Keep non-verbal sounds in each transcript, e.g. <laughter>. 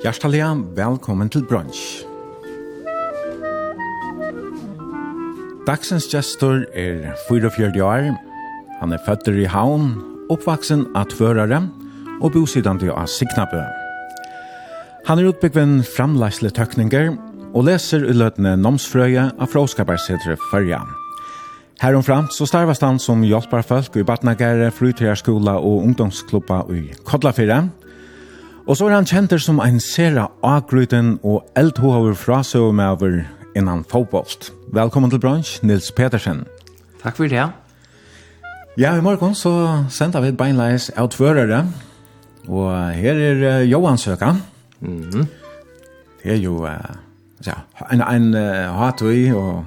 Hjertelig velkommen til brunch. Dagsens gestor er 44 år. Han er født i Havn, oppvaksen av tvørere og bosidende av Signabø. Han er utbyggven framleisle tøkninger og leser i løtene Nomsfrøye av Fråskabergsetret Førja. Heromframt så starvast han som hjelper folk i Batnagere, Flytøyerskola og ungdomsklubba i Kodlafire. Og så er han kjenter som en sera agryten og eldhover frasøvmøver innan fotbollt. Velkommen til bransj, Nils Petersen. Takk for det. Ja, i morgen så sender vi beinleis outførere. Og her er uh, Johan Søka. Mm -hmm. Det er jo uh, ja, en, en uh, hatøy og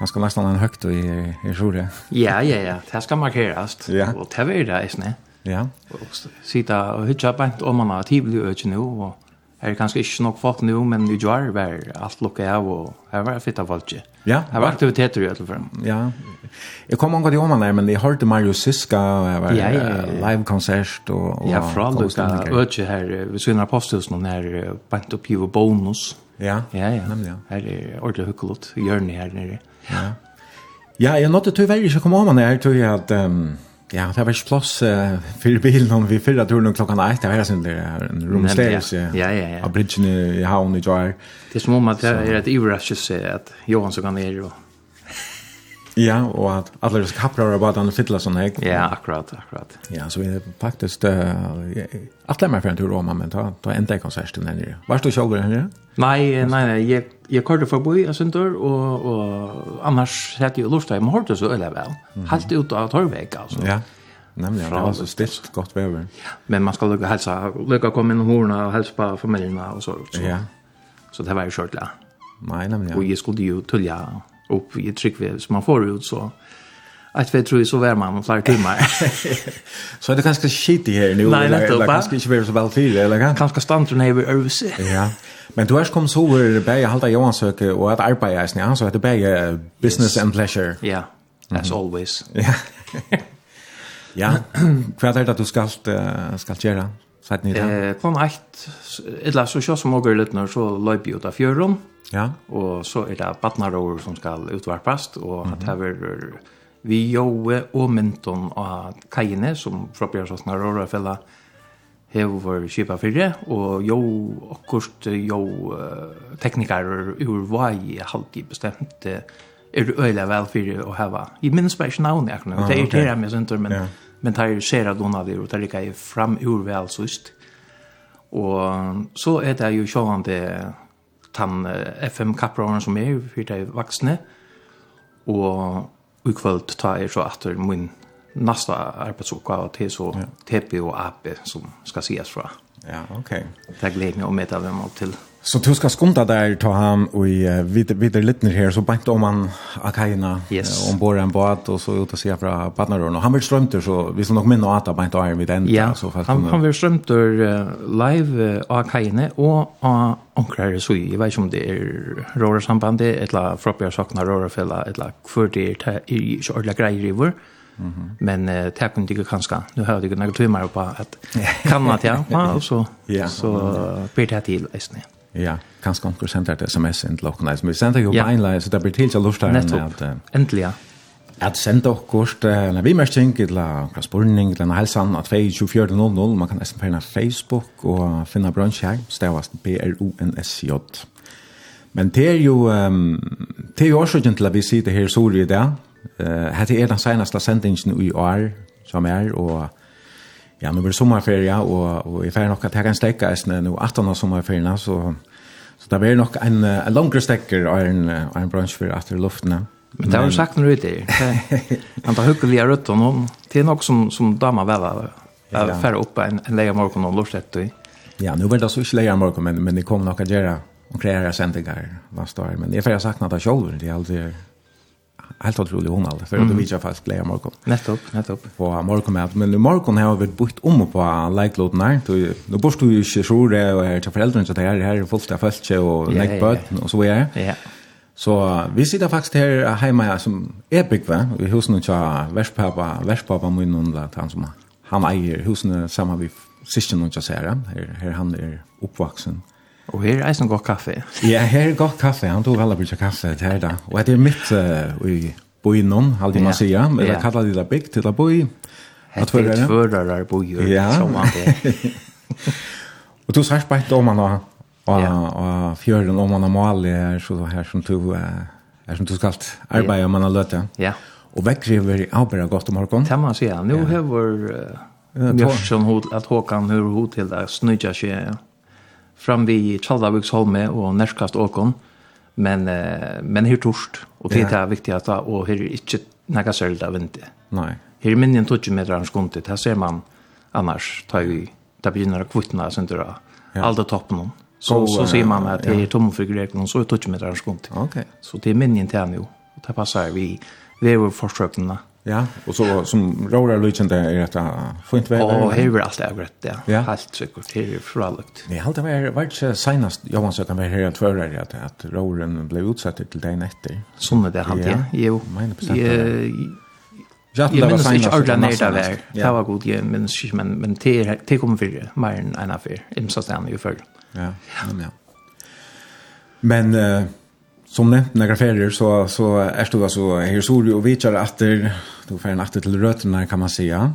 ganske nesten en høgtøy i, i Sjore. Ja, ja, ja. Det skal markeres. Ja. Og det er det, ikke sant? Ja. Og sitta og hitja bænt om man har tivoli økje nu, og her er kanskje ikke nok folk nu, men i jar var alt lukket av, og her var fitt fitta valgje. Ja. Her var aktiviteter i alle fall. Ja. Jeg kom omgå til om man der, men jeg hørte Mario Siska, og jeg var ja, ja, ja. live-konsert, og, og... Ja, fra lukka økje her, vi synes posthusen her, bænt opp og bonus. Ja, ja, ja. Nemlig, ja. Her er ordentlig hukkelot, hjørne her nere. Ja. Ja, jeg nådde tyvärr ikke komme om man her, tror jeg at... Um, Ja, det var ikke plass uh, for bilen om vi fyrre turen om klokka 1, det var sånn det er en romstelse ja, ja, ja. ja. av bridgen i i havn i Jar. Det er som om at det er et iverraskelse at Johan så kan nere og... ja, og at alle disse kapprar og bare den fytla sånn hek. Ja, akkurat, akkurat. Ja, så vi er faktisk, uh, jeg atler meg for en tur om, men ta, ta enda i konserten her nere. Var du sjølver her nere? Nei, nei, nei, jeg, jeg körde forbi en sönder og, og annars hade jag lortet, men hørte så eller vel. Mm. Halt ut av Torvek, altså. Ja. nemlig, Nämligen det var så stilt godt vever. Ja, men man skal lukke hälsa, lukke komma in och horna og hälsa på familiene, og så så. Ja. Så det var jo kjørt, ja. Nei, nemlig, nämligen. Och jeg skulle jo tulja opp i tryckväv så man får ut så att vi tror så var man flera timmar. <laughs> så är det ganska shit i här nu. Nej, eller, eller ganska inte vara så väl fyra. Eller kanske, kanske stannar när vi övs. ja. Men du har kommit så över bäge halta Johan söker och att arbeta i snö. Så att det bäge business and pleasure. Ja, as always. ja. <laughs> ja. Vad är det att du ska, ska göra? Satt ni det? Eh, på ett eller så kör som åker lite när så løyper ut av fjøren. Ja. Och så är det badnarover som ska utvarpast, och att -hmm vi joe og mynton av kajene som fra Bjørsåsna Rørafella hever kipa fyrre, og jo akkurat jo teknikarer ur vai halvtid bestemt er du øyla vel fyrre å heva. Jeg minns bare ikke navn jeg akkurat, det irriterer meg sånt, men, yeah. men det er ser at noen av det og det er ikke fram ur vel sust. Og så er det jo sjåan det tann FM-kapperen som er, for det er vaksne, og i kvöld ta er så att min nästa arbetsuppgave till så. TP och AP som ska ses fra. Ja, okej. Okay. Det glädjer mig att möta dem upp till. Så du ska skumta där ta han och uh, vidare vidare lite ner här så bant om han akajerna yes. uh, ombord en båt och så ut och se fra partnern och han vill strömter så vi som nog minns att han bant iron vid ända ja. så fast han, han vill strömter uh, live uh, akajerna och uh, onkrare så i vet om det är röra sambandet eller frågar saknar röra fälla eller för det är i ordla grejer i vår Men uh, det tack inte kanske. Nu hörde jag några timmar på att <laughs> kan man ja, så så ber det till istället. Ja, kanskje onker sender et sms inn til dere, men vi sender jo ja. beinleie, så det blir til til luftaren. Nettopp, at, uh, endelig, ja. At sende dere, eller vi mest tenker til okkar spurning, eller en helsan, at 2400, man kan nesten finne Facebook og finne bransje her, stavast B-R-O-N-S-J. Men det er jo, um, det er jo årsøkjen til at vi sitter her i sol i dag, Uh, hette er den seneste sendingen i år, som er, og ja, nu blir det sommarferie, og, og jeg får nok at jeg kan stekke eisen nå 18 av sommerferien, så, så det blir nok en, en langere stekker av en, av en bransje for etter luftene. Men det har du sagt når du er. <laughs> Han tar hyggelige røtten, og Det er nok som, som damer vel av å fære opp en, en leie morgen og lortet i. Ja, nu var det så ikke leie morgen, men, men det kommer nok å gjøre og kreere sendinger neste år. Men jeg får ha sagt sakna det selv, det er aldri helt otrolig hon alltså för att mm. vi kör fast glädje morgon. Nettopp, nettopp. På morgon med men morgon har vi bytt om på like lot när då då bort du ju så det och här till föräldrarna så det här här är fullt av fast och neck button och så är. Ja. Så vi sitter faktiskt här hemma som är byggva i husen och tja väspappa väspappa min och han som han äger husen samma vi syskon och jag säger här här han är uppvuxen. Og her er eisen godt kaffe. ja, her er godt kaffe. Han tog alle brukte kaffe til her da. Og det er mitt uh, i boinon, halde man sier. Men det kallar de det bygg til det boi. Hette er tvører boier, ja. som man det. <laughs> og du sier bare om man har Og, ja. og fjøren om man har mal er så her som du, Uh, er som du skal arbeide om man har løtt. Ja. Og vekkriver er bare godt om morgenen. Det må man si, ja. Nå har vi... Uh, Mjörsson, att Håkan hur hotell där snygga sig. ja fram vi Tjaldaviksholme og Nerskast Åkon, men, eh, men her torst, og det er viktig at da, og her er ikke nekka sølda vinti. Nei. Her er minnen 20 meter av skundet, her ser man annars, tar vi, det begynner å kvittna, sånn det da, ja. alt er toppen om. Så, så, så ser man at det er tomme for greken, og så er 20 meter av skundet. Ok. Så det er minnen til han jo, og det passer vi, vi er jo forsøkene, Ja, och så som rårar lutjande är det fint få inte vara. Och här är allt övrigt, ja. ja. Helt säkert, här är fralagt. Nej, allt det var, var inte senast, jag var så att det här tvärare att, att råren blev utsatt till dagen efter. Sånne det hade jag, jo. Meine bestämt. Jag minns inte ordentligt när det var. Det var god, jag minns inte, men, men det det kommer för mer än en affär. Imsa stannar ju förr. Ja, ja. Men... Uh, som nämnt några ferier så så är det alltså här så du och vitar att det då för en natt till rötterna kan man säga.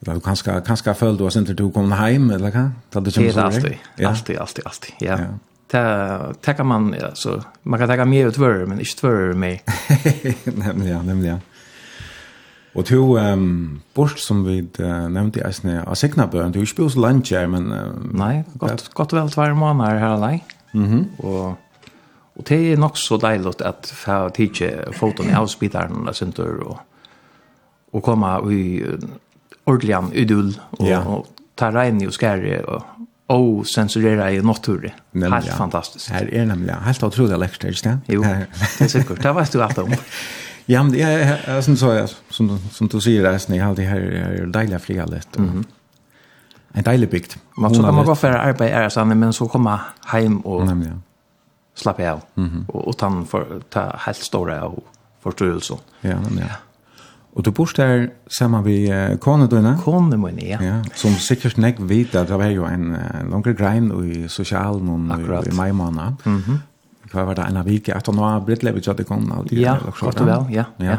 Eller du kanske kanske då sen inte du kom hem eller kan ta det som så. Alltid, alltid, alltid, alltid. Ja. Ta ta man alltså man kan ta mer ut vör men inte vör mig. <laughs> Nämligen, ja, nämligen. Och to um, bort som vi uh, nevnte i Eisne, av Signabøen, du er ikke lunch men... Uh, Nei, godt, godt vel tvær måneder her og Mhm. Mm. Og Og det er nok så deilig at få tidsje foton i avspidaren og sånt og, og komme i ordentlig an idol og, ja. og ta regn og skære og og sensurera i natur. Helt ja. fantastisk. Her er nemlig helt utrolig lekkert, ikke det? Jo, Her. <laughs> det er sikkert. Det vet du alt om. <laughs> Ja, men det är som så som som du sier, där jeg har det her här är dejliga litt. Mm. En deilig bygd. Man så kan man gå for arbete är sanne men så komma og... Nemlig, ja slappe av. Mm -hmm. Og, og ta, for, ta helt store av forstyrrelsen. Ja, men ja. Og du bor der sammen med uh, kone dine? Kone min, ja. ja. Som sikkert nek vet at det var jo en uh, langere grein i sosialen og i, i mai måned. Mm -hmm. Hva var det en av vike? At nå har blitt levet at det kom alt. Ja, godt og vel, ja. ja. ja.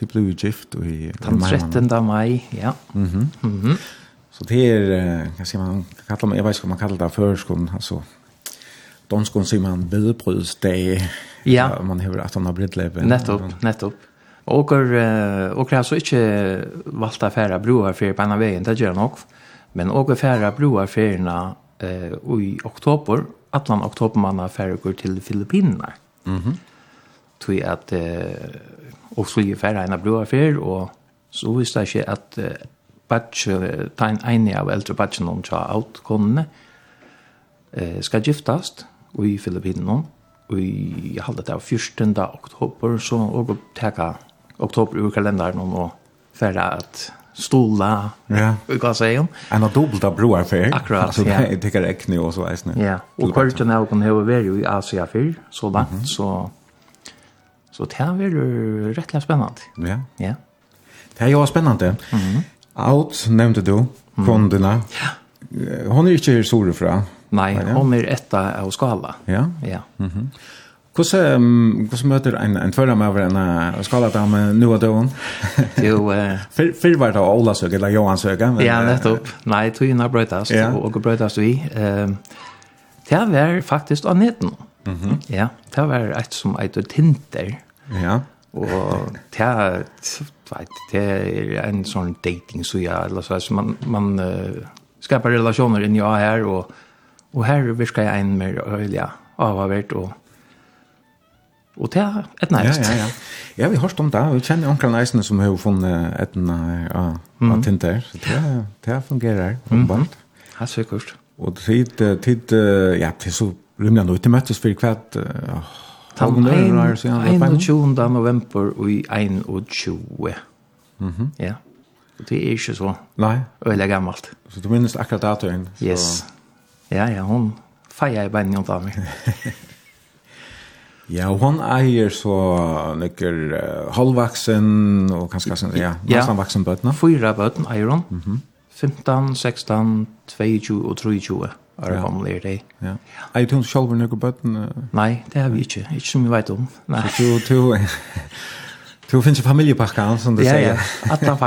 Det ble jo gift i, i mai måned. Den 13. mai, ja. Mm -hmm. Mm -hmm. Så det er, uh, hva sier man, man, jeg vet ikke hva man kaller det førskolen, altså danskon sier man bibrus det ja man hever att han har blivit leben nettopp nettopp och och har så inte valta färra broar för på andra vägen det gör nok. men och färra broar förna eh i oktober atlan oktober man har färra går till Filippinerna mhm. Mm tror att eh og så ju färra en broar för och så visst det inte att batch en ein av eldre batchen om tja out konne eh ska giftast i Filippinen og <laughs> <laughs> i halvdet av 14. oktober så og teka oktober ur kalenderen og færre at stola ja. i säga. En av dobbelta broar før. Akkurat, ja. tycker det er ekne og så eisne. Ja, og kvartan er okon hever veri i Asia fyr, så langt, mm -hmm. så så det blir veri rettelig spennende. Ja. Ja. Det er jo spennende. Mm -hmm. Out, nevnte du, kondina. Ja. Hon er ikke her sore fra. Nei, ja. hon er etta av skala. Ja? Ja. Mm -hmm. Hvordan, um, hvordan møter en, en tvøra med over en uh, skaladame nu og døren? <laughs> jo, uh, Fyr, Fyr var det Ola søk, eller Johan søk. Men, ja, nettopp. Nei, togene brøytast, ja. og, brøytast vi. Uh, det var faktisk av neten. Mm -hmm. Ja, det var et som eit Tinder. Ja. Og det vet, det er en sånn dating så ja, eller så, så man, man uh, skapar relationer inn i her, og Og her virker jeg en mer øyelig avhavert og Og det er et nærmest. Ja, ja, ja. ja vi har hørt om det. Vi kjenner omkring næsene som har funnet et av uh, mm. Tinder. Så det, det fungerer ombant. Mm. Ja, sikkert. Og tid, tid, ja, det er så rymlig nå, til møttes for hvert uh, halvnøy. 21. november og i 21. Mm -hmm. Ja. Og det er ikke så Nei. øyelig gammelt. Så du minnes akkurat datøyen. Yes. Så. Ja, ja, hon fejer i benen hon tar meg. ja, hon eier så nekker uh, halvvaksen og kanskje sånn, ja, nesten ja. vaksen bøtene. Fyra bøtene eier hon. Mm -hmm. 15, 16, 22 og 23 er det kommet er det. Ja. Eier du selv noen bøtene? Nei, det har vi ikke. Ikke som vi vet om. Nei. Så du, <laughs> du, du finnes familiepakken, som du ja, sier. Ja, ja, at den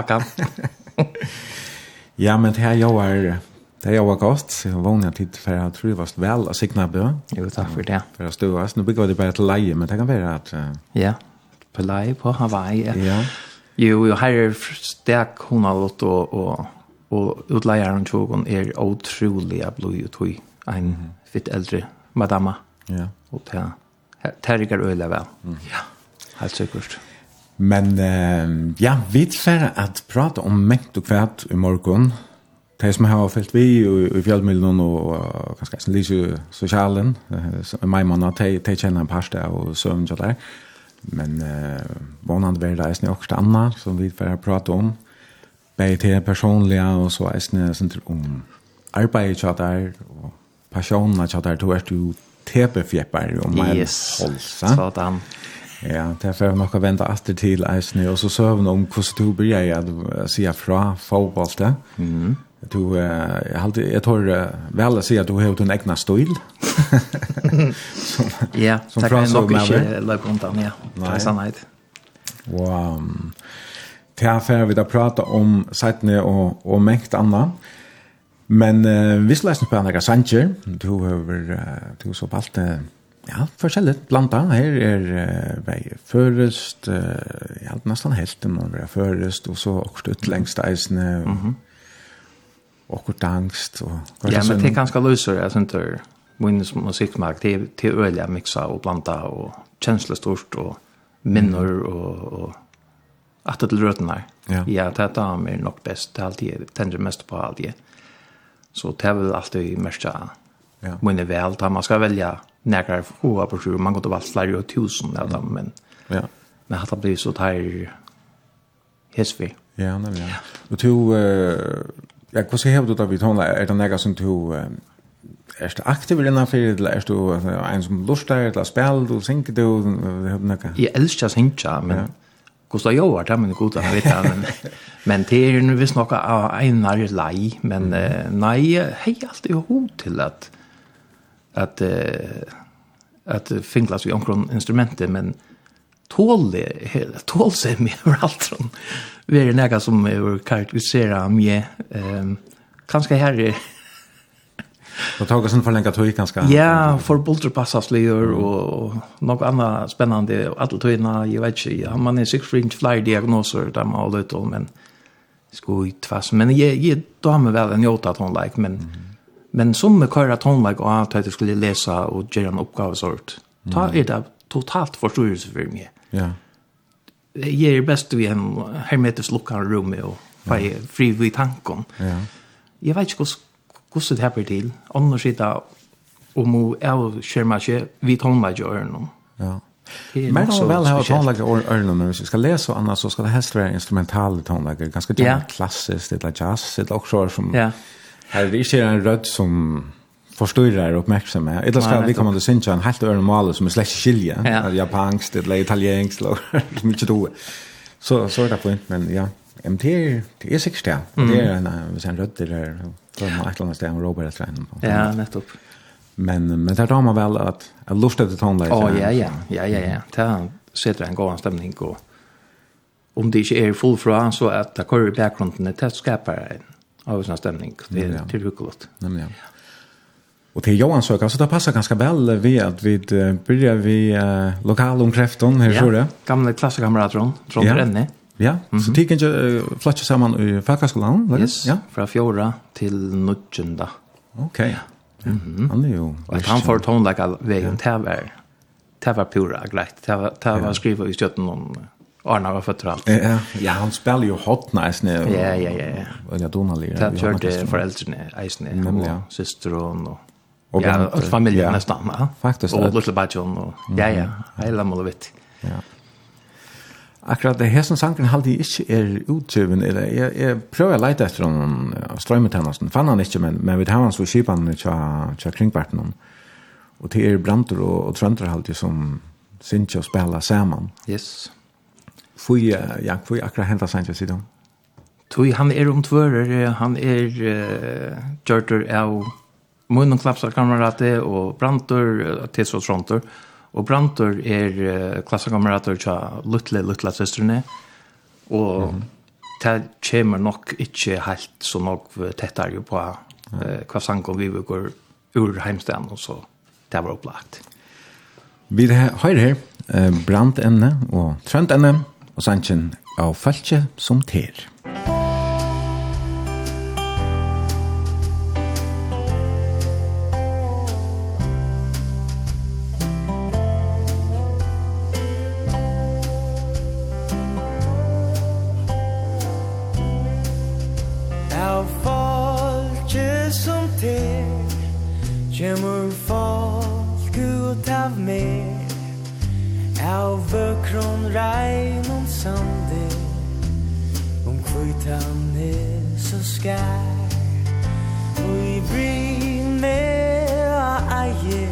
ja, men det her jo er Det er jo godt. Jeg vågner tid for jeg tror det var vel å sikne bø. Jo, takk for det. For å ståast. Nå bygger vi det bare til leie, men det kan være at... Ja, på leie på Hawaii. Ja. Jo, jo, her er stek hun har lått og, og, og utleieren tjogen er utrolig blod og tog. En fitt eldre madama. Ja. Og det terger øyelig vel. Mm. Ja, helt sikkert. Men uh, ja, vi tverre at prate om mengt og kvært i morgen. Ja de som har fyllt vi i fjällmiljön og kanskje sen lite sosialen, så min man de tagit känna en pasta og søvn og der. Men uh, vanande vil det eisne også Anna som vi får prate om. Begge til personlige, og så eisne ni om arbete så der, og passionen så der, då er du tepefjepper om mig. Yes. holsa. där. Ja, det er for nok å vente alltid til eisne, og så søvn om hvordan du blir jeg at sier fra fotballet. Mm. Du jag har jag tror väl att säga att du har en egna stil. <laughs> Ja, som från så mycket lägger ja. Det är sannhet. Wow. Tja, för vi där prata om sidene och och mäkt annan. Men eh, vi ska på andra sanger. Du har du så på allt ja, forskjellig blanda. Her er uh, vei førest, uh, ja, nesten helt om man være førest, og så også utlengst eisene. Mm -hmm och kort angst och Ja, men det är ganska lösare jag syns inte min musikmark till till öliga miksa og blanda och känslostort och minner och och att det rötnar. Ja, ja det tar mig nog bäst alltid tänder mest på alltid. Så det er vel alltid mest Ja. Men vel, da man ska välja nærkere få på sjur man går valgt flere og tusen av dem, men. Ja. Men att det blir så där Hesvi. Ja, nämligen. Ja. Og du uh, Ja, hva skal du da vi hånda? Er det nega som du... Er du aktiv innanfor, eller er du en som lustar, eller spiller du, synger du? Jeg elsker å synge, men Gustav Joar, det er min gode, jeg vet det, men, men det er jo visst noe av einar lei, men nei, hei alltid hod til at at at finglas vi omkron instrumentet, men tål det, <laughs> tål seg med overalt sånn det er noe som er karakterisera mye. Um, kanskje her er... <laughs> Det tar oss en lenge tog, kanskje? Ja, for bulterpassaslier og noe annet spennende. Alle togene, jeg vet ikke. Ja, man er sikkert ikke flere diagnoser der man har holder om, men sko i tvass. Men jeg, jeg damer vel en jota tonleik, men, men som med køyra tonleik og at jeg skulle lesa og gjøre en oppgavesort, mm. ta er det totalt forståelse for meg. Ja. Yeah er bäst vi en hermetisk luckad rum och för ja. fri vid tanken. Ja. Jag vet inte hvordan hur det här blir till. Annars sitta och må jag skärma sig vid tonlagjörn. Ja. Men om väl har tonlagjörn örnen hvis vi ska läsa og annars så ska det helst vara instrumental tonlagjörn. Ganska klassiskt, det är jazz, det är också som... Ja. Her, är det ikke en röd som förstår uppmärksamhet. Eller ska vi komma till synja en helt öron mal som är slash skilja. Ja. Japanskt eller italienskt eller <laughs> mycket då. Så så är det point men ja. MT det är sex där. Det är en sen rött det där från ett annat ställe Robert att träna. Ja, nettopp. Men men där har man väl att att lusta till tonläge. Ja, ja, ja. Ja, ja, ja. Ta sätter en god stämning och om det inte är full fra så att det kör i bakgrunden det skapar en av sån stämning. Det är tillräckligt. Nej, ja. Och till Johan söker så det passar ganska väl vid att vi uh, börjar vi uh, lokal om kräfton här så det. gamle klasskamrater Trond, från ja. Renne. Ja, mm -hmm. så det kan ju uh, flatcha samman i Fackskolan, yes. ja, fra fjorda til nutjunda. Okej. Ja. Mm -hmm. Han är ju at han får ton like a vägen tävär. Tävär pura greit. glätt. Tävär tävär skriva i støtten om Arna var født og alt. Ja, ja, han spelar ju hot nice nu. Ja, ja, ja. Och jag donar lite. Han körde foreldrene Eisne, och syster och Og ja, og familjen ja. nesten. Ja. Faktiskt. Och lilla bajon Og, ja ja, hela målet. Ja. Akkurat det her som sanken halde jeg ikke er utgivin, eller jeg, jeg prøver å leite etter han av strømmetjennesten, fann han ikke, men, men vi tar hans for kipan tja, tja Og det er brantor og, og trønder halde som synes å spela saman. Yes. Fui, ja, fui akkurat henta sangen jeg sidan? Tui, han er omtvører, han er uh, gjørter av Munnen klappsarkamerater og Brantor til så trontor. Og Brantor er klassekamerater til Lutle, Lutle søstrene. Og mm. det kommer nok ikke helt så nok tettere på uh, hva sangen vi går ur heimstedet, og så det var opplagt. Vi har her enne og trøndemne og sannsyn av falske som ter. Musikk je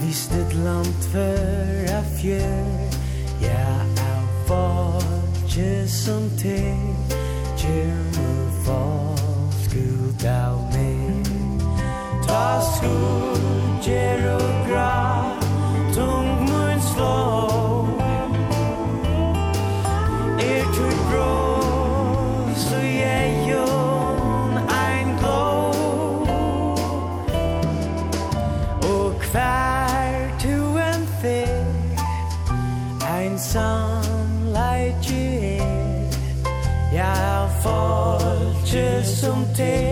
Hvis dit land för a fjör Ja, a vodje som te Kjemur folk ut av me Ta skudjer og grav day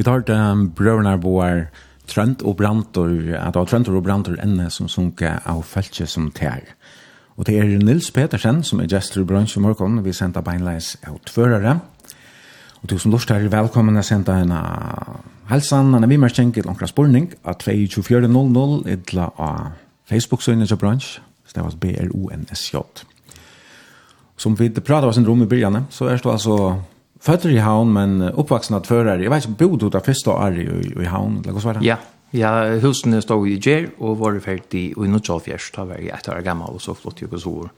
Vi tar det um, brøvene vår Trønt og Brantor, at det var trønt og Brantor enne som sunket av feltje som tær. Og det er Nils Petersen som er gestor i bransje i morgen, vi sender beinleis av tvørere. Og du som lort er velkommen å sende en helsan, en vimerskjeng til onkla spurning av 2400 idla av Facebook-søgnet til bransje, stavas B-R-O-N-S-J. Som vi prater oss en rom i byrjane, så er det altså fötter i havn men uppvuxen att förare. Jag vet inte bodde du där första år i, i havn eller vad var? Ja. Ja, husen stod i Gjer, och var färdig i Nutjofjärs. Ta var jag ett år gammal och så flott jag och så.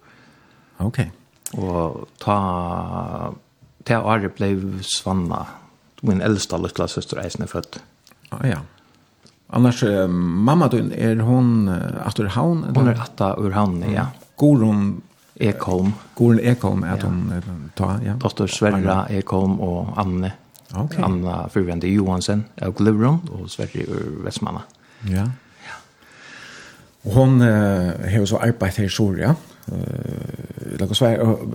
Okej. Okay. Och ta ta året blev Svanna. Min äldsta lilla syster är född. Ja, ja. Annars äh, mamma du är hon ur havn eller? Hon är atta ur havn, ja. Går hon Ekholm. Goren Ekholm är hon ta ja. Dotter Sverra Ekholm och Anne. Okay. Anna Fyrvende Johansen av Glivron och Sverre ur Västmanna. Ja. ja. Hon har så arbetat här i Soria. Eh, Lägg oss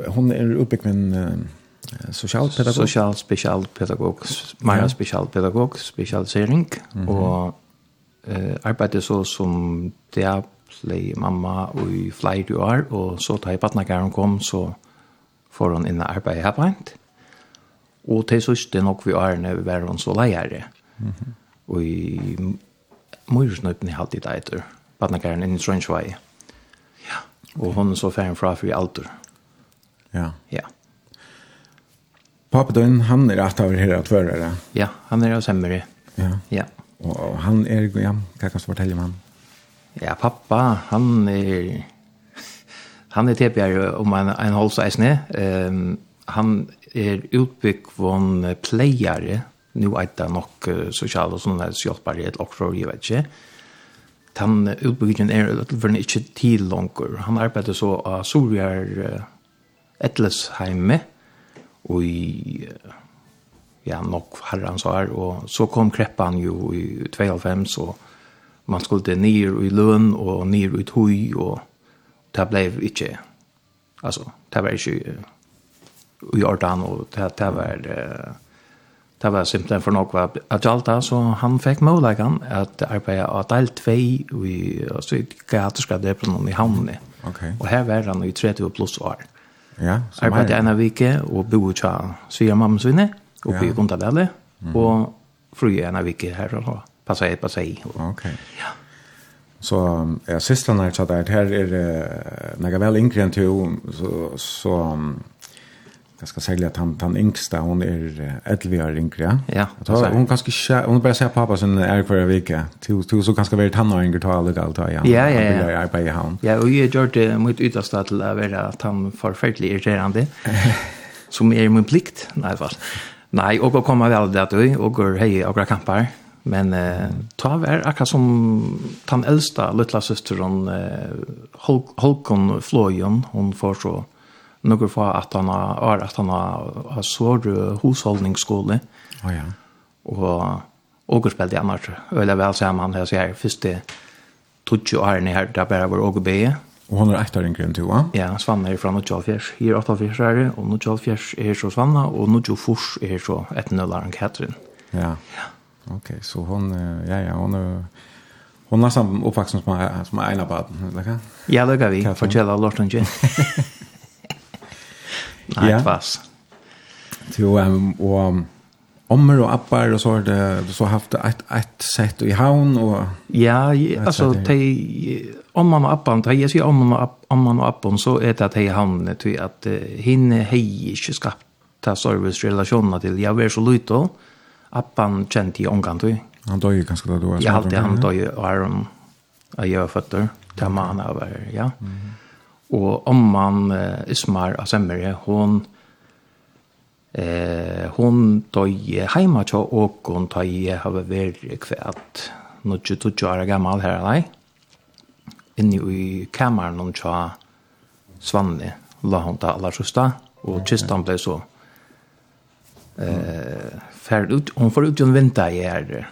hon är uppbyggd med en uh, socialpedagog. Social specialpedagog, Maja ja. specialpedagog, specialisering. Mm -hmm. Och eh, arbetar så som det är lei mamma og i flere år, og så da i badnagaren kom, så får hun inn og arbeid her beint. Og til søste nok vi årene var hun så leiere. Mm -hmm. Og i morsnøypen i halvtid etter, badnagaren inn i Trønsvei. Ja. Og hun så ferden fra for i alder. Ja. Ja. Pappa din, han er at av her at være, Ja, han er av Semmeri. Ja. Ja. Og han er, ja, hva kan du fortelle om han? Ja, pappa, han er han är tepjär om en, en hållsäsne. Um, han är utbyggvån playare. Nu är det nok uh, sosial og sådana hjälpbarhet och så, jag vet inte. Han er är utanför ikke till langer. Han arbeider så av uh, uh, Etlesheime och i uh, ja, nok herrens år. Och så kom kreppan ju i 2005 så man skulle ner i lön och ner i tøy och det blev inte alltså det var inte i ordan och det, det var det var för något var att allt så han fick möjligheten att arbeta av del 2 i så i på någon i hamnen okej och här var han i 30 plus år ja, så arbeide en av och bo i tja sviger mamma svine oppe ja. i Gondavelle mm. och fru en av här her og her passa ett passa i. Okej. Ja. Så ja, systrarna har sagt att här är det när jag väl yngre än till så, så jag ska säga att han, han yngsta, hon är 11 år yngre. Ja, så, hon kanske hon börjar säga pappa sen är för en vecka. Till, till så ganska väl han har yngre tal och allt. Ja, ja, ja. ja. Jag arbetar i han. Ja, och jag gör det mot yttersta till att vara att han förfärligt irriterande. <laughs> som är min plikt, i alla fall. Nej, och komma väl det att du, och går hej och kampar. Men eh ta var akkurat som tan äldsta lilla hon eh Holkon Flojon hon får så några för att han har att han har sår hushållningsskola. Ja oh, ja. Och och spelade annars eller väl så man här så här första tutju åren här där bara var och be. Och hon är efter en grön tvåa. Ja, Svanna är från och Hier Här åtta fjärs är det och nu Jolfjärs är så Svanna och nu Jofors är så ett nöllaren Katrin. Ja. Ja. Okej, okay, så hon ja ja, hon är hon har samma uppväxt som är som är ena barn, eller kan? Ja, det kan vi. Fortsätta låt hon ju. Nej, fast. Till ehm och Ommer och appar och så har det så haft ett ett sätt i havn och ja alltså te om mamma appan te jag säger om mamma om mamma appan så är det att hej hamne till att hinne hej inte skapta service relationer till jag är så lite Appan kjente jeg omgang til. Han døg ganske da du var. Jeg halte han døg og er om jeg gjør føtter. Det var han over, ja. Mm. Og man uh, Ismar av Asemere, hon eh, hon døg heima til åkon da jeg har vært kvært nå er du ikke er gammel her, nei. Inni i kameran hon tja Svanne la hon ta aller søsta, og kistan ble så Eh, fer ut, hon får ut en vinter i är.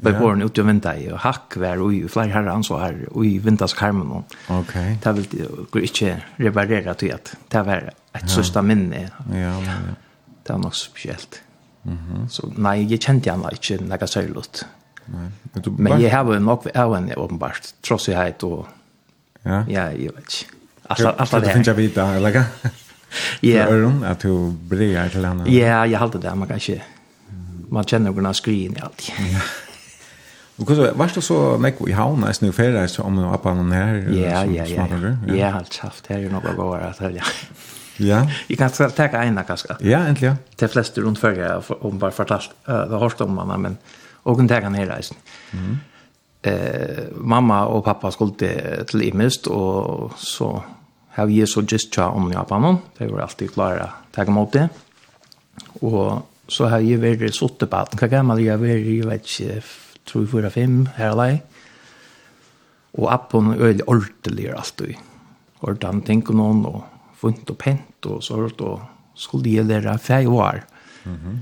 Bei born ut och väntar i och hack var och i fler han så här och i vintas karmen. Okej. Okay. Det vill det går inte reparera till att det var ett sista minne. Ja, ja. Det var något speciellt. Mhm. Mm så nej, jag kände han inte några sörlot. Nej. Men jag har nog även uppenbart trots och Ja. Ja, jag vet. Alltså alltså det finns jag vita eller <laughs> Ja. Öron att du blir till henne. Ja, jag hade det man kanske. Man känner några skrin i allt. Ja. Och så varst du så näck i havn när snö färdas så om och appan den här. Ja, ja, ja. Ja, helt haft det är några gånger att höja. Ja. Jag kan ta ta en kaska. Ja, äntligen. De flesta runt förra om var fortalt. Det har om mamma men och kan ta kan hela resan. Mm. Eh mamma och pappa skulle till Imist och så har vi så just tja om Japanen, det var alltid klare å ta imot det. Og så har jeg vært suttet på alt. Hva gammel jeg har vært, jeg vet ikke, tror jeg fyra fem, her alai. Og appen er veldig ordentlig alltid. Ordentlig tenker noen, og funnet og pent og sånt, og skulle jeg lære fem år. Mm -hmm.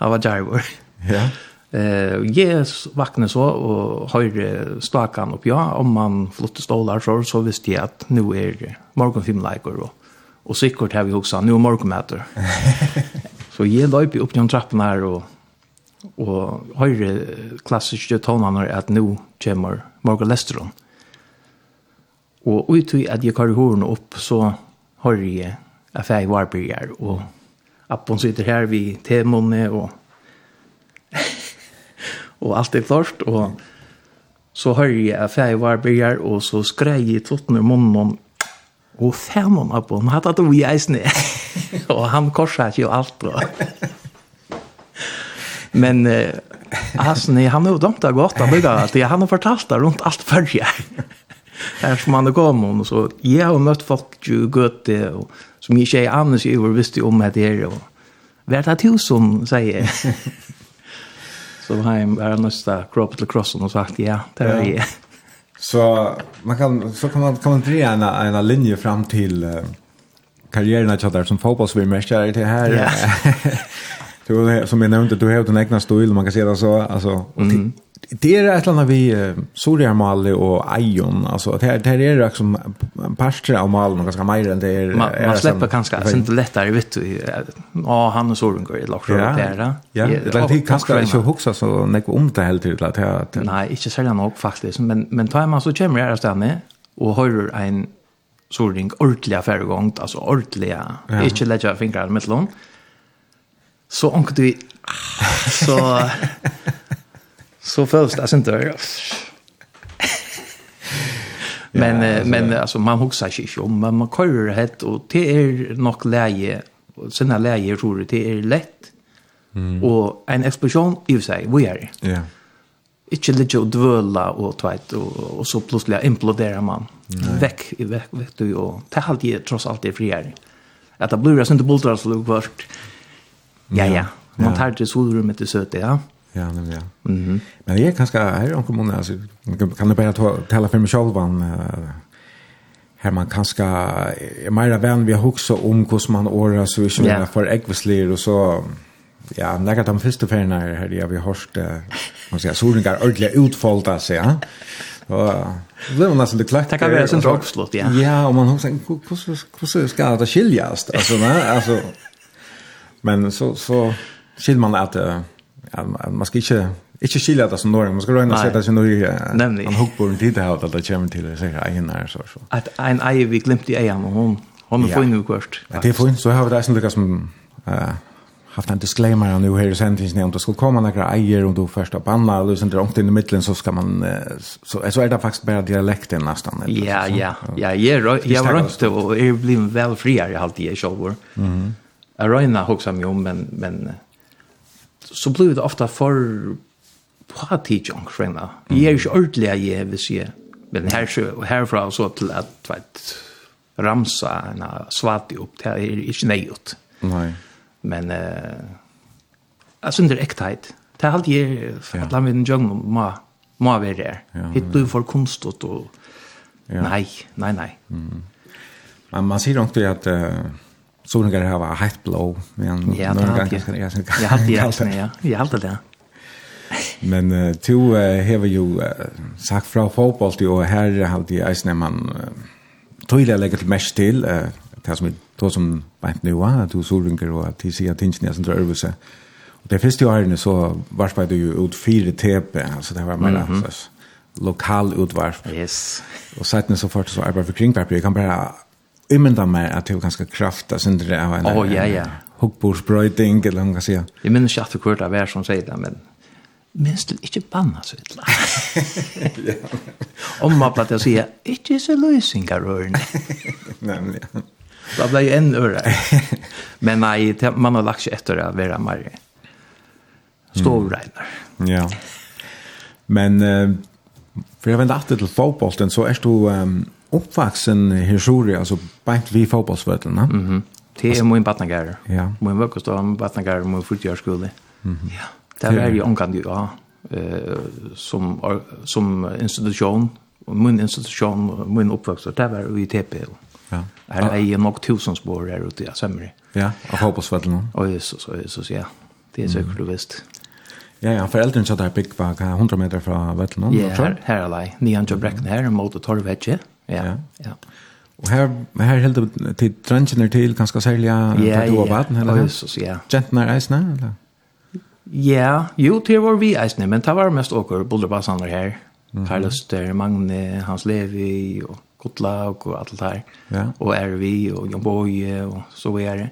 Jeg var jarvor. Ja. Eh, jeg vakna så og høyre stakan opp, ja, om man flotte stålar så, så visste jeg at nå er morgenfilmleiker, og, og sikkert har vi også, nå er morgenmæter. så <laughs> jeg løyper opp gjennom trappen her, og, og høyre klassiske tonene at nå kommer Morgan lesteron. Og ut i at jeg kar hårene opp, så høyre jeg at jeg var bryr, og appen sitter her vid temene, og <laughs> og alt er klart, og så hører jeg at jeg var bygger, og så skrev jeg tottene i munnen, og fem måneder på, han hadde du vi eisen, <laughs> og han korset ikke og alt, og. Men eh, Hasen, han er jo dømt av godt, han bygger alt, han har fortalt det rundt alt før jeg. <laughs> Her som han er kommet, så, jeg har møtt folk jo gøte, og, som ikke er annet, så jeg visste om at det er, og, Vært at hus som sier Så han är nästa kropp till crossen och sagt ja, det är det. Så man kan så kan man kan man dra en en linje fram till karriären att jag där som fotbollsvimmare till här. <laughs> Du, som jag nämnde, du har den egna stil, man kan säga det så. Alltså, mm. Det är ett annat vi uh, Soria Mali och Ajon alltså det här det här är liksom pastor av Mali man ganska mer än det är man, man släpper kanske alltså inte lättare vet du ja han och Soren går i lock så där ja. Det är det kanske inte huxa så näck om det helt till att här nej inte sällan nog faktiskt men men tar man så kommer jag där inne och hör en Soria ordliga förgångt alltså ordliga inte lägga fingrar med lån så onkel du så så först alltså inte men ja, alltså. men alltså man huxar sig ju om men man kör det och det är nog läge sina läge tror du det är lätt mm. och en explosion i sig vi är ja inte ligga och dvöla och tvätt och, och så plötsligt imploderar man Nej. väck i väck vet du och det har alltid trots allt det friare att det blir inte bultar så lugnt Ja, ja. Man ja. tar til solrummet til søte, ja. Ja, men ja. Mm -hmm. Men det är ganska här i kommunen alltså kan du bara ta tala för mig själv van här man kanske är mer vän vi har också om hur man ordnar så vi kör yeah. för äggvisler och så ja, när de första färgerna här det vi hörst man säger solningar ordentligt utfallta sig, ja. Och det blev nästan det klart. Det kan være sånn drogslott, ja. Ja, och man har sagt, hur ska det skiljas? Alltså, nej, alltså, Men så, så skiljer man att, ja man ska inte inte skilja det som norr, man ska röna seg det som norring. Nemlig. Han hukk på en tid här att det kommer till att säga egen her. Så, så. At en eier vi glemt i eier, og hun, hun er funnet kvart. Ja, det får så har vi det som lykkes som uh, haft en disclaimer nu här i sändningen om det skulle komma några äger om du första banna eller sen drunk in i mitten så ska man så så är det faktiskt bara dialekten nästan eller Ja ja. Ja, jag jag var det och jag blev väl friare i i shower. Mhm jag röjna också mig om, men, men så blir det ofta för pratik och skränna. Jag är ju inte ordentliga jag vill se. Men här, så, härifrån så till att vet, ramsa en svart upp, det är inte nejot. Nej. Men eh, alltså under äkthet. Det är alltid jag, att landa vid en djögn må, må vara där. Hitt blir för konstigt och ja. nej, nej, nej. Mm. Men man säger också att uh, Solningar hava hett blå, <laughs> men ja, några ganska ja. Jag hade det, ja. Jag hade det. Men uh, to uh, har ju uh, sagt fra fotboll til, og her har de eisen man uh, tydelig legger til mest til, uh, det som vi tog som beint nu, uh, to solringer og at de sier tingene er sånn til øvelse. Og det første årene så varspet du jo ut fire tepe, altså det var mer mm -hmm. lokal utvarp. Yes. Og settene så fort så arbeid for kringvarp, jeg kan bare ymynda meg at det var ganske kraft, krafta synder av en oh, ja, ja. hukkbordsbrøyding, eller hva man kan si. Jeg minns ikke at du kvart av hver som sier det, men minst du ikke banna så illa. Om man platt å si, ikke så løsninger rørene. Nemlig, ja. Da ble jeg en øre. Men nei, man har lagt seg etter å være mer stovregner. Mm. Ja. Men, uh, for jeg vet alltid til fotbollen, så er du... Um, uppvuxen historia alltså bänt vi fotbollsvärlden. Mhm. Mm det är min barnagär. Ja. Min vuxen då min barnagär min Mm Mhm. Ja. Där är ju omgående ja eh som som institution och min institution min uppvuxen, där var i TPL. Ja. Här är ju nog tusen spår där ute i Sömri. Ja, av fotbollsvärlden. Och så så så ja. Det är säkert du visst. Ja, ja, föräldern så där pick var 100 meter från vattnet. Ja, här här är Nian Jobrecken här mot Torvetje ja, ja. Og her, her helt till til drøntjener til, ganske særlig, ja, du var baden, eller? Ja, Jesus, ja. Jentene reisene, eller? Ja, jo, det var vi eisne, men det var mest åker, Bolderbassene her. Mm -hmm. Carlos der, Magne, Hans Levi, og Kotla, og alt det her. Ja. Og Ervi, og Jon Boye og så er det.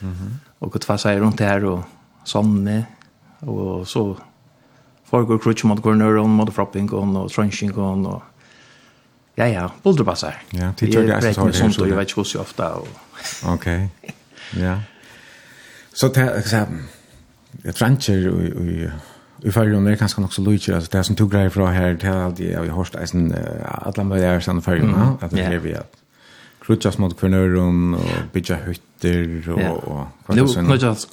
Mm -hmm. Og Kotva seg rundt her, og sånne og så foregår krutsch mot Gornøren, mot Frappingen, og Trønsingen, og Ja, ja, bulderbassar. Ja, det tror jag är så. Sånt och jag vet inte hur ofta. Okej, ja. Så det är jag trancher och i färgen är ganska också lojtjer. Alltså det är som tog grejer från här till allt det jag har hört. Alla möjliga är sådana färgen. Att det är vi att krutjas mot kvarnören och bygga hytter och, och vad.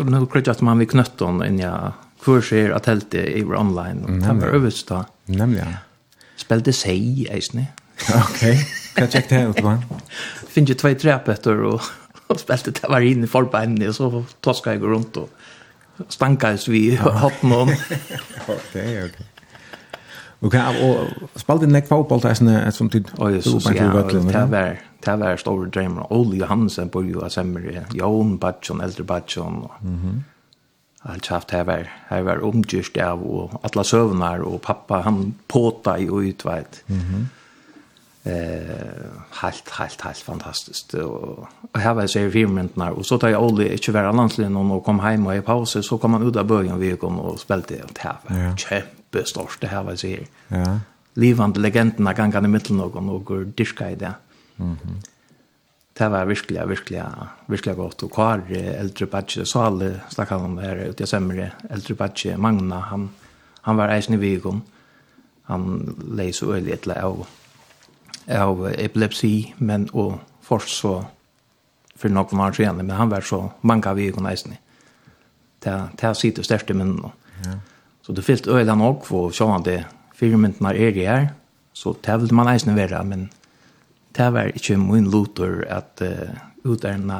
Nu krutjas man vid knötton än jag kurser att helt i är online. Mm, det var överst då. Nämligen. Spelte sig, eisne. <laughs> Okej. Kan jag det ut va? Finns ju två träpetter och och spelte det var inne i på och så toskade jag runt och stankades vi hatt någon. Okej, okej. Och kan och spalt en läck fotboll där sen som tid. Ja, det så ja, det var det var stor dröm och Olle Johansen på ju assembly. Jon Batchon, äldre Batchon. Mhm. Allt haft här var här var omgjørst av og alla sövnar och pappa han påta i och utvärt. Mhm eh helt helt helt fantastiskt och och här var så i filmerna och så tar jag Olli inte vara landslin och kom hem och i paus så kom han ut av början vi kom och spelade helt här. Ja. Jättestort det här var så. Ja. Livande legenderna kan kan i mitten och några diska i det. Mhm. Det var virkelig, virkelig, virkelig godt. Og hver eldre badge, så alle snakket om det her ute i Sømre, eldre patche Magna, han, han var eisen i Vigon. Han leis og øyelig et eller av av epilepsi, men og først så for noen år siden, men han var så mange av egen eisen. Det, det sitter sitt i munnen. Ja. Så det fyllt øyla nok for å se om det firmyndene er i her, så det vil man eisen være, men det var ikke min lotor at uh, utærne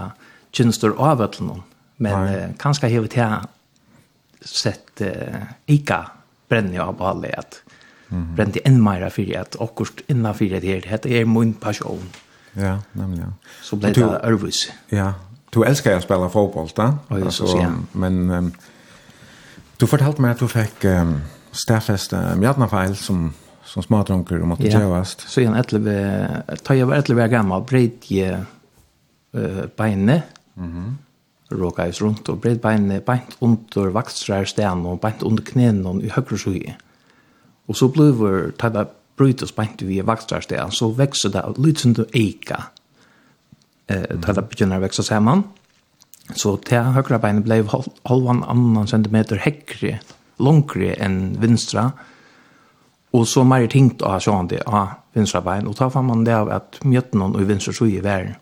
kjønster av øtlene, men uh, kanskje har vi til sett uh, ikke brenne av alle at -hmm. Brände en mer för att akkurat innan för det här. Det er min passion. Ja, nemlig, Ja. Så ble det Örvus. Ja, du älskar att spela fotboll, va? Alltså, ja. men um, du fortalte mig att du fick um, staffest um, hjertnafeil som som smadronker og måtte ja. Ja. Så igen, vi, da jeg var etleve gammal, breit jeg uh, beinet, mm -hmm. råka jeg rundt, og breit beinet, beint under vaksrar sten, og beint under knenen, og i høyre sjøye. Og så blir det det bryt og spent vi vakstrarstedet, så vekser det litt som du eika. Eh, ta det begynner å vekse sammen. Så til høyre beinet ble halvann annan centimeter hekkere, langere enn vinstra. Og så mer tinkt av sånn det av vinstra bein. Og da fann man det av at mjøtten og vinstra så i verden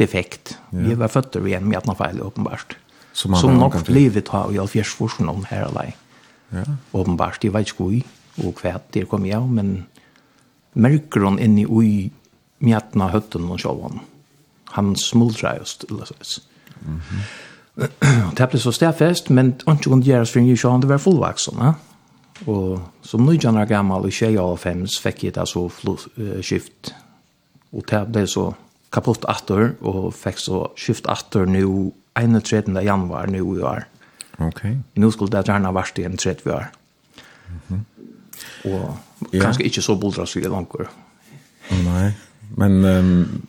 defekt. Ja. Vi var føtter vi en mjøtnafeil, åpenbart. Som, som nok livet har i alfjers forskjell om her alene. Ja. Åpenbart, de vet ikke hvor og kvæt det kom jeg, men merker hun inn i ui mjætna høtten og sjåvan. Han smuldra just, eller <clears throat> så. Mm -hmm. det ble så stedfest, men ikke kunne gjøre for en sjåvan, det var fullvaksen, ja. Og som nøytjana gammal i tjej av fems fikk jeg det så skift. Og det ble så kapott atter, og fikk så skift atter nu 31. januar nu i år. Ok. Nu skulle det gjerne vært i en 30 år. Mm -hmm og ja. kanskje ikke så boldra boldrasig langt. Nei, men um,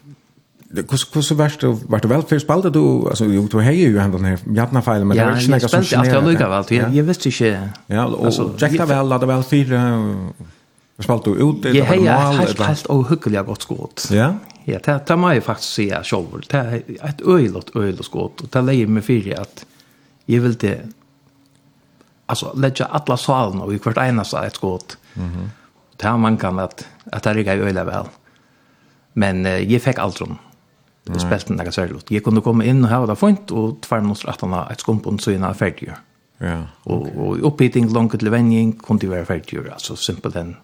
hvordan så värst var det vel for spalte du altså jo du heier jo hendene her, jævna feil, men ja, det var ikke nekka som snär. Jag lukar väl jag jeg visste ikke. Ja, og och checka väl hade väl fyra spalta ut det var normal. Jag helt helt og hyggelig godt skått. Ja. Ja, det tar mig faktiskt se jag selv, Det er et öjlott öjlott skått, og det leier meg för at jeg vil det alltså lägga alla salen och i kvart ena så ett skott. Mm -hmm. Det har man kan at, at det rikker jeg øyla vel. Men jag jeg fikk alt rundt. Mm. Spelt den der sørlot. Jeg kunne komme inn og ha det fint, og tvær minutter at han har et skumpund så innan ferdig. Ja. Og, og opphiting langt til vending kunne det være ferdig. Altså simpelt enn.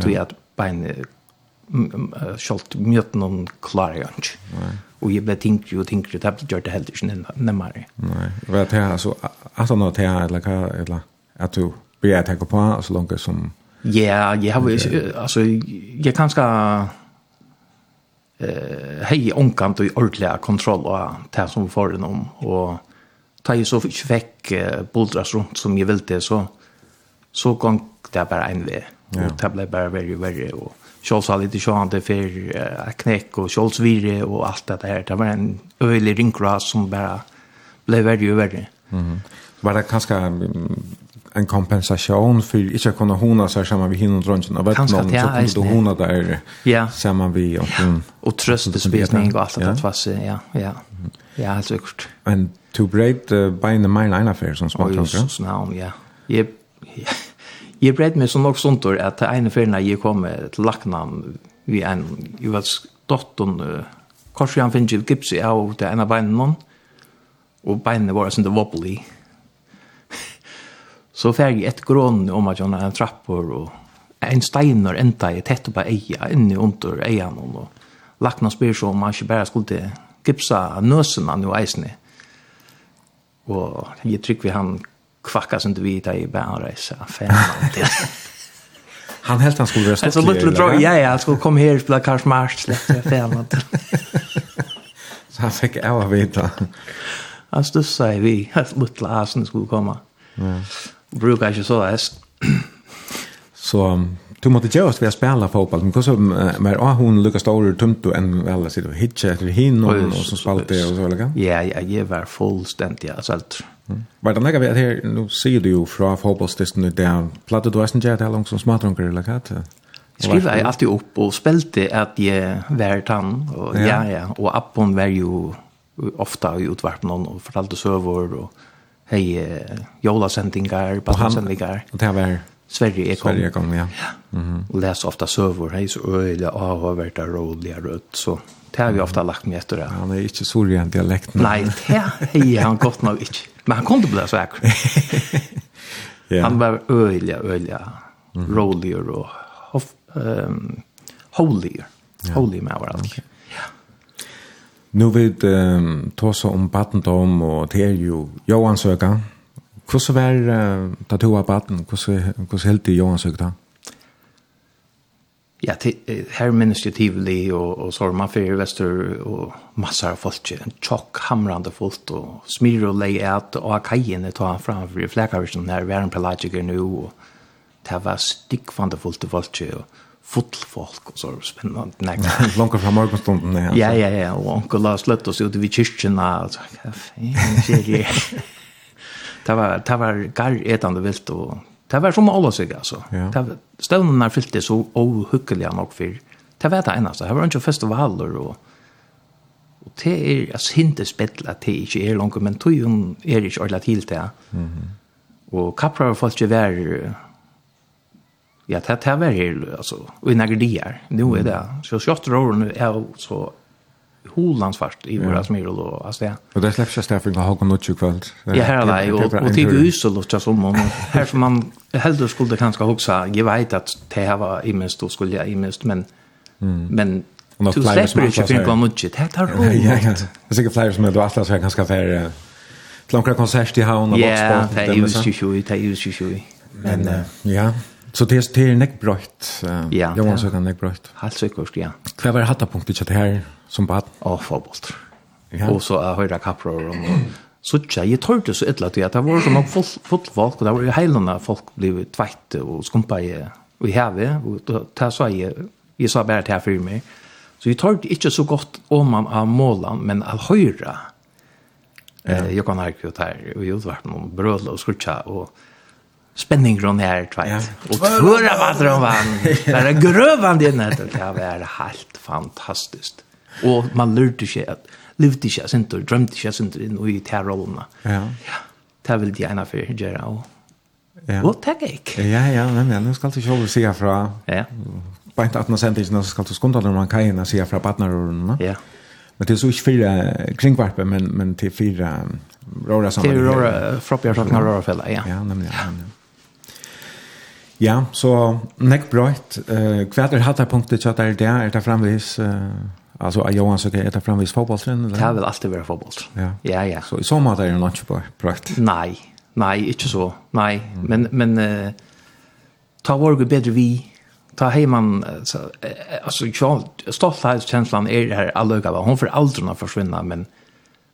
Så jag jeg at beinet skjølt mjøten om klarer jeg ikke. Nei og jeg ble tinkri og tinkri, det gjør det heller ikke nemmere. Nei, hva er det her, altså, at han har det her, eller hva, eller at du blir jeg tenker på, så langt som Ja, jeg har okay. altså jeg kan ska eh hej onkant och ordliga kontroll och det som får den om och ta ju så fick bultras runt som jag ville så så kan det bara en väg och det blev bara very very och Kjols har lite sjående for uh, knäck och Scholz virre och allt det här. Det var en øyelig rinkras som bara ble verre og verre. Mm. Var det ganska en kompensation för inte kunna hona sig samman vid hinna drönsen av vettnån så kunde du hona där ja. samman vid och, ja. och tröstespelning och allt det där ja, ja, ja, helt sikkert. Men to break uh, by the mine line affair som smakar Oj, sånn navn, ja. Jeg, <laughs> jeg bredd meg sånn nok sånt at det ene ferien jeg kom til laknam vi en, jeg var dottern uh, kanskje han finner gips i av det ene beinen og beinene var sånn det wobbly. Så fær jeg et grån om at jeg har en trappor og en steiner enda i tett på eia, inni under eia noen. Og lakna spyr så om man ikke bare skulle gipsa nøsene nå eisene. Og jeg trykker vi han kvakka som du vet i bæreise. Han <laughs> helt han skulle være stolt. Så lite dra ja ja, han skulle komma här spela Karl Marx släppte fel något. Så han fick jag veta. Han stussade vi, att <laughs> lilla Asen skulle komma. Ja brukar <clears throat> inte så läs. så du måste ju oss vi spela fotboll men så mer ah hon Lucas Storer tumt och en väl så och hitcha efter hin och så spalte och så. Ja, ja, jag var fullständigt alltså allt. Men den lägger vi här nu ser du ju från fotbollstesten där plattar du inte jag hur långt som smartrunkar eller kat. Skriva jag alltid upp och spelte att jag var tann. och ja ja och appen var ju ofta utvarp någon och fortalte server och hej hei jólasendingar, badasendingar. och det var Sverige kom. Sverige kom, ja. ja. Mm. Läs ofta server, hej så öliga av har varit där roliga rött så det har vi ofta lagt mig efter det. Han är inte sorgent dialekt. Nej, det hej han gott nog inte. Men han kunde bli så här. ja. Han <laughs> var öliga, öliga rolig roliga och ehm um, Holy med allt. Okay. Nu vet um, tosa om battendom og det er jo Johansøka. Hvordan var uh, tattoo av batten? Hvordan helt det Johansøka da? Ja, her minnes jo Tivoli og, og Sorma, Fyrir, Vester og massar av folk. En tjokk, hamrande folk og smyr og leie at og kajen er ta framfor i flækaversen her, vi er en pelagiker nu og det var stikkvande folk til folk og fotfolk og så spennende. Nei, langt fra morgenstunden. Ja, ja, ja, og onkel la slett oss ute vid kyrkjen, og så, hva faen skjer det? <laughs> Det var, det var garretende vilt, og det var som alla sig seg, altså. Ja. Støvnene er fyllt det så ohyggelige nok for, det var det eneste, det var ikke festivaler, og, og det er, altså, hinte spettel at det ikke er langt, men tog er ikke ordentlig til det. Mhm. Og kapprar folk ikke være, Ja, det här var det alltså. Och i några dier. Nu är det. Så jag skjort rör nu är så holandsvart i våra smyrol och alltså det. Och det släpps just därför att ha kommit ut kväll. Ja, här är det. Och det är ju så låtsas som om. Här som man hellre skulle kanske också. Jag vet att det här var i minst och skulle jag i minst. Men, men Du släpper ikke för en gång mycket. Det tar roligt. Ja, ja. Det er sikkert flere som er, du atlas här ganske færre til några konsert i Havn og Voxbolt. Ja, det är ju 27, det er jo 27. Men ja, Så det är det är näck bröjt. Ja. Jag var så kan näck bröjt. Helt säkert, ja. Kvar var hatta punkt det här som bad. Ja, fotboll. Ja. Och så har jag kapro och så tjej jag trodde så illa att det var som full full folk och det var ju hela folk blev tvätt och skumpa i i havet och ta så jag jag sa bara till för mig. Så jag trodde inte så gott om man av målan men av höra. Eh jag kan ha gjort här och gjort vart någon bröd och skrutcha och spänning runt här tvåt. Ja. Och förra de vann. <laughs> Det är grövan det när det var helt fantastiskt. Och man lärde sig att levde sig inte och drömde sig inte in i terrorna. Ja. Ja. Det vill det ena för göra och Ja. Och tack ik. Ja, ja, men ja, nu ska du själv se fra. Ja. På ett annat sätt så ska du skunda när man kan se fra partnerorna. Ja. Men det är så inte fyra kringvarpen, men, men till fyra röra samman. Till röra, froppjar sakerna röra fälla, ja. Ja, nämligen. Ja. Ja, så nek brøyt. Uh, hva er hatt punktet til at det er det? Er det fremvis... Uh, altså jag Johan så er det ta fotballtrinn? Det fotbollslen eller? Alltid vara fotboll. Ja. Ja, ja. Så i så måte er det nok ikke brøyt? Nei, nei, ikke så. nei, mm. men men uh, ta vår gå bättre vi ta hemman så alltså jag stolthetskänslan är det här allöga hon får aldrig att forsvinna, men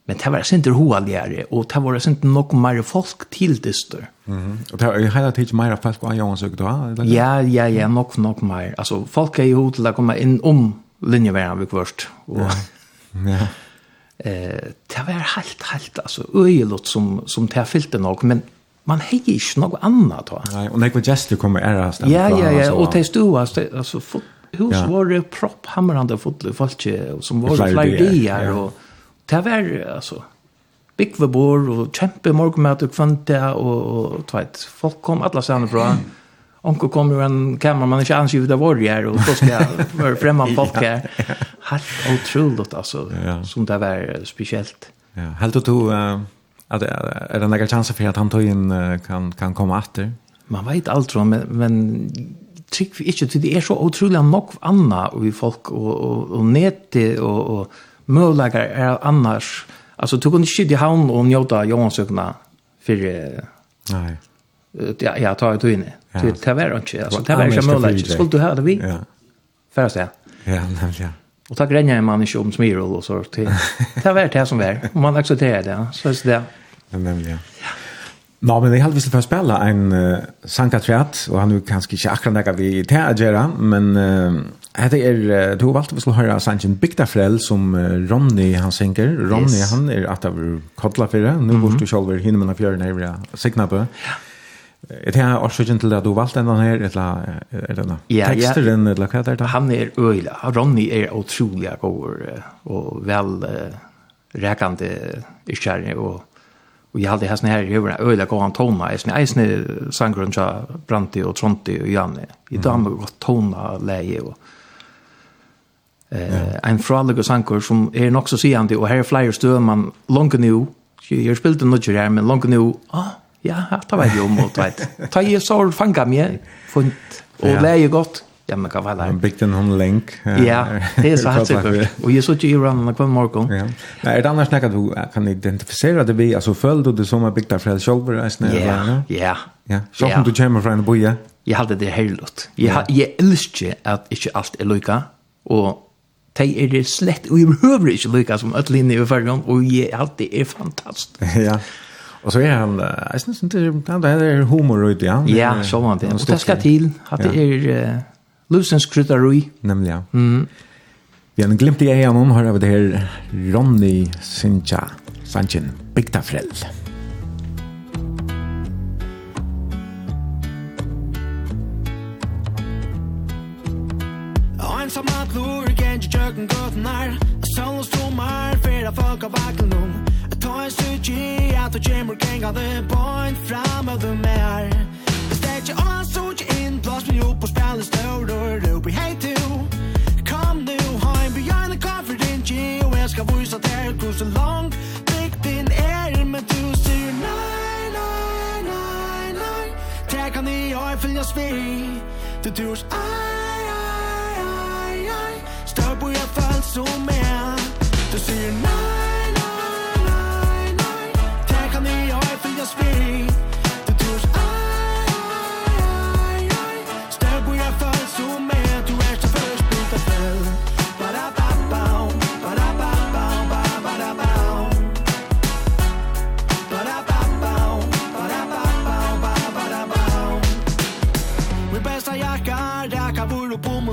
Men det var sent hoaligare och det var inte nog mer folk till dyster. Mhm. Och det har hela tiden mer folk på jag ansökte då. Ja, ja, ja, nog nog mer. Alltså folk är ju hot att komma in om linjevägen vi först och <laughs> Ja. Eh, det var helt helt alltså öjligt som som det fyllde nog men man hejer inte något annat då. Nej, och när jag just kommer ära stämma. Ja, ja, ja, och det stod alltså hus var det propp hamrande fotboll folk som var flera dagar och det var, altså, bygve bor, og kjempe morgenmat og kvante, og, og tveit, folk kom alle stedene fra. Onkel kom jo en kameramann, ikke anskivet av vår her, og så skal jeg være fremme folk <laughs> her. Helt utrolig, altså, ja. som det var spesielt. Ja, helt og to, uh, er det, några chanser för att for at han tog inn kan, kan komme etter? Man vet alt, men, men trykk vi ikke, det er så utrolig nok annet vi folk, og, og, og nete, og, og möjliga är annars. Alltså tog hon inte sitta i havn och njóta av Johansökna för... Nej. Ja, jag tar det inne. Det var inte, alltså det var inte möjligt. Skulle du ha det vi? Ja. Färre säga. Ja, nämligen. Och tack Renja man inte om smyrol och så. till. Det var det som var. Om man accepterar det, så är det. Ja, nämligen. <laughs> Ja. Nå, men jeg hadde visst for å spille en uh, sangkatriat, og han er kanskje ikke akkurat nekka vi til å gjøre, men uh, hette er, uh, du valgte vi skulle høre sangen Bygdafrell, som uh, Ronny han synger. Ronny, yes. han er at av kodla for det, nå bort du selv hinne med fjøren her vi har på. Er det her årsøkjen til at du valgte denne her, eller er det ja, teksteren, eller hva er det? Han er øyla, Ronny er utrolig god og vel uh, rekende iskjæring, og Og jeg hadde hesten her i høyre, øyla gav han tona, jeg eisne sangrun tja Branti og Tronti og Janne. I dag har gått tona leie og eh, en fralig og som er nok så sigende, og her er flyer støv man langt nu, jeg spilte nødger her, men langt nu, ah, ja, det var jo om, og vet, ta jeg sår fanga meg, funt, og leie godt, ja men kan vara. Han bygde en hon länk. Ja, det är så här typ. Och jag såg ju i ramen på morgon. Ja. Nej, det annars snackar du kan identifiera det vi alltså följde det som är byggt av fred själva resten. Ja. Ja. Ja. Så kom du kommer från boja. Jag hade det helt. Jag jag elsker att inte alt er lykka, och de er det slett, og jeg behøver ikke lykka som alle inne i fargen, og jeg alltid er fantastisk. <laughs> ja, Och så är han, jag syns inte det er, er humor ut, ja. Ja, så var det, og det skal til, at det er, Lusens krydderi. Nemlig, ja. Mm. Vi har en glimt i egen om, har vi det her Ronny Sincha Sanchin, Bygdafrell. Ensam at lur, gengi tjøkken gøtnar og stromar, fyrir folk av bakken om Ta en suji, at du kjemur genga det Point fram av du mer Sæt jer om, sot jer ind, blås mig opp og spærle støv, rør, røv, vi hej til. Kom nu, heim, vi gjerne koffer din, tje, og jeg skal vise dig, hvor så langt, blik din ære, men du sier nei, nei, nei, nei Tag ham i øje, følg svi Du det ai, ai, ai, ai Stør på jeg følt som er, du sier nei,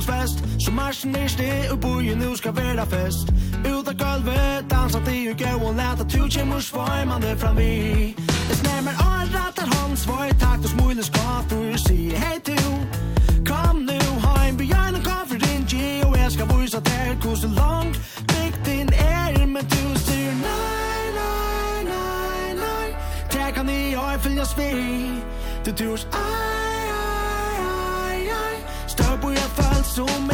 fest. Så marsen er sted og bojen nu skal være fest. Ut av gulvet, dansa til og gau og leta Tu kjemur svojmande fram vi Jeg snemmer all rattar hånd svoj takt og smulen skaffer Sier hei tu, kom nu heim Bjørn og kaffer din gi og jeg skal vise der Kose langt, bygg din er Men du sier nei, nei, nei, nei Trekkan i og jeg svi Du turs ai 不要放纵没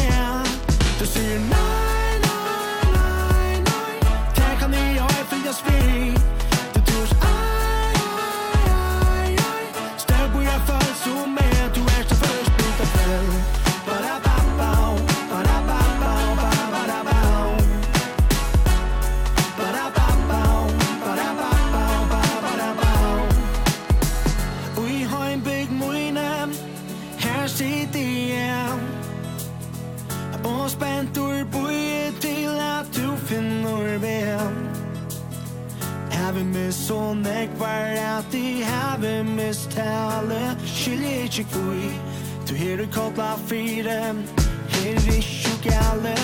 都是 nine nine nine take on the oil for your Så nekvar at de have mistale Skilje ikkje kvui Du her i kotla fire Her i ikkje gale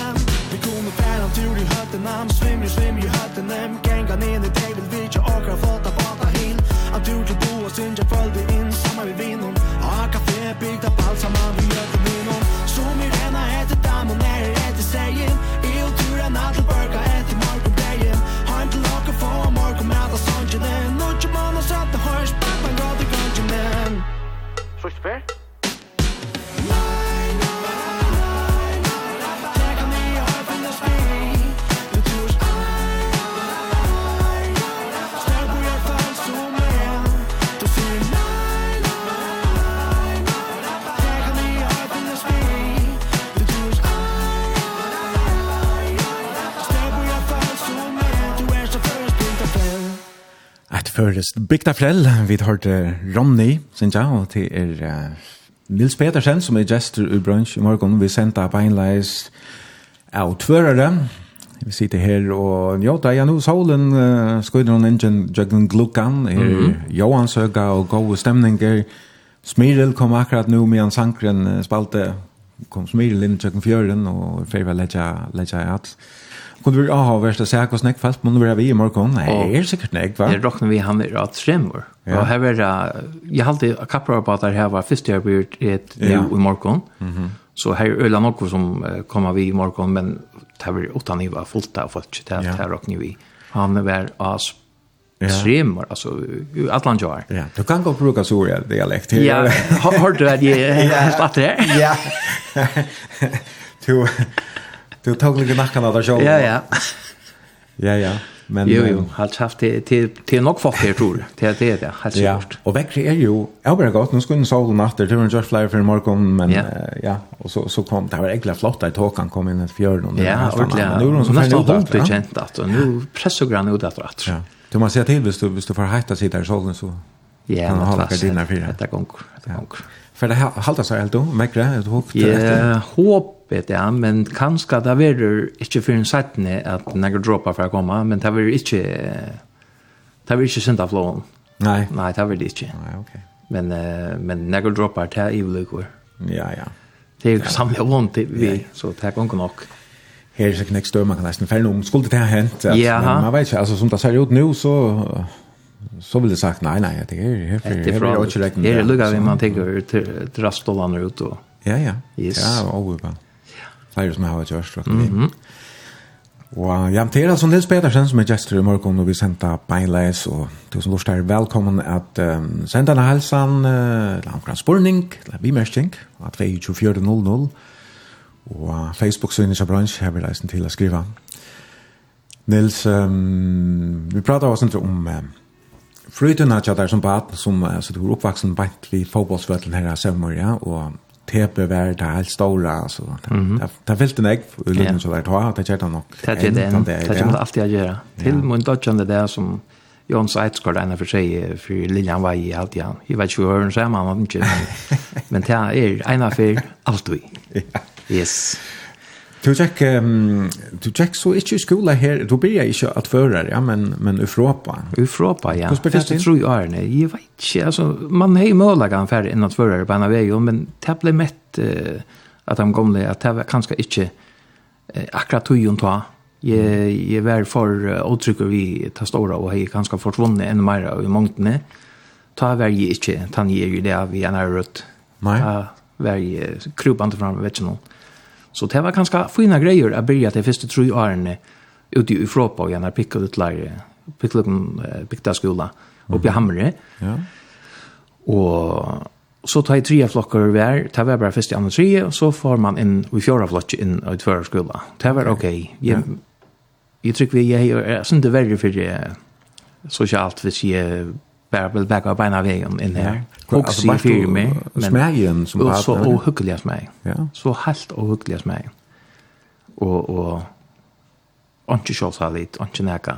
Vi kunne færa tur i høttene Am svimmer, svimmer i høttene Genga ned i tegel Vi ikkje okra fota bata hin Han tur til bo boa synsja følge inn Samma vi vinnon A kafé bygda balsama vi gjør til vinon Som i rena etter dam Og nere etter seien Jeg og turen at til børka etter Ganja man Noche manos at the horse Papa got the Ganja man Swish fair? først Bygda Frell, vi hørte Ronny, synes jeg, og til er uh, Nils Petersen, som er gestor i brunch i morgen. Vi sendte beinleis av tvørere. Vi sitter her og njóta, ja, nå solen uh, skøyder noen ingen jøggen glukkan, er, mm -hmm. Johansøga og gode stemninger. Smiril kom akkurat nå med en sankren spalte, kom Smiril inn jøggen fjøren og ferdig var letja, letja i kunde vi ha värsta säk och snäck fast men vi är i morgon. Nej, är säkert snäck va. Det rocknar vi han är att skämmer. Ja. Och här var det jag hade kaprar på att det här var första jag gjort ett nu i morgon. Mhm. Så här är öland också som kommer vi i morgon men det var utan ni var fullt av folk det här rocknar vi. Han var as Tremor, alltså Atlant jag. Ja, du kan gå och bruka Soria här dialekt. Ja, har du det? Ja, <laughs> att det. Ja. <laughs> Du Du tog lite nackarna där själv. Ja, ja. ja, ja. Men jo, jo, halt haft det till till nog för det tror det det det helt ja. Och väckte är ju jag bara gott nu skulle en sol natter till en just flyer för morgon men ja, ja och så så kom det var egentligen flott att Håkan kom in i fjärden Ja, ordentligt. Nu är de så fina ut det känt att och nu pressar grann ut att rätt. Ja. Du måste se till visst du visst du får hitta sig där solen så. Ja, det var det där för. Det går. Det går. För det halta sig helt då, mäkra ett hook till Ja, hoppet det, men kanske det blir det inte för en sättne att några droppar för att komma, men det blir inte det blir inte av flow. Nej. Nej, det blir det inte. Nej, okej. Men uh, men några droppar där i luckor. Ja, ja. Det är samma ont vi så det går nog Her er sikkert nekst dømer, man kan nesten ferne om, skulle det ha hent? Ja, man vet ikke, altså som det ser ut nå, så så vill det sagt nej nej det är helt det är inte rätt. Det är lugga vi man tänker till rastolan ut och. Ja ja. Yes. Ja, och bara. Flyger som har gjort så. Mhm. Og jeg amterer som Nils Petersen, som er gestor i morgen, og vi sender beinleis, og du som lort er velkommen at um, sende denne helsen, uh, la omkring spurning, la bimersting, at vi er 24.00, og Facebook-synet av bransj, her vil jeg leisen til å skrive. Nils, um, vi pratar oss inte om um, frøytuna tja der som baden som så du var oppvaksen bant vid fotbollsvøtlen her av Søvmur, ja, og tepe vær det helt stora, altså. Det er veldig negg, og lønnen så der ta, det kjert han nok. Det er det, det er det alltid å gjøre. Til min dødgjende det som Jon Seidsgaard ena for seg, for Lillian var i alt, ja. Jeg vet ikke hva hun sier, <laughs> men det er ena for alt vi. Yes. Du tjekk, um, du tjekk så ikke i skola her, du blir jeg ikke at fører, ja, men, men i Ufropa. Ufropa, ja. Hvordan spør det tror jeg er Jeg vet ikke, altså, man har jo målet han ferdig enn at fører på en av veien, men det ble mett uh, at de gamle, at det var kanskje ikke uh, akkurat tog hun ta. Jeg, jeg var for uh, åtrykker vi ta ståra, og jeg kanskje forsvunnet enda mer av i mångtene. Ta var jeg ikke, ta nye jo det vi er nærrødt. Nei. Ta var jeg krupende fram, vet ikke noe. Så det var ganske fina grejer att börja till första tre årene ute i Europa og gjerne picka ut lärare, picka upp picka skola oppe i Hamre. Ja. Och så tar jag tre flockar hver, tar var bara först i andra tre och så får man inn i fjorda flokker in i tvøra skola. Det var okej. Jeg, Jag, jag vi jag är sånt det värre for det sosialt hvis jeg bare vil backa på ena vägen in här. Och så för mig smägen som var så ohygglig smäg. Ja. Så helt ohygglig smäg. Och och anke shots har lit, anke näka.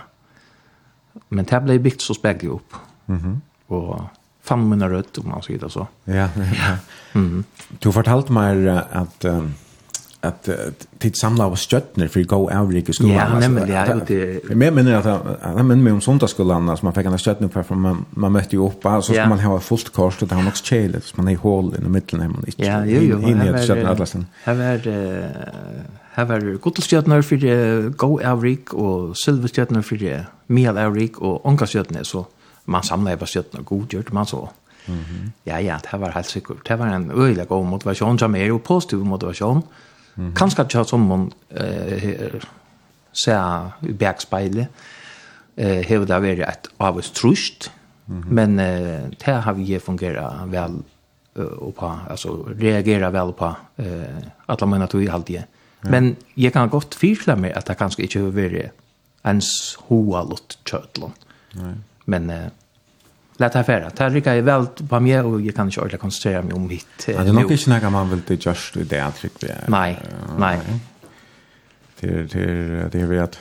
Men det blev byggt så späglig upp. Mhm. Mm och fem minuter rött om man säger det så. Ja. <laughs> ja. Mm. Du fortalte mig att um, att tid samla av stjärnor för gå avrik i skolan. Ja, nämligen ja, det men men att han men med om söndagsskolan som man fick en stjärna på för man man mötte ju upp så ska man ha fullt kors och det har också chailet så man är hål i mitten hemma inte. Ja, jo jo. In i stjärnan atlasen. Här var här var gudstjärnor för gå avrik och silverstjärnor för mel avrik och onkelstjärnor så man samlade på stjärnor godgjort man så. Mm -hmm. Ja, ja, det var helt sikkert. Det var en øyelig god motivasjon som er jo positiv motivasjon. Mm -hmm. Kanskje ikke som man eh, ser i bergspeilet, eh, har det vært et avvis trusht, mm -hmm. men eh, det har vi fungeret vel uh, på, altså reagera vel på eh, alle mine tog i halvdige. Ja. Men jeg kan godt fyrkla meg at det kanskje ikke har vært ens hoa lott kjøtlen. Men eh, lät här färra. Där rycker jag väl på mig och jag kan inte ordentligt koncentrera mig om mitt. Ja, det är nog inte när man vill det just i det att vi är. Nej, nej. Det är det det vi att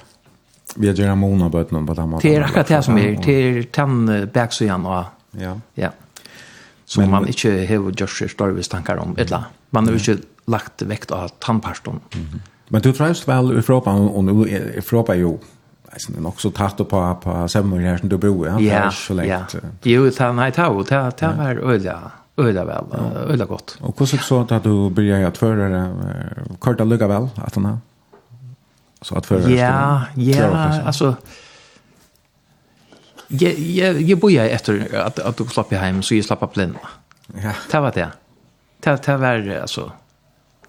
vi gör en månad på någon på den måten. Det är akkurat det som är till den backsiden och ja. Ja. Så man inte har just större tankar om ett la. Man har inte lagt vekt av tandpaston. Men du tror väl i Europa och nu i Europa ju alltså det är också tatt på på sämmer här som du bor ja. Ja så länge jo ta nej ta och ta ta var öliga öliga väl öliga gott och hur så att du börjar att föra korta lugga väl att han så att föra ja ja alltså jag jag jag bor jag efter att att du slapp hem så jag slapp plinna Ja. Det var det. Det det var alltså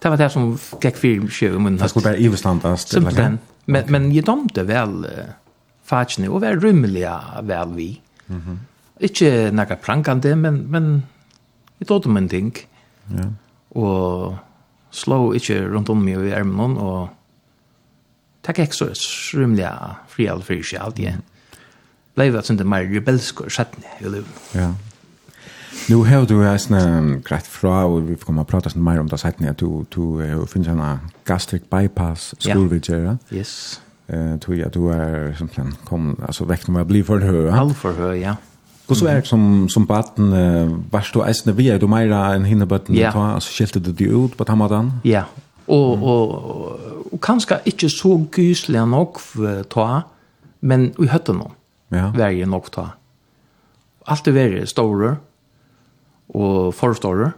Det var det som gikk fyrir sju i munnen. Det skulle bare ivestandast. Simpelthen. Men, okay. men jeg domte vel uh, fatsene og var rymmeliga vel vi. Mm -hmm. Ikke nekka prankande, men, men jeg tog dem en ting. Ja. Og slå ikke rundt om meg i ærmen og takk ikke så rymmeliga fri all fri seg alt igjen. Mm. Leivet sin det mer rebelsker settene i livet. Ja, Nu har du ju en greit fra, og vi kommer att prata mer om det seiten, at du, du uh, finns en gastric bypass skolvidgera. Ja. Yes. Uh, tror jeg du är som plan, kom, alltså vekk når jeg blir för høy. Halv för høy, ja. Hvordan er det som, som baden, uh, varst du eisne vi, är, du mer enn hinne baden, ja. ta, alltså skilte du de ut på tamadan? Ja, og, mm. og, og kanskje ikke så gyselig nok ta, men vi høtte noen, ja. verger nok ta. Alt det verger stårer, og forstårer.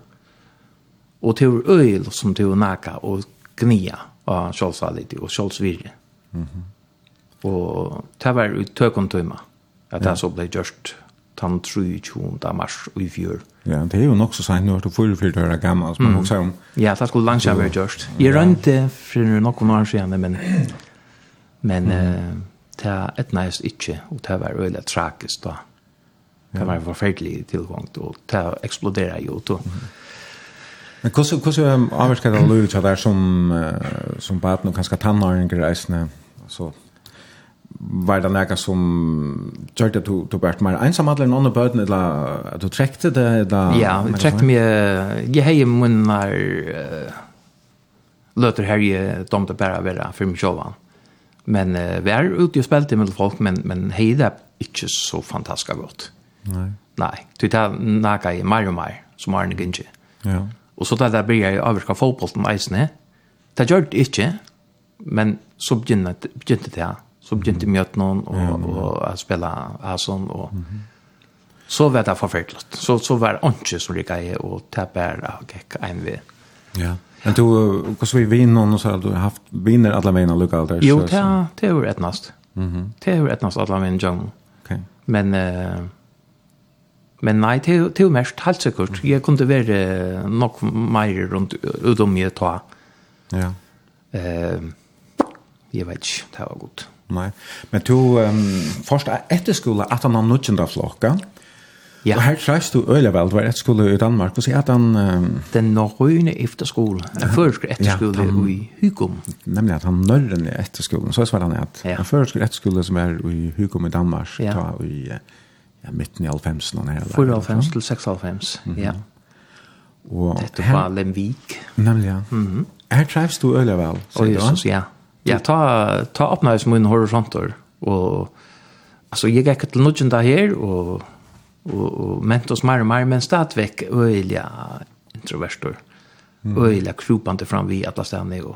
Og til øyel som til naka og gnia av kjølsalit og kjølsvirje. Mm -hmm. Og det var i tøkontøyma at det så ble gjørst den 23. mars i fjør. Ja, det er jo nok så sent nå, du får jo fyrt høre gammel, man også om... Ja, det skulle langt være gjørst. Jeg rønte for noen år siden, men, men mm. uh, det er et næst ikke, og det var veldig tragisk da. Mm Det var en forferdelig tilgång og det exploderade ju då. Men hvordan hvordan um, avvirker det lov til der som uh, som baden og kanskje tannaren reisende så var det noe som gjør det du, du ble mer ensam eller noen av bøten, eller at du trekte det? Eller, ja, jeg trekte meg, jeg har heier munner uh, løter her jeg domte bare å være for meg selv. Men uh, vi er ute og spilte med folk, men, men heier det ikke så fantastisk godt. Nej. Nej, det är några i mer og mer, som har en gynge. Ja. Och så där där blir jag avverka fotbollen ejsne. Det gör det inte, men så begynner det begynte det. Så begynte mjöt någon och och att spela Ason och så var det förfärligt. Så så var onche som lika är och tappar och gick en vi. Ja. Men du hvordan vi vinna någon så har du haft vinner alla mina lokal där. Jo, det är jo är rätt näst. Mhm. Det är rätt näst alla mina jung. Okej. Men eh Men nei, til, til mest, helt sikkert. Jeg kunne være nok mer rundt utom jeg ta. Ja. Uh, jeg vet ikke, det var godt. Nei, men du, um, først er etter skole, at han har nødvendig flokka. Ja. Og her treffes du øyelig vel, det var etter skole i Danmark, og sier at han... Um, Den norrøyne etter skole, den første etter skole ja, i Hygum. Nemlig at han norrøne etter skolen, så svarer han at ja. den første etter skole som er i Hygum i Danmark, ja. ta i... Uh, ja, midten i alfemsen. 4 til 6 alfems, mm -hmm. ja. Og Dette her, var Lemvik. Nemlig, ja. Mm -hmm. Her treffes du øyelig vel, sier du? Jesus, ja. Ja, ta, ta oppnå som en horisonter, og altså, jeg gikk til nødgjent av her, og, og, og mente oss mer og mer, men stadigvæk øyelig introverster, mm. øyelig krupende fram vi alle stedene, og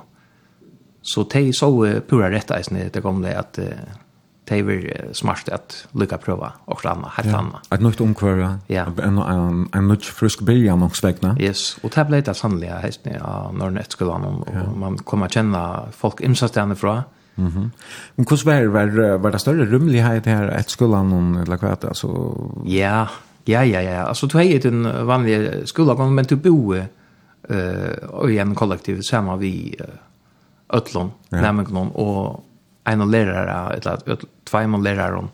så de så uh, pura rett eisene, det kom det at, uh, det är smart att lycka prova och annat helt ja. annat. Att nytt omkvar, Ja. En en en nytt frisk början nog svekna Yes, och det blev det sannliga häst ja, när det skulle man och man kommer känna folk imsastande från. Mhm. Mm Men hur var var var det större rymlighet här ett skolan någon eller vad alltså Ja. Ja ja ja. Alltså du har ju en vanlig skola men du bor eh uh, i en kollektiv samma vi uh, öllon ja. nämligen och en av lærere, eller två av lærere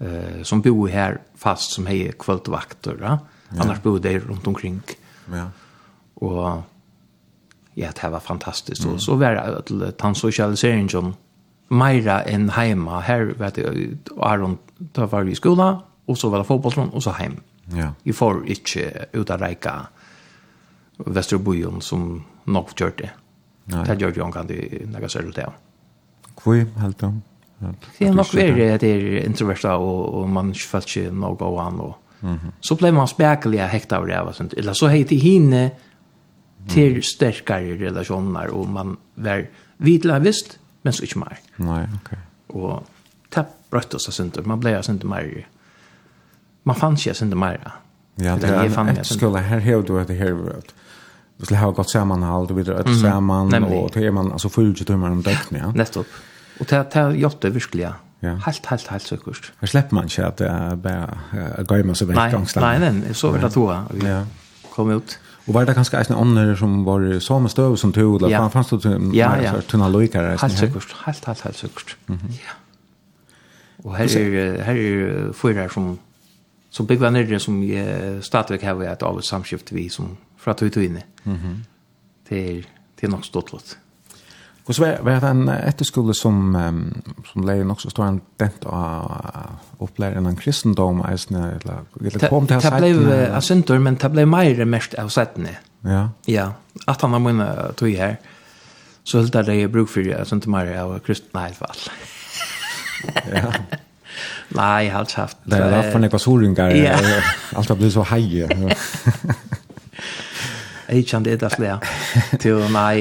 eh som bor här fast som har kvällvakter va ja. annars bor de runt omkring ja och ja det var fantastiskt mm. och så var det til tandsocialisering som Maira en hemma här vet du Aron da var vi i skola, och så var det fotbollsland och så hem. Ja. Vi får ikke ut av reika Vesterbojen som nok gjort det. Nej. Det gjør ju hon kan det lägga sig ut där. Hvor helt da? Det er nok veldig at det er introverta, og, man ikke følt ikke noe av han. Og, Så ble man spekelig hekta av det, sånt. eller så heit det hine til sterkere relasjoner, og man var vidla visst, men så ikke mer. Nei, ok. Og det brøtt oss av synder, man ble av synder mer. Man fann ikke synder mer. Ja, det er en skola, her hever du det här vi skulle ha gått samman allt och vidare ett samman och det är man alltså 40 timmar om dygnet ja. Nettopp. Och det det gjort det verkligen. Ja. Helt helt helt säkert. Jag släpper man inte att det är bara går man så väldigt gångst. Nej nej, så vill det då. Ja. Kom ut. Och var det kanske en annan som var samma stöv som tog eller ja. fanns det ja, ja. tunna lojkar. Helt säkert, helt helt helt säkert. Mm -hmm. Ja. Och här är här är fyra som som byggvar nere som stadigt har av ett samskift vi som fra tog tog inne. Mm. Det er, det er nok stått lott. Och så var det en efterskola som som lärde också stå en dent av uppläraren av kristendom eller eller kom till Det Det blev asentor men det blev mer mest av sättne. Ja. Ja, att han har mina tog här. Så helt där det är bruk för jag sånt mer av kristna i fall. Ja. <laughs> Nei, jeg har haft. Det är därför ni var så ringar. Allt har blivit så haj. Jeg kjente et eller annet til nei,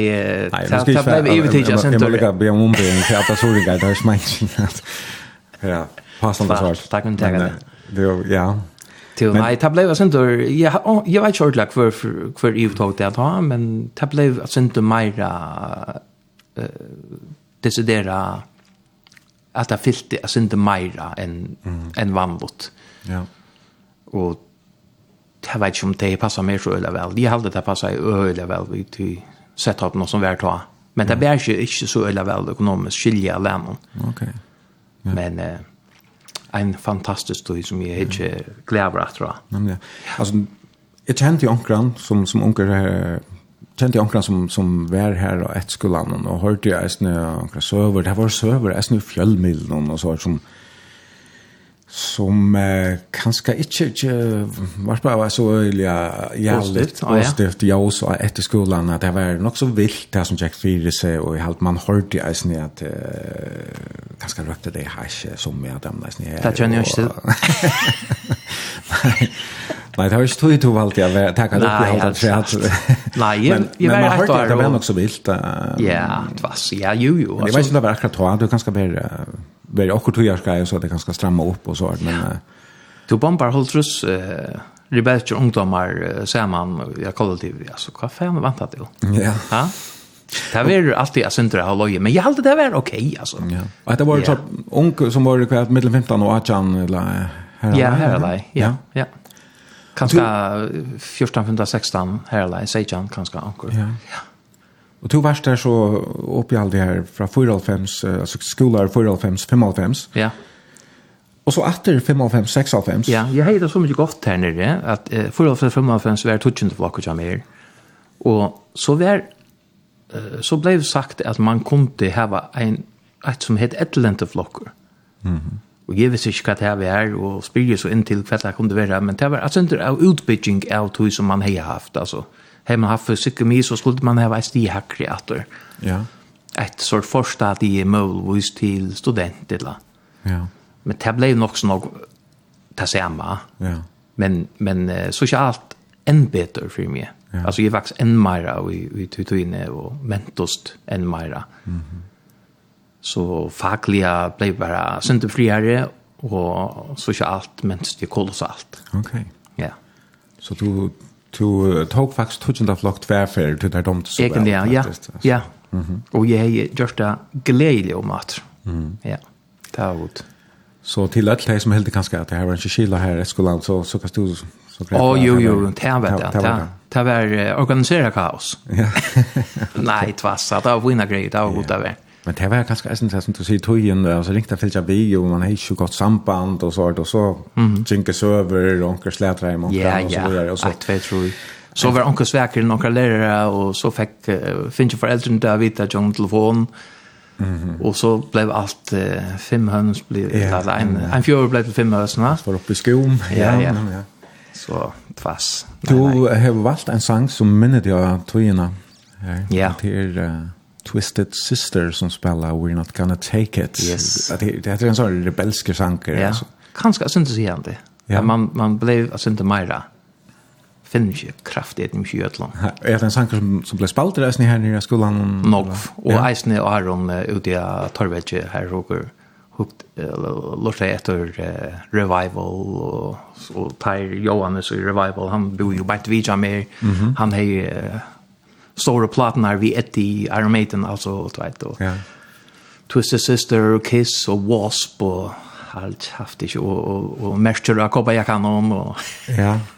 det ble ivetidja sentur. Jeg må lukka be om ombygging til at det sorg er det smengt. Ja, passende Tack men for det. Ja, Till nej, det blev sen då jag jag vet inte like för för ju tog det då men det blev sen då mera eh decidera att det fyllte sen då mera än än vanligt. Ja. Och jeg vet ikke om det passer mer så øyla vel. De halde det passer øyla vel, vi til sett opp noe som vært ha. Men det blir ikke, ikke så øyla vel økonomisk skilje alene. Ok. Ja. Men uh, en fantastisk tog som jeg ikke gleder at det. Nemlig. Altså, jeg kjente jo onkran som, som onker her, kjente jeg onkran som, som var her og et skolan, og hørte jeg eisne onkran søver, det var søver, eisne fjellmiddelen og så, som, som som eh, kanskje ikke, ikke var bare så ja, ja, litt positivt, ja, også etter skolen, at det var nok så vilt det som Jack Fyre seg, og jeg halte man hørte i eisen i at eh, kanskje røpte det her ikke så mye av dem eisen. Det kjenner jeg ikke til. <laughs> Nei, det har ikke tog to valgt jeg, det kan ikke holde at hatt. Nei, jeg var helt år. Men man hørte at det var nok så vilt. Ja, det var, ja, jo, jo. Men Jeg vet ikke om det var akkurat hva, du kan skal bare vara också tror jag ska så att det kanske stramma upp och så att men Du bombar Holtrus eh rebellion ungdomar saman jag kallar det alltså vad fan väntat du? Ja. Ja. Det var alltid jag synte det här loje, men jag hade det var okej alltså. Ja. Att det var så ung som var kvart mellan 15 och 18 eller här. Ja, här eller ja. Ja. Kanske 14, 15, 16 här eller 16 kanske ankor. Ja. Ja. Og to varst der så oppi alt det her fra 4,5, altså skolar 4,5, 5,5. Ja. Og så etter 5,5, 6,5. Ja, jeg har det så mye godt her nere, at eh, 4,5, 5,5 var tutsjende for akkurat mer. Og så var, så ble det sagt at man kunne hava en, et som het etterlente flokker. Mm -hmm. Og jeg visste ikke hva det her vi og spyrir så inntil hva det kunne være, men det var altså senter av utbygging av tog som man har haft, altså. Mm har man haft för sig så skulle man ha ett stighackreator. Ja. Ett sort första att det är möjligtvis till studenter. Ja. Men det ble nog så nog det samma. Ja. Men, men socialt än bättre för mig. Ja. Alltså jag växt än mer och vi tog inne och mentost än mer. Mm -hmm. Så fackliga blev bara synderfriare och socialt mentost det kolossalt. Okej. Okay. Ja. Så du du tog faktisk tutsjende flokk tverfer til der domte så vel. Ja, ja, ja. Mhm. Och jag är just där glädje om mhm Ja, det var gott. Så till att det som helt kanske att det här var en skilla här i skolan, så, så kan du... Å, jo, jo, det var det. Det var organisera kaos. Ja. <laughs> Nej, det var så greier, det var godt det var. Men det var ganska eisen det som du säger tojen, alltså ringta filtra vi och man har ju gott samband och så, och så jinkas över och onkel slätra hem och så vidare och så. Ja, ja, tror Så var onkel sväker några lärare och så fick finns ju föräldrarna där vita John telefon. Mm -hmm. Och så blev allt uh, fem höns blev ja, alltså en mm, en fjör blev till fem höns va? Var uppe i skom. Ja, ja. ja. ja. Så tvass. Du har valt en sång som minner dig av tojena. Ja. Det Uh, Twisted Sister som spelar We're Not Gonna Take It. Yes. Det, det är en sån rebelske sanker. Ja. Alltså. Kanske syntes igen det. Ja. Man, man blev alltså inte mera finner ikke kraft i dem Ja, Er det en sanger som, som ble spalt i reisene her nere i skolan? Nok, og ja. eisene og Aron uh, ute i Torvedje her hoker hukt lortet etter uh, revival og, og tar Johannes i revival, han bor jo bare vidja mer, mm -hmm. han har stora plattorna vi ett i Iron Maiden alltså och vet då. Ja. Twisted Sister Kiss och Wasp och allt haft ich och och, och Master och Kopa jag kan om och ja. <laughs>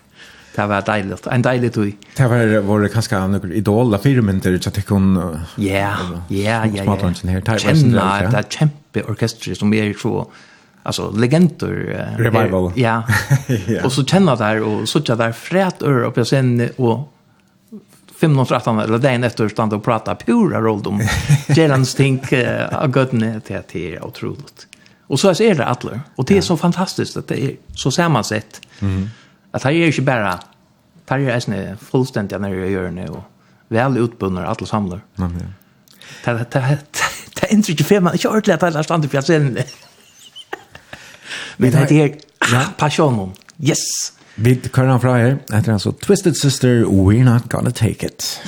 Det var deiligt. En deilig tog. Det var våre kanskje noen idola firmenter, ikke at det kun... Ja, ja, ja, ja. Kjemna, det er kjempe orkestret som er så... Alltså legender. Revival. Ja. <laughs> ja. Och så känna där och så där frät ör upp jag sen och 15-13 eller dagen efter stand och prata pura roll <laughs> om Gerlands tänk av gudne till att det är otroligt. Och så är det alla. Och det är så fantastiskt att det är så sammansatt. Mm. Att här är ju inte bara tar ju är fullständigt när jag gör nu och väl utbundna alla samlar. Det det det är inte riktigt fel man kör lätt alla stannar på scenen. Men det är passionen. Yes. Vi kører han fra her, etter han så Twisted Sister, We're Not Gonna Take It.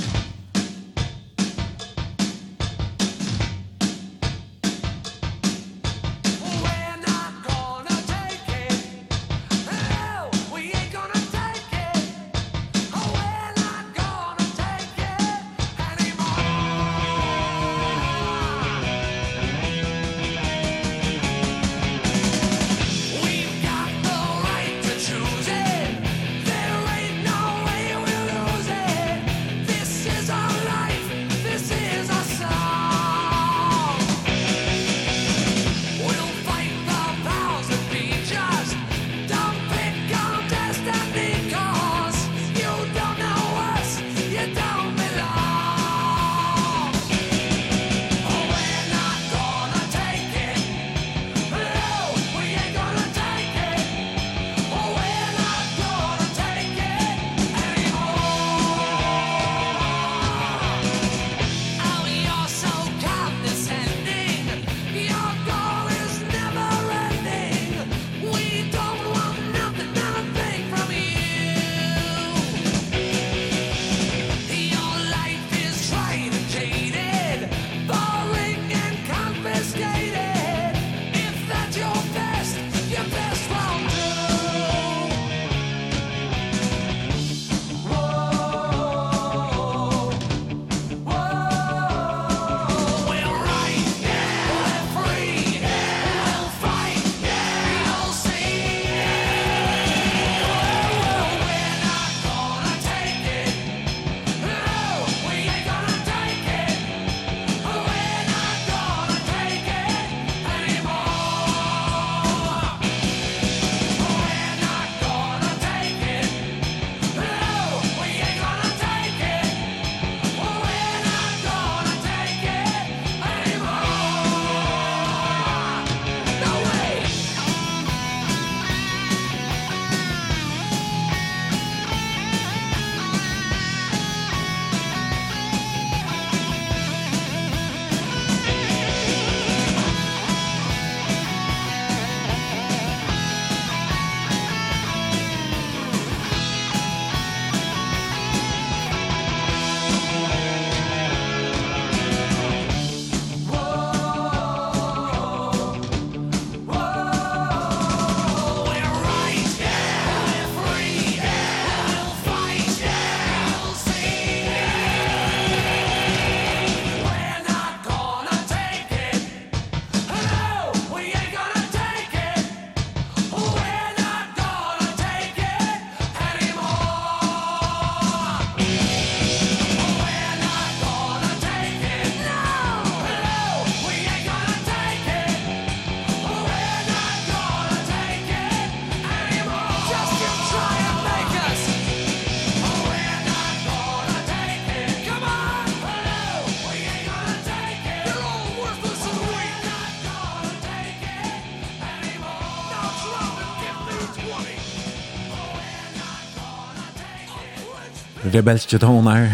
rebelske beltje toner.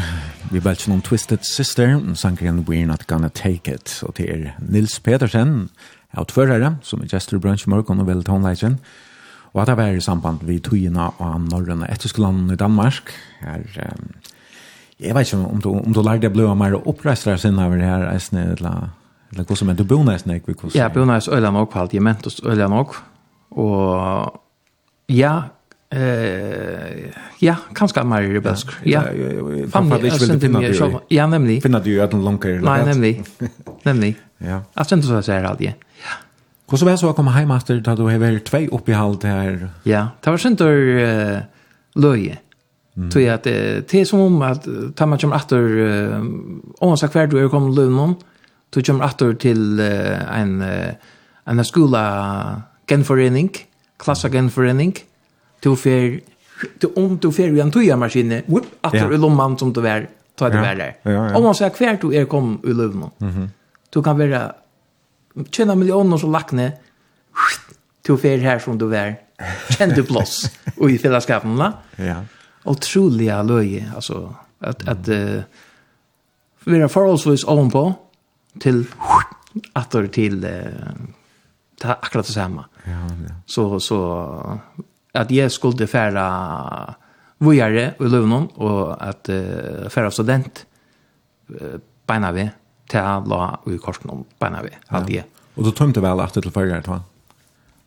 Vi beltje noen Twisted Sister, sangren We're Not Gonna Take It. Og til er Nils Petersen, outførere, som er gestor brunch i og vel tonleisen. Og at det var i samband vi togene av Norrøn og Etterskolan i Danmark. Her, um, jeg vet ikke om du, om du lærte å bli mer oppreistere sin over her, eisne, eller, eller hvordan men du bor nesten ikke? Hvordan, ja, bor nesten øyne nok på alt, jeg mente oss øyne nok. Og ja, eh, Ja, kanskje mer rebelsk. Ja, fan vad det skulle finna det. <laughs> Ja, nämligen. Finna det ju att en långkare. Nej, nämligen. Nämligen. Ja. Alltså inte så så här alltid. Ja. Hur så väl så komma hem efter då du har varit två uppe i halt här. Ja, det var synd att löje. Tror jag att det är som om att tar man kommer efter om så kvar du kommer lönen. Du kommer efter till en en skola genförening, klassgenförening. Du får om du fer ju en toja maskin upp att det lomman som du var ta det väl där. Om man säger kvärt du är kom ur lövna. Mhm. Du kan vara tjäna miljoner så lackne. Du fer här som du var. Känn du plats och <laughs> i fällskapen va? Ja. Otroliga löje alltså att att uh, vara förhållsvis on på till attor till eh, akkurat det samma. Ja, ja. Så så at jeg skulle fære vågare i Løvnån, og at uh, fære student uh, beina vi til å la i korsen om beina vi at jeg. Og du tømte vel at det til förra va?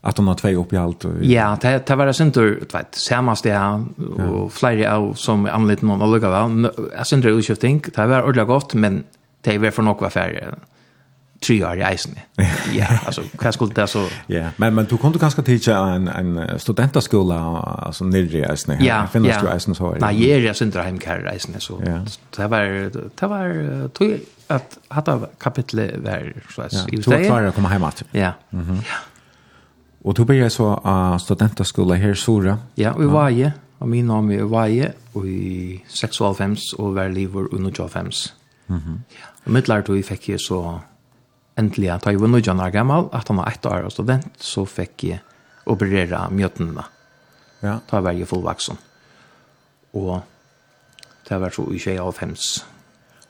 At hun har tvei upp i allt. Och... Ja, det, det var det du vet, sammaste og och flera av som anlitt noen att lugga. Jag synte det utskiftning. Det var ordentlig godt, men det var for nok var färre. Mm tre år i eisen. <laughs> Ja, alltså vad skulle det så Ja, men men du kunde kanske teacha en en studentaskola alltså nere i eisen. Ja, finns du eisen så. Nej, jag är sen där hem kär eisen så. Det var det var tror jag att hata kapitel var så att säga. Så klara komma hem att. Ja. Mhm. Och du började så uh, studentaskola här i Sora. Ja, vi var ju. Og min navn er Vaje, og i 6 og var livet under 25. Mm -hmm. Ja. Og mitt lærte vi fikk jeg så endelig at jeg var nødjan år gammel, at han var ett år og student, så fikk jeg operere mjøtene. Ja. Da var jeg fullvaksen. Og det var så i 2005.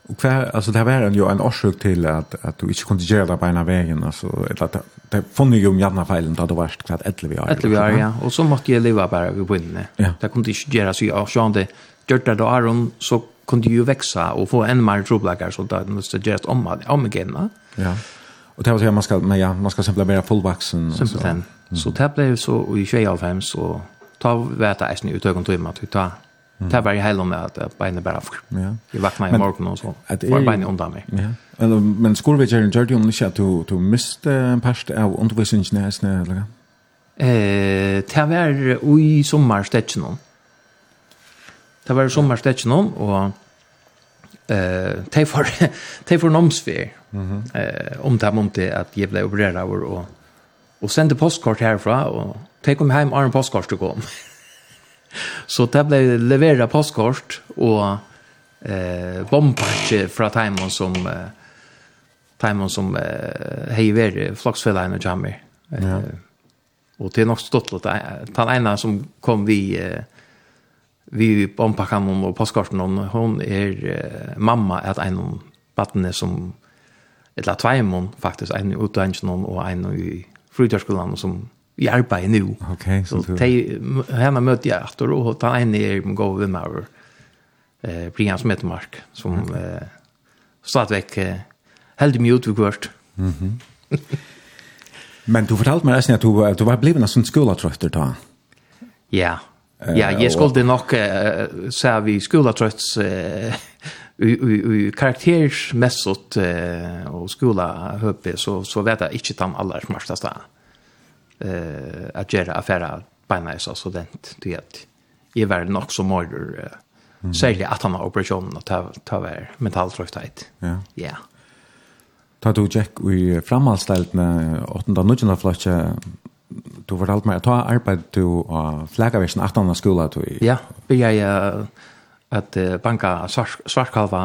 Og hva, altså det var jo en årsøk til at, at du ikke kunne gjøre det på en av veien, altså, eller at det funnet jo om gjerne feilen da du var kvart 11 år. 11 år ja Og så måtte jeg leve bare ved bunnene. Ja. Det kunne ikke gjøre så jag så han det gjør det da Aron så kunde ju växa och få en mer troblakar så där måste göras om om igen. Ja. Och det var så man ska men ja, man ska simpelt bara fullvaxen så. Mm. Så det blev så i 25 så ta veta är snitt utögon timmar att ta. Det var ju hela med att beina bara. Ja. Jag vaknade i morgon och så. Var beina undan mig. Ja. Eller men skolveckan gjorde ju inte att du du miste en past av undervisningen nästan eller. Eh, det var i sommarstäcken. Det var i sommarstäcken och eh tej för <laughs> tej för nomsfär. Mhm. Eh om det om det att ge blev opererad och och sände postkort härifrån och tej kom hem en <laughs> postkort att kom. så det blev leverera postkort och eh bompatch från Timon som eh, Timon som eh, hejer flaxfällan och jammer. Ja. Och det är nog stått lite. Han ena som kom vi eh, vi bompakan hon och postkorten hon hon är eh, mamma att en barn som ett la två mån faktiskt en utdanning hon och en i fritidsskolan som i arbeid nu. Okej Okay, så so de, henne møtte jeg etter, og ta en i med gå ved meg eh, Brian som heter Mark, som okay. eh, stadig veck eh, heldig mye utvikvart. Mm -hmm. Men du fortalte meg nesten at du, du var blevet en sånn skoletrøtter da. Ja, Ja, jag skulle nog uh, säga vi skulle ha trötts uh, i karaktärsmässigt uh, och skola höppe så, så vet jag inte de allra smartaste uh, att göra affärer beina i som student. Det är att jag var nog så mörder uh, Mm. Særlig at han har operasjonen og ta, ta vær mentaltrøftheit. Ja. ja. Ta du Jack i framhalsteltene 8. og 9. flotje du fortalte meg at du arbeid du og flaggervisen 18. skola du i. Ja, vi er at uh, banka svartkalva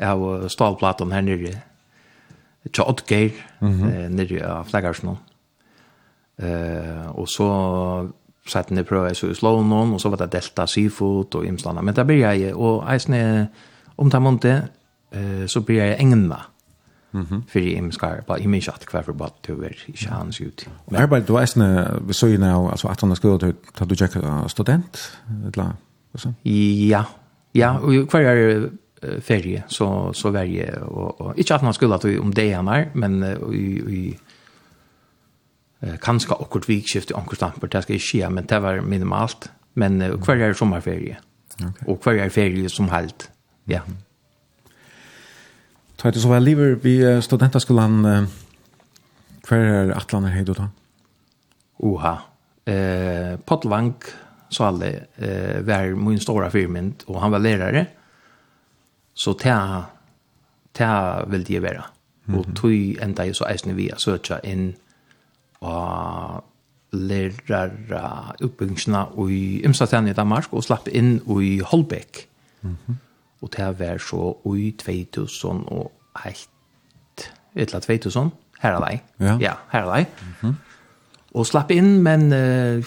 av stålplaten her nere. Tja Oddgeir nere av flaggervisen. Og så satt ni prøve så i Slånon, og så var det Delta Seafood og Imslanda. Men da blir jeg, og eisne om det måned, så blir jeg engna. Mm -hmm. För i imskar på i min chatt kvar för bara to är chans ut. Men arbetar du äsna vi så ju nu alltså att han skulle ta du checka student eller så. Ja. Ja, och kvar är ferie så så varje och, och inte att man skulle att om det är mer men i i kanske akkurat vikskifte ankorstamper det ska ske men det var minimalt men kvar är sommarferie. Okay. Och kvar är ferie som helt. Ja. Mm -hmm. Så det så väl lever vi studentaskolan eh, kvar är Atlan då. Oha. Eh Pottvank så alle eh var min stora firmint och han var lärare. Så ta ta vill det vara. Mm -hmm. Och tog enda ju så äsna via söka in och lärare uppbyggnaderna i Imsatän i Danmark och slapp in i Holbæk. Mhm. Mm -hmm og det var så ui 2000 og heilt, etla 2000, her er deg. Ja. ja, her er deg. Mm -hmm. Og slapp inn, men uh,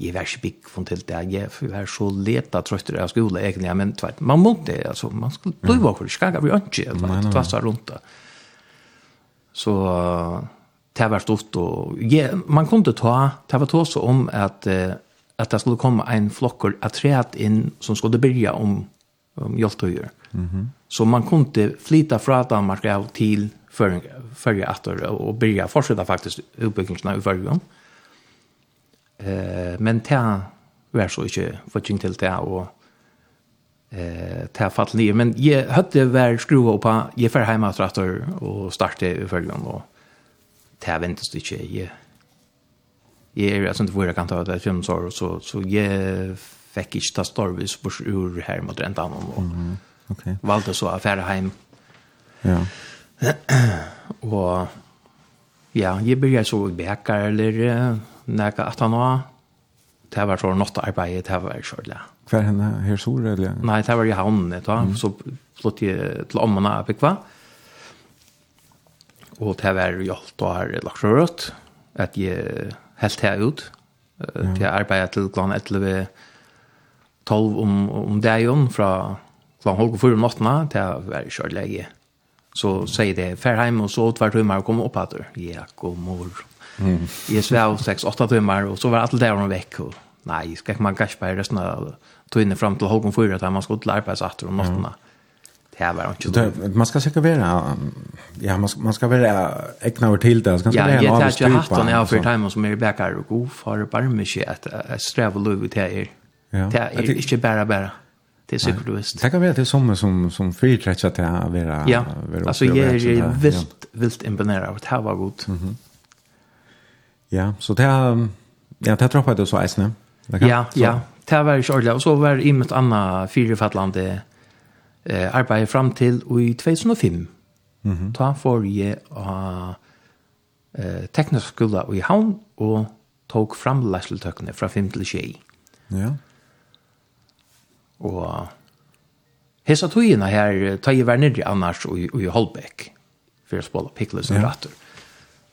jeg var ikke bygg for til det, jeg var så leta trøytter av skole egentlig, men tveit, man måtte, altså, man skulle bli mm. vakker, skakka vi ikke, eller tvassa rundt det. Så det var stort, og jeg, man kunne ta, det var tås om at, uh, at det skulle komme en flokker at treet inn som skulle byrja om um, hjältöjer. Mm -hmm. Så man kunde flytta från Danmark av till förra attor och börja fortsätta faktiskt uppbyggnaderna i förra. Eh, men det var så inte fortsättning till det och eh ta fall ner men jag hade väl skruva på jag för hemma traktor och starta i följande och det inte jag jag är alltså inte vad kan ta det fem så så så jag fick inte ta storvis på ur här mot rent annan och mm, okay. valde så affär hem. Ja. <clears throat> och ja, jag började så i bäckar eller när att han var det var så något arbete det var så där. Kvar henne här så eller? Nej, det var i hamnen då mm. så flott jag till ommarna upp kvar. Och det var ju allt då här lagt rött att jag helt här ut Ja. Det arbeidet til klant etter 11 12 om, om dagen fra klokken halv og fyra om nattene til var være kjørlege. Så sier det, fer hjem og så tvert timer og kom opp etter. Ja, god mor. Mm. Jeg svev 6-8 timer, og så var alt det der vekk. Og, nei, skal ikke man gass på resten av tøyene frem til halv og fyra, da man skulle til arbeidsakter om nattene. Mm. Det var inte det. Man ska säkert vara ja, man ska, man ska vara ägna över till det. Ska ja, vara en avstrypa. Ja, jag tar ju hattan jag har för tajmen som är bäckar och god för bara mycket att sträva löv ut här. Ja. Det är inte bara bara. Det är sikkert du visst. Det kan vara det som, som, som fyrtrekker til å vara Ja, Alltså jag är er vilt, vilt imponerad av at det var godt. Mhm. Ja, så det er, ja, det er troppet det så eisende. Ja, ja, det var ikke ordentlig. Og så var det i mitt annet firefattlande eh, arbeid fram til i 2005. Mm -hmm. Da får jeg eh, teknisk skola i Havn og tok fram læseltøkene fra 5 til 6. Ja. Og hesa tøyina her tøy var nedi annars og i Holbæk for å spille pickles og rattur.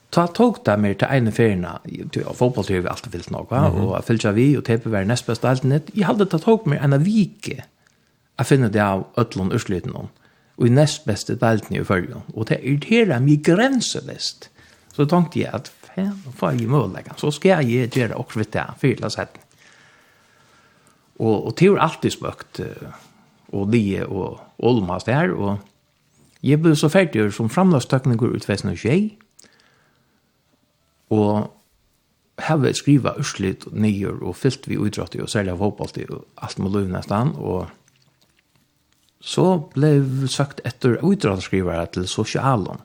Ta tog det mer til ene ferina, til fotball fotballtøy vi alltid vilt noe, og jeg fyllt vi, og tepe var nest best alt nytt. Jeg hadde tatt tog mer enn av vike, jeg finner det av øtlån ursliten om, og i nest beste delten i følge, og det irriterer meg grenselest. Så tenkte jeg at, faen, får jeg mulighet, så skal jeg gjøre også vidt det, fyrla setten. Og, og det er alltid smøkt, og lige, og olmast her. og jeg ble så ferdig som framlagstøkninger ut tjej. og her vil jeg skrive urslit og nyer og fyllt vi idrott og særlig av fotball og alt med løv nesten og så ble blev søkt etter idrottsskrivare til sosialen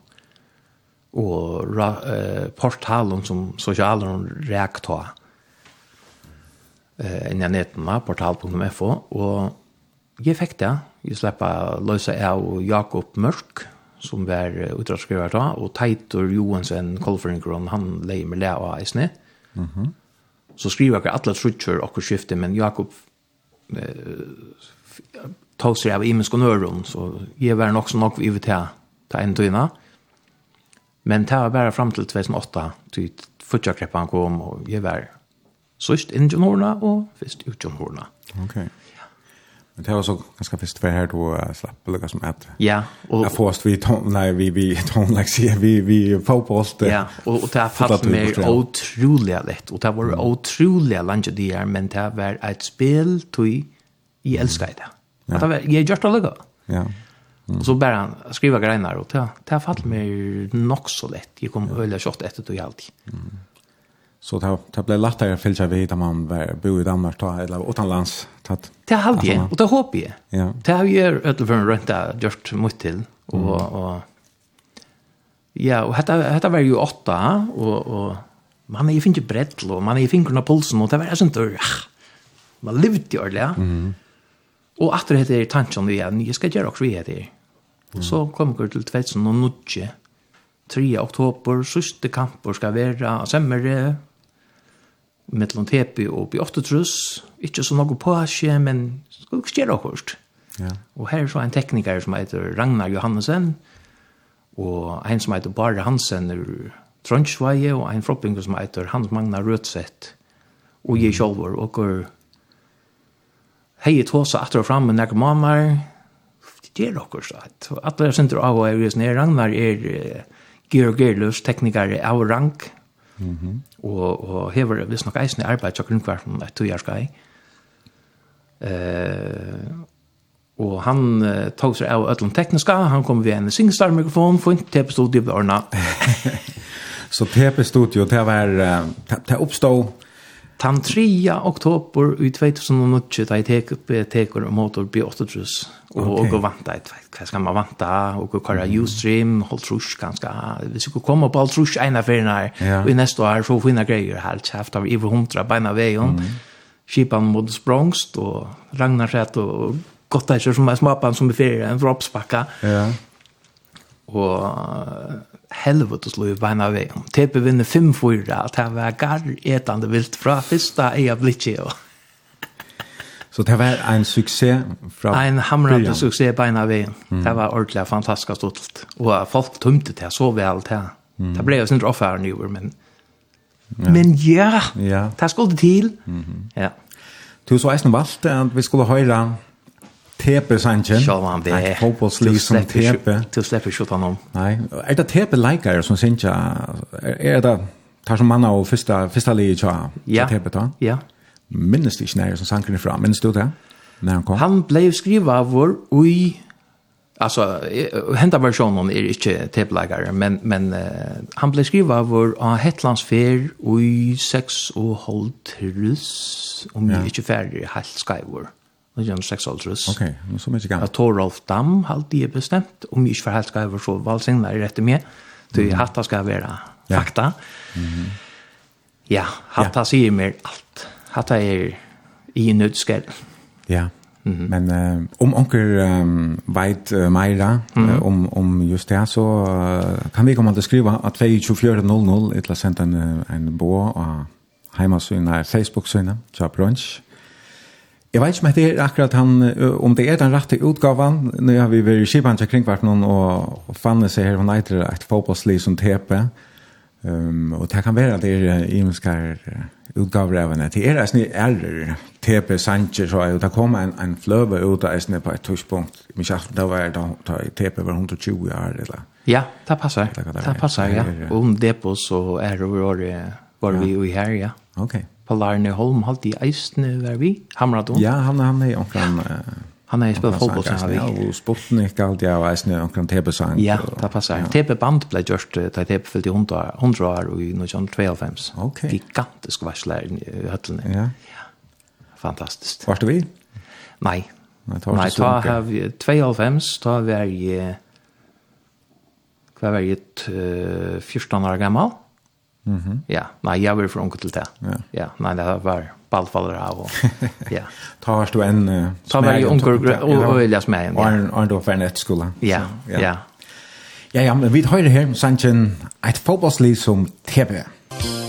og eh, portalen som sosialen rekta eh, inn i nettene, portal.fo, og jeg fikk det. Jeg slipper løse av Jakob Mørk, som var utdragsskriver da, og Teitor Johansen Kolfringron, han leier med lea og eisne. Mm -hmm. Så skriver jeg alle trutcher og skiftet, men Jakob eh, tog seg av imensk og nøron, så jeg var nok så nok i VT ta en tøyna. Men det var bare frem til 2008, til Futjakreppene kom, og jeg var Sørst innan hårene, og først utan hårene. Ok. Ja. Men det var så ganska for her, här då slapp eller som att. Ja, och jag först vi nej vi vi ton like sier, vi vi fotbollst. Ja, och og det har fallit mig otroligt lätt och det var otroligt langt det är men det var et spel tui i elsker det. Att det var jag just det gå. Ja. Og så bara skriva grejer och det det har fallit mig nok så lätt. Jag kom öliga shot efter det alltid. Mm. Så det, det ble lettere å fylle vid da man bo i Danmark, ta, eller utenlands. Ta, det har jeg, og det håper jeg. Ja. Det har jeg for rundt det gjort mot til. Og, mm. og, ja, og dette, dette var jo åtta, og, og man er jo finner brett, og man er jo finner av pulsen, og det var sånn, ah, man levde jo ordentlig, ja. Mm. Og etter det er tanken vi er, jeg skal gjøre også vi heter. Mm. Så kom jeg til 2009, 3. oktober, siste kamper skal være, semmere, mellom tepi og oppe 8 trus, ikke så noe påskje, men skal ikke gjøre akkurat. Ja. Og her er så en tekniker som heter Ragnar Johannesen, og en som heter Bare Hansen ur Trondheimsveie, og en fropping som heter Hans Magna Rødseth, og jeg selv, og hvor hei tåsa atter og fram med nekker mamar, det er akkurat. Atter er senter av og er Ragnar er georgerløs tekniker av rank, Mm -hmm. Og, og hever hvis nok eisen i arbeid til grunnkvarten et tog jeg Eh, og han uh, tog seg av ødelen tekniska, han kom ved en singstar-mikrofon, fint tepestudio på ordene. <laughs> Så TP-studio, det var, det, det oppstod Tan 3. oktober i 2008, da jeg teker teker motor blir 8 trus. Og okay. og vanta et hva skal man vanta og hva er Ustream hold trus ganske hvis du kommer på alt trus ena ferien her ja. og i neste år så finner greier her kjeft av Iver Hundra beina veien mm. Kipan mot Sprongst og Ragnarsett og Gottasjer som er smapan som er ferien en droppspakka ja. og helvete slå i beina veien. Tepe vinner 5-4, at det var gar garretande vilt fra første eia blittje. Så det var en suksess fra En hamrande suksess beina veien. Det var ordentlig fantastisk stolt. Og folk tømte det så vel til. Mm. Det ble jo sin offær nyår, men... Men ja, ja. det skulle til. Ja. Du så eisen valgte at vi skulle høre Tepe Sanchez. Ja, man det. Jag hoppas liksom Tepe. Du släpper skjuta honom. Nej, är det Tepe likare som Sanchez? Är det tar som manna och första första ledet ja. Ja. Tepe då? Ja. Minns det snär som sank fram. Minns du det? När han kom. Han blev skriva vår oj Alltså hända versionen är inte tepläggare men men uh, han blev skriva vår av Hetlandsfär i 6 och halv trus om ja. inte färdig helt skyward. 1956. Okej, okay, nu så mycket gammalt. Torolf Dam hade det bestämt om jag inte förhällt ska över så valsingna i rätt med. Så mm. hatta ska vara ja. fakta. Mm -hmm. Ja, hatta ja. säger mer allt. Hatta är i nödskall. Ja. Mm -hmm. Men uh, om onkel um, vet uh, Meira mm -hmm. uh, om om just det så uh, kan vi komma att skriva att 2400 eller sända en en bo och hemma så Facebook så inne, brunch. Jeg vet ikke om det er akkurat han, om det er den rette utgaven, nå har vi vært i Kipan til kringkvarten og, og fannet seg her på Neiter, et fotbollsliv som tepe, um, og det kan være at det er imenskar utgaver av henne, det er en ærer, tepe, sanger, så det kom en, en fløve ut av eisne på et tørspunkt, men ikke det var da, da tepe var 120 år, eller? Ja, det passer, det passer, ja, og om depos på så er det var vi jo her, ja. Okay på Larne Holm halt i Eisne var vi hamrat om. Ja, han han är och han han är spelat fotboll så har vi. Ja, och alt ja, jag Eisne och kan tepe sang. Ja, det passar. Tepe band ble just det tepe för de 100 100 år i någon 12 fems. Gigantisk varslar i höllen. Ja. Fantastisk. Var det vi? Nei. Nej, då har vi 92, då var jag Hva var jag 14 år gammal. Mm -hmm. Ja, nej jag vill från till det. Ja. ja, nei, det var ballfaller av Og, <laughs> ja. Ta Tar du en uh, Tar väl onkel och Elias med. Ja. Arn Arn då för nätskolan. Ja, ja. Ja, ja, men vi hører her, Sanchez et fotbollsliv som TV. Ja.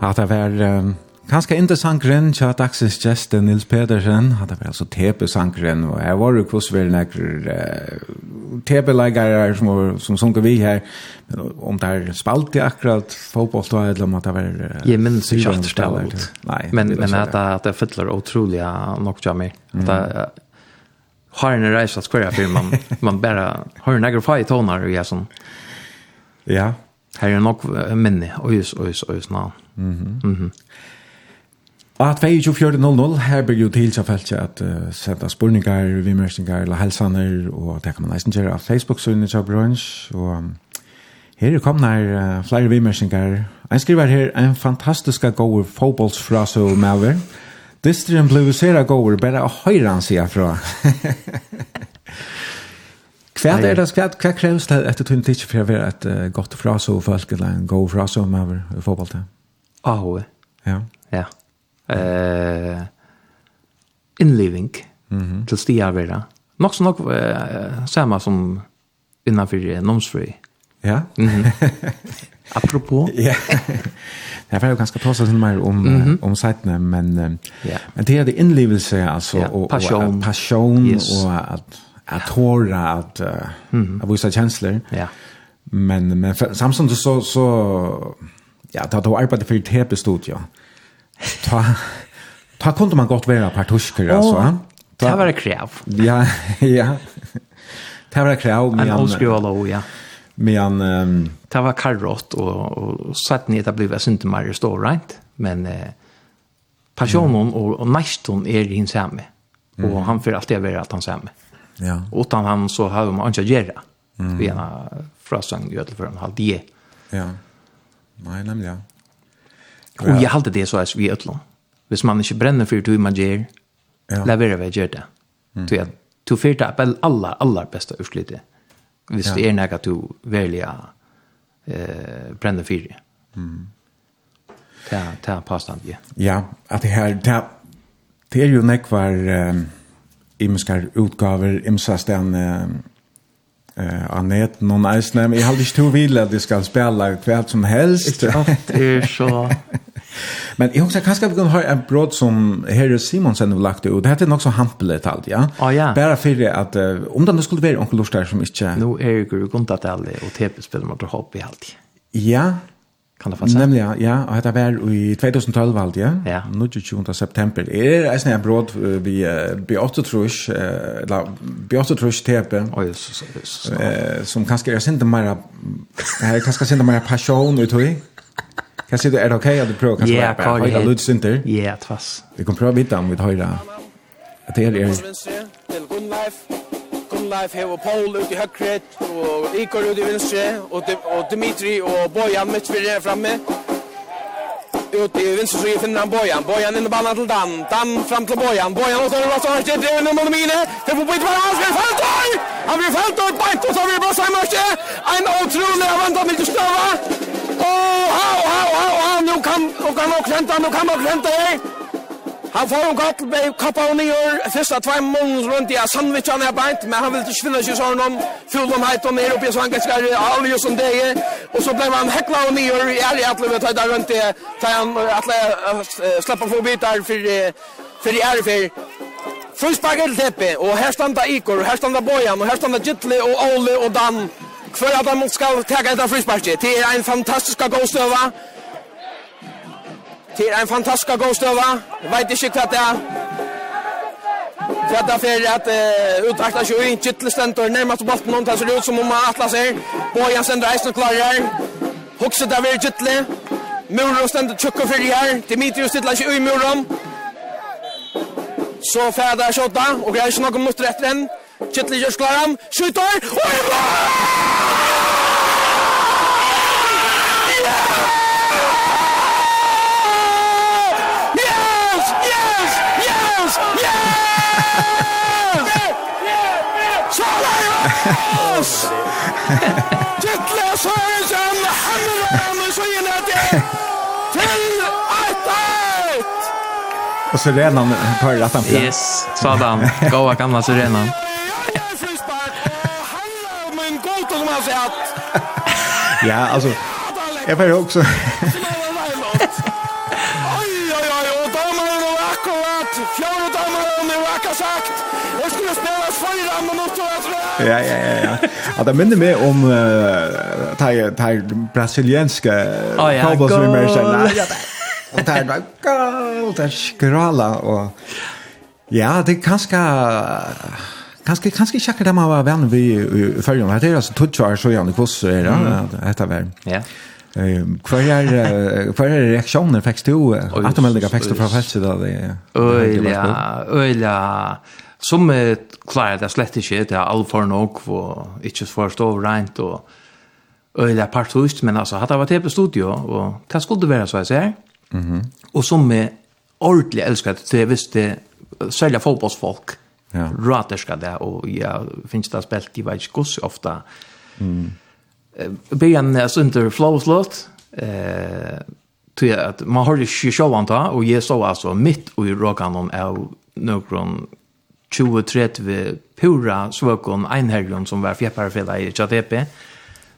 at det var um, ganske interessant grunn til at dagsens gjest Nils Pedersen, at det var altså tepe-sankren, og jeg var jo hvordan vi nekker uh, tepe-leggere som, var, som sunker vi her, men om det er spalt i akkurat fotboll, da eller om at det var... Uh, Jeg minns ikke at det var ut, Nei, men, det men at, at det fyller utrolig nok til meg, at det har en reis at skvärja for man man bare har en ekker fag i honar og jeg sånn... Ja, Her er nok minne, ois, ois, øyes navn. Mhm. Mm mhm. Og at 24.00, her blir jo til selvfølgelig at uh, sette spurningar, vimersingar eller helsaner, og det kan man nesten gjøre av Facebook-synet til brunch, og um, her kommet her uh, flere vimersingar. En skriver her, en fantastisk god fotbollsfrase og maver. Distren blir sera god, bare høyre han sier fra. <laughs> Hva <laughs> <laughs> er det, hva, hva kreves det etter tunne tidsje for å være et uh, godt fraså og folk, eller en god fraså om over i fotballet? Ahove. Ja. Ja. Uh, innliving mm til stia vera. Nok så nok uh, samme som innanfor nomsfri. Ja. Mm. Apropos. Ja. Det var ju ganska tossa sen mer om mm -hmm. om sajtene, men yeah. men det är det inlevelse alltså yeah. och passion, och, passion yes. och att att tåra att uh, att visa känslor. Ja. Men men Samson så så ja, det har arbetat för TP studio. Ta ta kunde man gott vara partusker oh, alltså. Ta, det var. Ja, <laughs> ja. Det var krav men han skulle hålla ja. Men um, det var karrot och och satt ni det blev inte mer stor right men eh, passionen mm. och, och nästan är din samme. Mm. Och han för alltid vara att han samme. Ja. Utan han så har man inte göra. Mm. Vi har frasang i en halv die. Ja. Nej, nämligen. Ja. Och jag hade det så att vi ödlor. Hvis man inte bränner för hur man gör, ja. levererar vi gör det. Mm. Så jag tog för det på alla, alla bästa urslitet. Hvis ja. det är något du väljer eh, bränner för det. Mm. Det är påstånd, ja. Ja, att det här, det, det är ju nekvar... Eh, um imskar utgaver, imsa sten eh av net någon eisne, men jag hade inte tog vilja att det ska spela kväll som helst. Det är så. men jag också kanske vi kan ha en brod som Harry Simonsen har lagt ut. Det heter också så hamplet allt, ja. Ah, ja. Bara för att uh, om det skulle vara onkel Lars där som inte... Nu är ju grunden och TP spelar mot hopp i allt. Ja, Kan det fast säga? Nämligen, ja. Och det var i 2012 allt, ja. Ja. Nu 20 september. Är det en en bråd vi vi åter trus eller vi åter trus tepe. Oj, så så. Eh som kanske jag synte mer här kanske synte mer passion ut i. Kan se det är okej att du prövar kanske. Ja, kan jag lite synte. Ja, tvass. Vi kommer pröva vidare om vi höra. Det är det. Life har Paul ut i högret og Igor ut i venstre och, og Dimitri og Bojan mitt fyrir framme. Ut i venstre så jag finner han Bojan. Bojan inn i banan til Dan. Dan fram til Bojan. Bojan og så är det Rossar. Det inn en monomine. Det får byta varandra. Han blir fällt av! Han blir fällt av ett bajt och så blir Rossar i mörke. En otrolig avvända mitt i stöva. Och hau, hau, hau, hau. Nu kan, nu kan också hända, nu kan också hända. Nu. Han får en gott med kappa och nyår. Första två månader runt i sandwichan här bänt. Men han vill inte svinna sig sådana om fullomhet och ner uppe i svangetska just som det är. Och så blev han häckla och nyår i ärlig att leva tajda runt i. Ta Han släppa få bitar för för i ärfer. Frysbakker til Tepe, og her standa Ikor, her standa Bojan, og her standa Gittli, og Ole, og Dan. Hver av de skal teka etter frysbakker. Det er en fantastisk god støva. Det er en fantastisk god støva. Jeg vet ikke hva det er. Hva det er for at uh, utrakta seg i kittelstenter nærmest bolten om det ser ut som om man atlas her. Bojan stender eisen klarer. Hokset der ved kittle. Muro stender tjukk og fyrir her. Dimitrius stiller ikke i muro. Så fæder er skjåta, og greier ikke noen mutter etter enn. Kittle gjørs klarer Skjuter! Og i mål! الناس جتنا صيجا محمد مسينتي في الأطايت Och sirenan på rattan fram. Yes, sådan. Goa gamla sirenan. Ja, alltså. Jag var också... ja, ja, ja. Ja, det minner meg om uh, de brasilianske oh, ja, cowboysvimmersene. <laughs> Og det er bare galt, det er skrala, og ja, det er kanskje... Kanskje, kanskje ikke det man var venn vi i følgen. Det er altså tutsvar så gjerne kvoss, er det etter hver. Ja. Hva er, hva er reaksjonen fikk du? At du meldinger fikk du fra felset da? Øyla, øyla. Som er klarer det slett ikke, det er alfor nok, og ikke forstå rent, og øyla partust, men altså, hadde jeg vært her på studio, og det skulle være, så jeg ser? Mm -hmm. Og som er ordentlig elsket, det, det er hvis det særlig fotbollsfolk, ja. raterska det, og jeg finnes det spilt, de vet ikke hvordan ofte. Mm. Begynn jeg sønter flowslått, eh, til at man har ikke sjåvant da, og jeg så altså midt i råkan om av noen 20-30 pura svøkon einherjon som var fjepparfella i Tjatepe.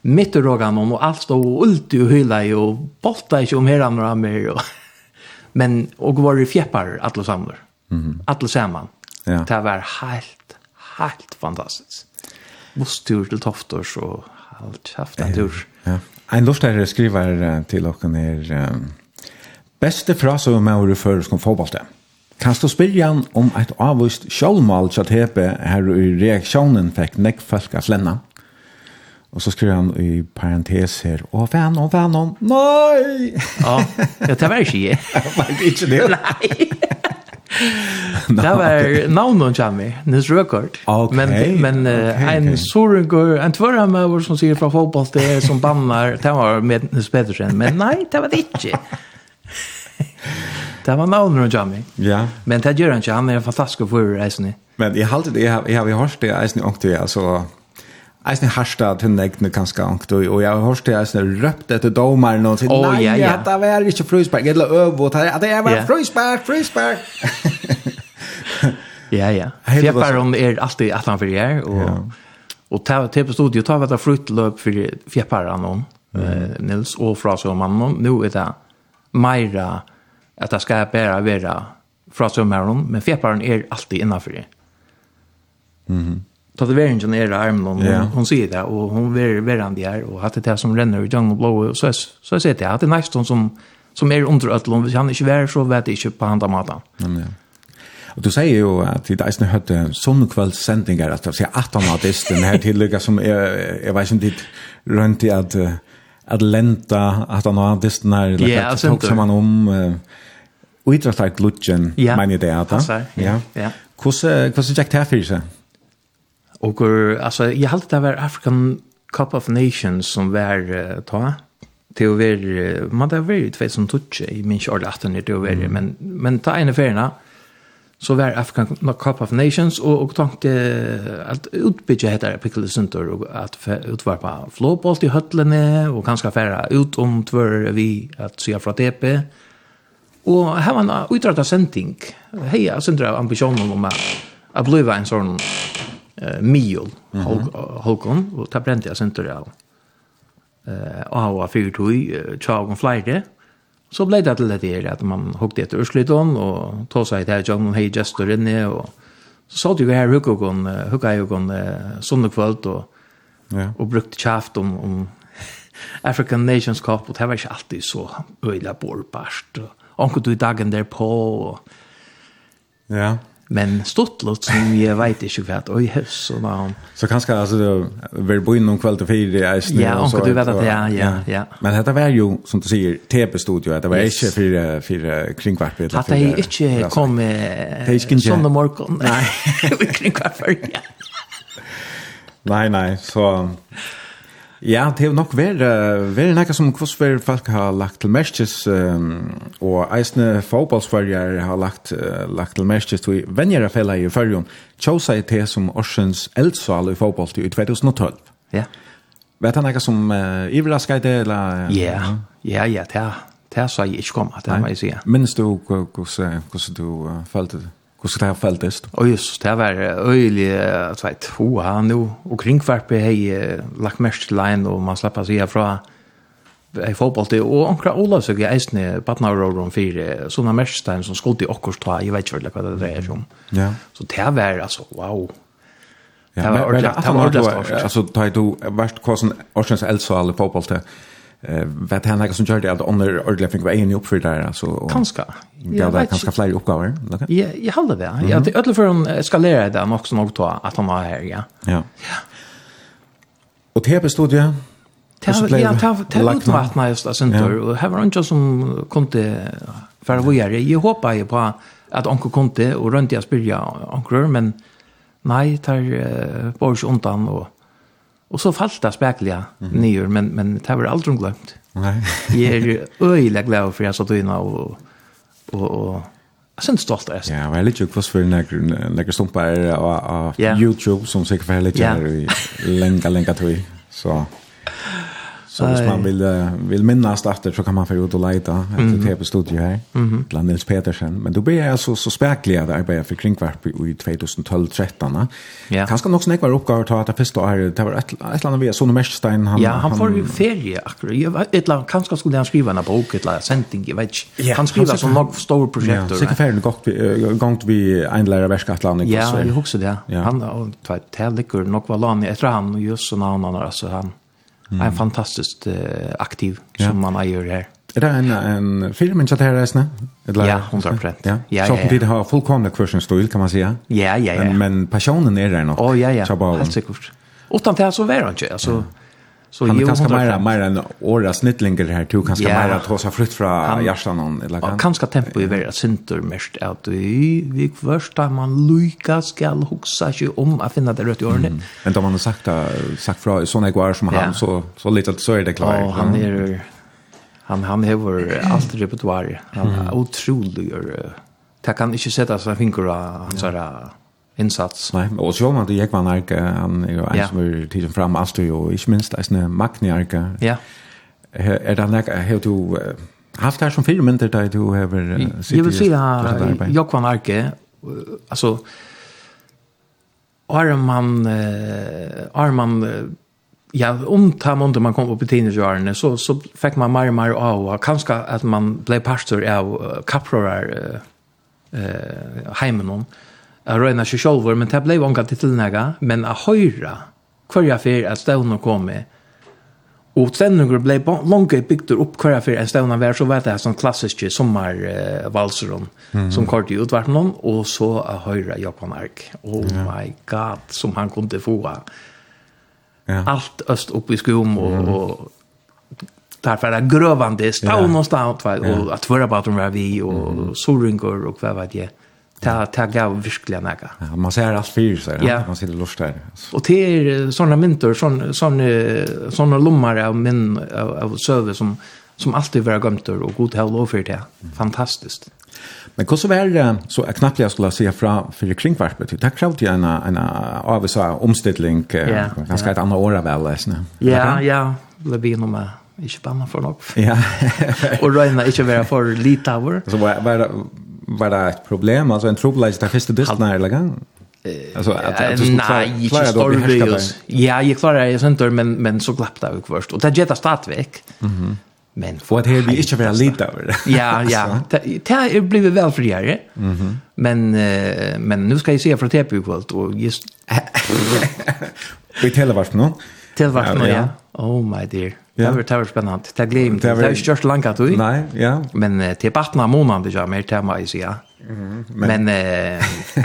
Mitt i rågan om, og alt stod og ulti og hyla i, og bolta ikke om hela og hammer. <laughs> Og, men, og var i fjeppar alle samler. Mm -hmm. Alle saman. Ja. Det var helt, helt fantastisk. Mostur til Toftors og alt haft en tur. Ja. En luftare skriver til dere er um, beste frase om å være først om fotballet. Ja. Kan du spilja han om et avvist sjålmål til tepe her i reaksjonen fikk nekk folk av lenna? Og så skriver han i parentes her, Å, venn, å, venn, å, nei! Ja, det var ikke jeg. Det var ikke det? Nei. <laughs> Det var navnet han Nils Røkard. Ok, men men okay, en okay. Sorengur, en tvörhamöver som sier fra fotball, det som bannar, det var med Nils Pedersen, Men nei, det var det ikke. <laughs> Det var navnet av Jamie. Ja. Men det gjør han ikke, han er en fantastisk for reisende. Men jeg har alltid, jeg har, jeg har hørt det reisende ångte, altså, Eisen harsta til negne kanskje ankt, og jeg har hørt det eisen røpt etter domar og sier, nei, ja, ja. det var ikke frøysberg, eller øve, det det var frøysberg, frøysberg. ja, ja. Fjepparen er alltid at han fyrir her, og, ja. og ta, ta på studiet, ta vett av fruttløp for fjepparen, mm. eh, Nils, og fra så mannen, nå er det meira at det skal bare være fra svømmeren, men fjeparen er alltid innenfor det. Mm -hmm. Tatoveringen er i armen, og yeah. hon sier det, og hon er verand der, og hatt det her som renner i gjennom blå, og så, så sier det, at det er nesten som, som er under øtlån, hvis han ikke er så vet jeg ikke på hand av maten. Mm, ja. Og du sier jo at i dag høtte sånne kveldssendinger, at du sier at han har disten her tillegg, som jeg, jeg vet ikke om dit rundt i at, at lenta at han har disten her, eller yeah, at tok som han om... Uh, Og idrettar glutjen, ja. mener det, da? Ja, ja. Hvordan gikk det her for seg? Og, altså, jeg halte det var African Cup of Nations som var uh, ta, til å være, man det var jo som tutsi, i min årlig 18 til å være, men, men ta ene ferina, så var African Cup of Nations, og, og tenkte at utbygge heter Pickle Center, og at utvarpa flåbolt i høtlene, og kanskje færa ut om tvør vi at sya fra TP, Og her var en utrettet sending. Hei, jeg synes det er ambisjonen om at jeg ble en sånn uh, miol, Håkon, og ta brente jeg synes det av. Uh, og av fyrtøy, tja og flere. Så ble det til det her at man hukte etter Ørslyton, og tog seg til John og hei gestor inne, og så satt jo her hukka og hukka og sånne kvöld, og, ja. og brukte kjaft om, om <laughs> African Nations Cup, og det var ikke alltid så øyla borpast, og onkel du i dagen der på. Og... Ja. Men stottlott som jeg vet ikke hva, oi, høs og da... Så kanskje, altså, det var bo inn innom kveld til fire i eisen. Ja, onkel du vet at, ja, ja, ja. Men dette var jo, som du sier, TP-studio, det var ikke fire, fire kringkvarpet. At jeg ikke kom en sånn morgen, nei, <laughs> kringkvarpet, ja. Nei, nei, så... Ja, det er nok vært uh, nekka som hvordan folk har lagt til merskes, um, og eisne fotballsfølger har lagt, uh, lagt til merskes til venjere fella i fyrjon, tjåsa i det som Orsens eldsval i fotball i 2012. Ja. Vet han nekka som uh, iverraska i det, eller? Ja, ja, ja, det er, det er så jeg ikke kom, det må jeg si. Minns du hvordan du følte det? Hur ska det här fältest? Och just det var öjlig att vet hoa nu och kringvarpe hej lagt mest line och man släpper sig ifrån i fotboll det och onkra Ola såg jag är partner och om fyra såna mästare som skulle i också ta jag vet inte vad det är som. Ja. Så det var alltså wow. Ja, men det var alltså tar du vart kosten Oceans Elsa eller fotboll det eh vet han något som gör det att under ordentligt fick vara en jobb för där alltså och kanske. ja det kanske fler uppgifter eller ja jag håller det. Ja det öll för han ska det det också något då att han var här ja. Ja. Och det bestod ju Ja, det? Har utvattnet just av Sintur, og her var han ikke som kunde til for å gjøre. Jeg håper jo på at onkel kunde til, og rundt jeg spyrja onkel men nei, tar er bare ikke undan, og Og så falt det spekliga mm nyer, men, men det var aldri glemt. glömt. Nej. jag <laughs> är öjla glad for jeg satt in og, og, og jeg synes stolt är. Ja, men lite kvar för några några stumpar av YouTube som säkert för lite länka länka till. <laughs> Så Så hvis man vill vil minnes efter så kan man få ut og leta etter mm. på studio här mm. bland Nils Petersen. Men då blir jag så så spärklig att arbeta för kringvarp i 2012 13 Ja. Kanske nog snäck var til ta att första året det var et, et eller annet via Sone Mästerstein han Ja, han får jo ferie akkurat. Jeg vet ett annet, kanske skulle han skriva en bok et eller annet sending jeg vet. Ja, han skriver så nog stora projekt. Ja, säkert färdigt gott gångt vi en lärare värskatlandet Ja, jeg husker det. Han och två tävlingar nok var land etter han och just sånn när han alltså han en fantastisk uh, aktiv ja. som man eier her. Er det en, en firma som här Eller, Ja, 100 procent. Ja. Ja, så ja, ja. det har fullkomna kursen kan man säga. Ja, ja, ja. Men, men passionen är där nog. Oh, ja, ja. Helt sikkert. Utan det här så var han ikke. Altså, ja Så han kan ska mer mera en åra snittlingar här tog kan ska yeah. mera ta flytt från Jarstan någon eller kan. Kan tempo i vara synter mest att vi vi första man lycka skall huxa sig om att finna det rätt i ordning. Men då man har sagt sagt från såna igår som han så så lite så är det klart. Han är han han har <clears throat> allt repertoar. Han är otrolig. Det kan inte sätta sig finger han så där insats. Nej, och så man det gick man arka han är ju en som är tiden fram alltså ju i minst är en magni arka. Ja. Är det något hur du haft här som filmen där du har sett. Jag vill se jag kan arka alltså Arman eh, Arman ja om ta månde man kom upp i teenageåren så så fick man mer och mer av kanske att man blev pastor av kaprorar eh hemmen Jeg røyner ikke selv, men det ble vanka til tilnega, men jeg høyre hver jeg fyr at støvnene kom med. Og støvnene ble langt bygd opp hver jeg fyr at støvnene var, så var det sånn klassiske sommervalseron mm som kort i utverten og så jeg høyre Japan Ark. Oh my god, som han kunne få. Ja. Alt øst oppe i skum og, mm -hmm. därför är grövande stavn och stavn och att förra på att de var vi och solringor och vad vet jag ta ta gav verkligen näga. Ja, man ser allt fyr så ja. man ser det lust där. Och det är såna myntor, sån sån såna lommar av min av, av service som som alltid var gömter och god hell och för det. Fantastiskt. Men hur så var det så knappt jag skulle säga fra för kringvarpet. Det krävde ju en en av så omställning ganska ett annat år väl läsna. Ja, ja, det blir nog med. Ikke banna for nok. Ja. <laughs> og røyna ikke være for lite av <laughs> Så var, var, var det et problem alltså en trobelag til første första her, eller gang? Alltså att att du skulle klara då Ja, jag klarar jag sentor men men så glappta jag först och det jetta startväck. Mhm. Men för att det blir inte vara lite över. Ja, ja. <laughs> Det blir väl för dig. Mhm. Men men nu ska jag se för det på kvällt och just <laughs> Vi talar vart nu. Tälla vart nu, ja. Oh my dear. Ja. Det var spännande. Det glömde jag. Det har ju kört långt du. Nej, ja. Men till partner månaden det jag mer tema i sig. Mhm. Men eh <coughs>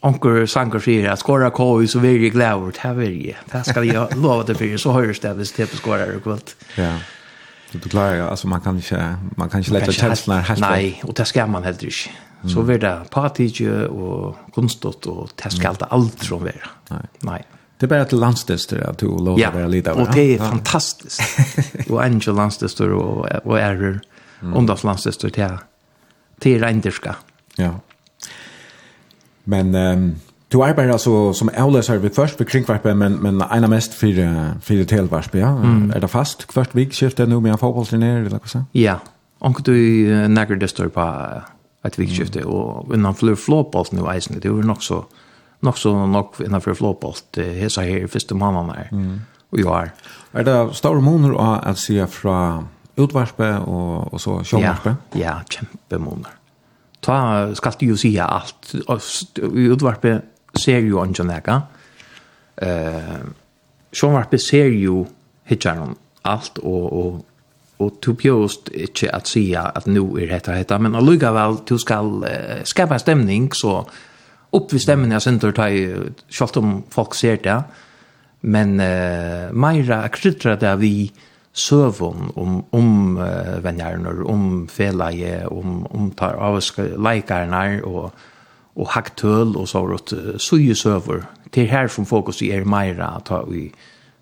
Onkel Sanker säger att skora KU så vill jag glädje Det här vill jag. Det ska jag lova det för så hörs det hvis det skorar och kvalt. Ja. Så Du klarar ju alltså man kan inte man kan inte lägga känslorna helt. Nej, och det ska man heller inte. Så vill det partidje och konstigt och det ska allt allt som vara. Nej. Nej. Det är bara till landstester att du låter ja. vara lite av. och det är ja. fantastiskt. <laughs> och Angel landstester och, och Error. Mm. Ondas landstester till, till Reinderska. Ja. Men um, du arbetar alltså som avlösare vid först vid kringvarpen, men, men ena mest för, för telvarpen, ja? Mm. Är det fast kvart vikskiftet nu med en fotbollsturné eller vad så? Ja, Och du nägger det står på ett vikskifte, mm. och innan fler flåpås nu eisen, det är nog så nok så nok innenfor för hesa her i første måneden her. Mm. Og jo her. Er det store måneder å at från fra utvarspe og, og så sjåvarspe? Ja, ja kjempe måneder. Ta skal du jo si alt. Utvarspe ser jo ikke noe. Eh, sjåvarspe ser jo hitjeren alt og, og og du bjøst ikke at sige at nu er dette dette, men allugavel, du skal uh, skapa stemning, så upp vid stämmen jag sen tar jag självt om folk ser det men eh Maira kryddra det vi sövon om om uh, vänner om felaje om om tar av likarna och och haktöl och så rot så ju söver till här som fokus i er Maira ta vi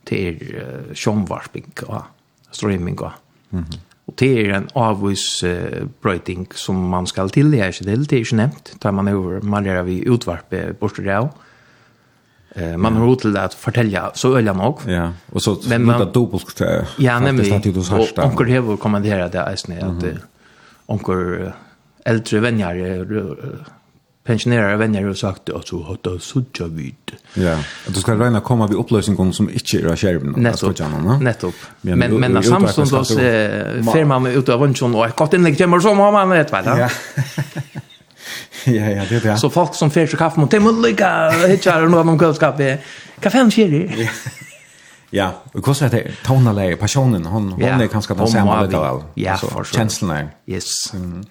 till uh, shomvarping och streaming och mm. Og det er en avvis uh, brøyting som man skal til, det er ikke til, det er ikke nevnt, tar man over, man lærer vi utvarpe borster det Eh, man har råd til at fortelle så øyne nok. Ja, og så men man, det dobbelt til ja, nemlig, og onker hever kommenterer det eisne, at mm -hmm. onker eldre venner pensionärer vänner har sagt att så har det sudja vid. Ja, att du ska räna komma vid upplösningen som inte är skärmen. Nettopp, nettopp. Men, men, men Samson då så fer man ut av vunchen och ett gott inlägg kommer som har man vet väl. Ja. <laughs> ja, ja, det är det. Så folk som fer så kaffe mot dem och lika hitchar någon om kaffe. Kaffen chili. Ja. Ja, och kostar det? Tonalä, passionen, hon hon är ganska den samma lite väl. Ja, känslan. Yes. Mm.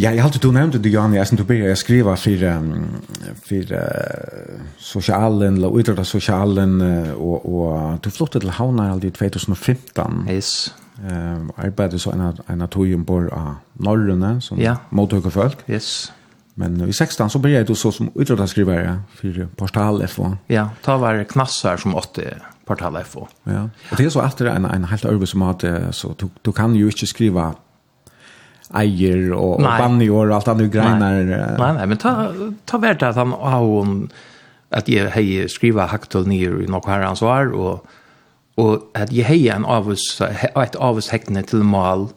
Ja, jag har alltid nämnt det Jan, jag som började skriva för för uh, socialen eller utöver socialen och och du flyttade till Havna i 2015. Yes. Ehm arbetade så en en atombor a Norrøne, som ja. mottog folk. Yes. Men i 16 så började du så som utrustningsskrivare för Portal FO. Ja, ta var knassar som åtte Portal FO. Ja. Och det är så efter en en helt över som att så du, du kan ju inte skriva eier och banjor och allt greiner. grejer. Nej, nej, men ta ta vart att han har hon att ge hej skriva haktel ner i något här ansvar och och att ge hej en avs ett avs häktne till mal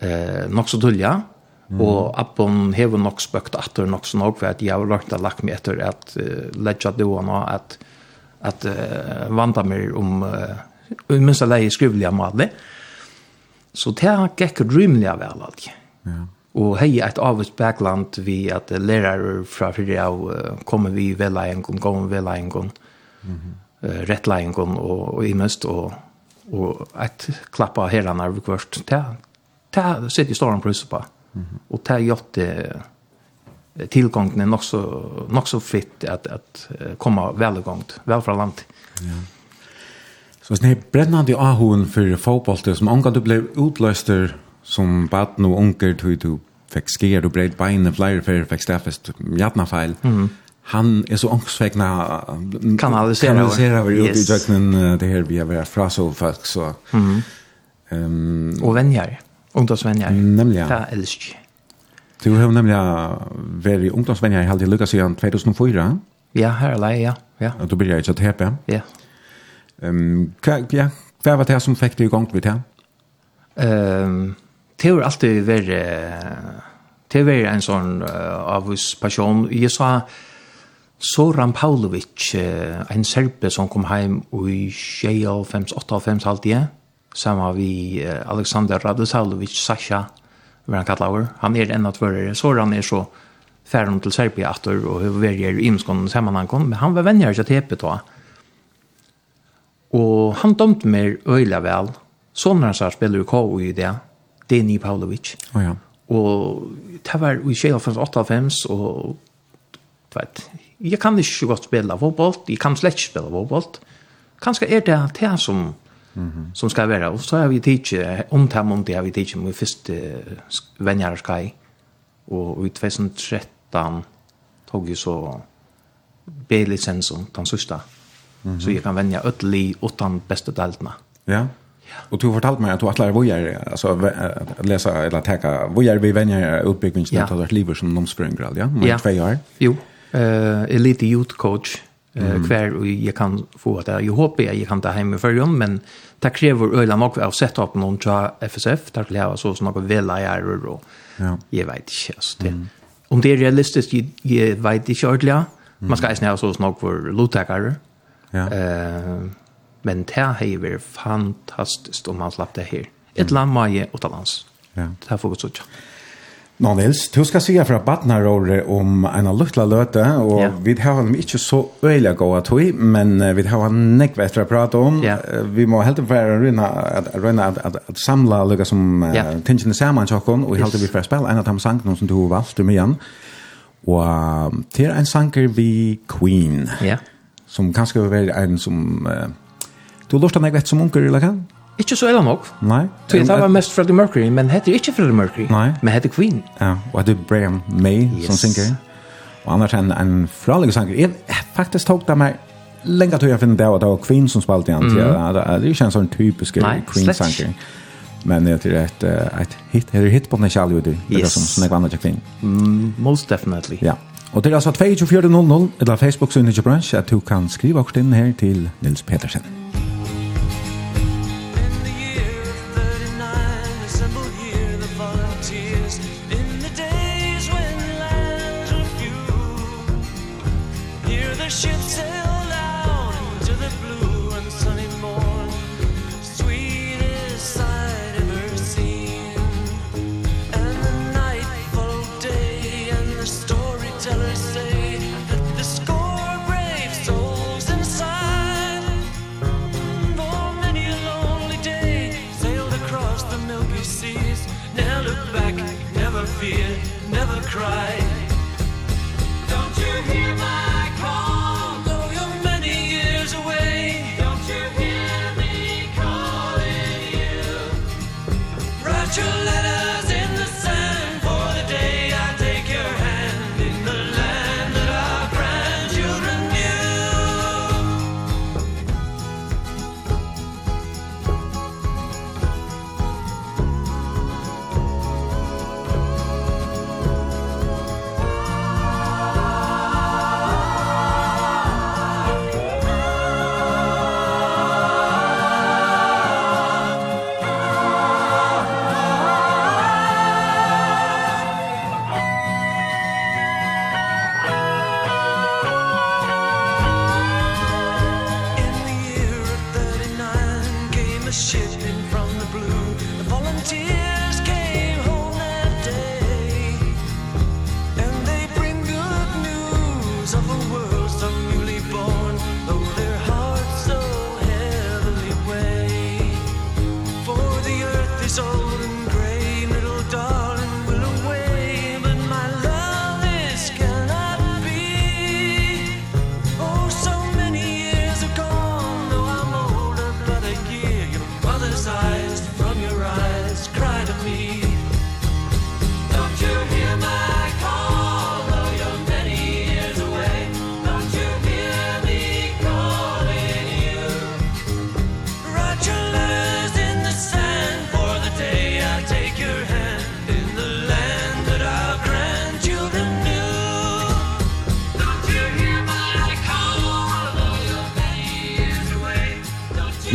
eh något så dulja mm. och appon hever nok spökt åter nok så nog för att jag har lagt att lagt mig efter att uh, lägga det och att att uh, vanta mig om uh, minst alla skrivliga mal. Så det har gekk rymliga väl alltid. Ja. Og hei et avvist backland vi at lærere fra fyrir av uh, kommer vi veleiengon, kommer vi veleiengon, mm -hmm. uh, rettleiengon og, og imest, og, og eit klappa herrarna vi kvart. Det, det sitter i storan prøysa på. Mm -hmm. Og det gjort det tilgången er nok så, nok så fritt at, at komme velgångt, vel fra land. Ja. Så sånn er brennande ahuen for fotbollet som omgang du ble utløster som baden og unger tog du fikk skjer og breit beinet flere før fikk steffest jatna feil. Mm. Han er så ångsvekna kanalisera kanalisera over yes. ut i døgnen det her vi har vært fra så folk så mm. um, og venner ungdomsvenner nemlig ja. det er elsk Du har nemlig vært ungdomsvenner i halvtid lukket siden 2004 Ja, her er jeg, ja. ja. Og du blir jeg ikke til HPM? Ja. Um, hva, ja. hva var det som fikk deg i gang til det? Ehm det har alltid vært det har vært en sånn uh, avvis passion. Jeg sa Soran Paulovic, uh, en serbe som kom hjem i 25-58 halvtid, sammen vi uh, Alexander Radosavlovic, Sasha, hva han kallar over. Han er en av tvørere. Soran er så færen til Serbia atter og har vært i imskånden sammenhangen, men han var venner til Tepet da. Og han dømte meg øyla vel. Sånn han sa spiller i K.O. i det, Deni Pavlovic. Oh, ja. Og det var i 1998, og du vet, jeg kan ikke så godt spille fotboll, jeg kan slett ikke spille fotboll. Kanskje er det det som, mm -hmm. som skal være, og så har vi tidsi, om det om det har vi tidsi, med første venner skal og i 2013 tog jeg så B-licensen, den sørste, mm -hmm. så jeg kan vende ødelig åttan beste deltene. Ja. Och du fortalt mig att du attlar vojar alltså att läsa eller täcka vojar vi vänjer utbyggningen av vårt livet som nomspringrad ja med två år. Jo. Eh elite youth coach eh kvar och jag kan få att jag hoppas jag kan ta hem för dem men det kräver öla mak av upp någon tra FSF där det är så som något vela är. Ja. Jag vet inte just det. Om det är realistiskt jag vet inte ordentligt. Man ska ju snälla så snart för lotakare. Ja. Eh men det har ju varit fantastiskt om man slapp det här. Ett land var ju utomlands. Ja. Det har fått sånn. Nå Nils, du skal sige fra Badnaråre om en luktla løte, og ja. vi har dem ikke så øyelig gå at vi, men vi har han nekve etter å prate om. Ja. Vi må helt være røyne at, at, at, at samla lukka som ja. uh, tingene sammen tjokken, og helt yes. vi får spille en av de sangene som du har valgt med igjen. Og til en sanger vi Queen, ja. som kanskje vil være en som... Uh, Du lortar meg vet som unker, eller hva? Ikke så ella nok. Nei. Så det var mest Freddie Mercury, men heter ikke Freddie Mercury, Nei. men heter Queen. Ja, og hette Brian May yes. som synger. Og annars en, en fralig sanger. Jeg faktisk tok det meg lenge til jeg finner det, og det var Queen som spalte igjen. Mm. Ja, det er ikke en sånn typisk Queen-sanger. Men det er et, et hit, det hit på den ikke alle ute, det er som snakker andre til Queen. Mm, most definitely. Ja. Og det er altså 2400, eller Facebook-synet til bransje, at du kan skrive akkurat inn her til Nils Petersen.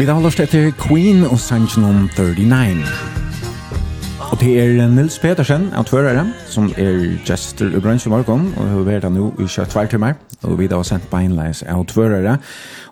Vi har løst etter Queen og sangen om 39. Og det er Nils Petersen, autvørere, som er gestor i bransjen morgen, og har vært nå i kjørt tvær timer, og vi har sendt beinleis autvørere.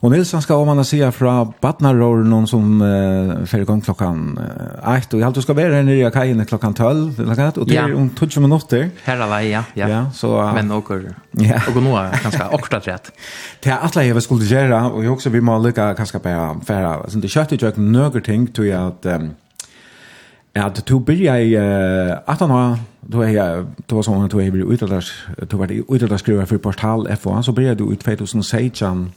Og Nils, han skal om han sier fra Batnaråren, noen som uh, fer i gang klokkan uh, ett och jag alltid ska vara här nere i kajen klockan 12 eller något och det är om 20 minuter. Här är vi ja. Ja, så uh, men åker. Ja. Och nu är ganska akkurat rätt. Det <laughs> är att jag skulle göra och jag också vi måste lycka ganska på färra. Så det kött jag några ting tror jag um, Ja, det tog börja i uh, 18 år, då är jag, då var sången, då är jag utdelars, då var det utdelars skriva för portal FO så började du ut 2016,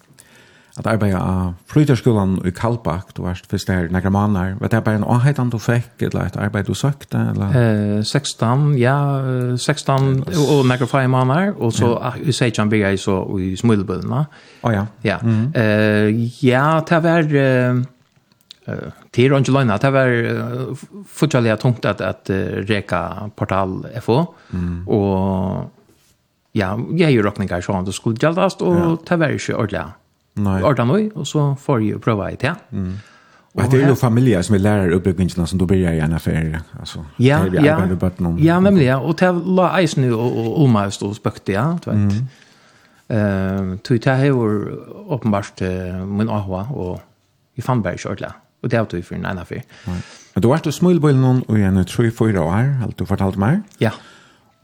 at arbeida av flyterskolan i Kallbakk, du varst fyrst der negra måneder, var det bare en avheitan du fikk, eller et arbeid du søkte? Eller? Eh, 16, ja, 16 og og negra fire måneder, og så i Seidjan bygde jeg så i Smulbøllene. Å ja. Ja, mm. eh, ja det var... Eh, til Ronge Løgna, det var uh, fortsatt tungt at, at uh, reka portal FO, mm. og ja, jeg gjør råkninger sånn, at det skulle gjeldast, og det var ikke ordentlig Ordan oi, og så får jeg prøve det, ja. Mm. Og det er jo familier som er lærer oppbyggingene som du blir i en affære, altså. Ja, ja, ja, nemlig, ja. Og til la eisen jo og Oma stå og spøkte, ja, du vet. Mm. Uh, tog til her var åpenbart uh, min ahva, og jeg fann bare ikke ordentlig. Og det har du for en ene affære. Men du har vært og smulbøylen noen, og jeg tror jeg får år, alt du fortalte meg. Ja. Ja.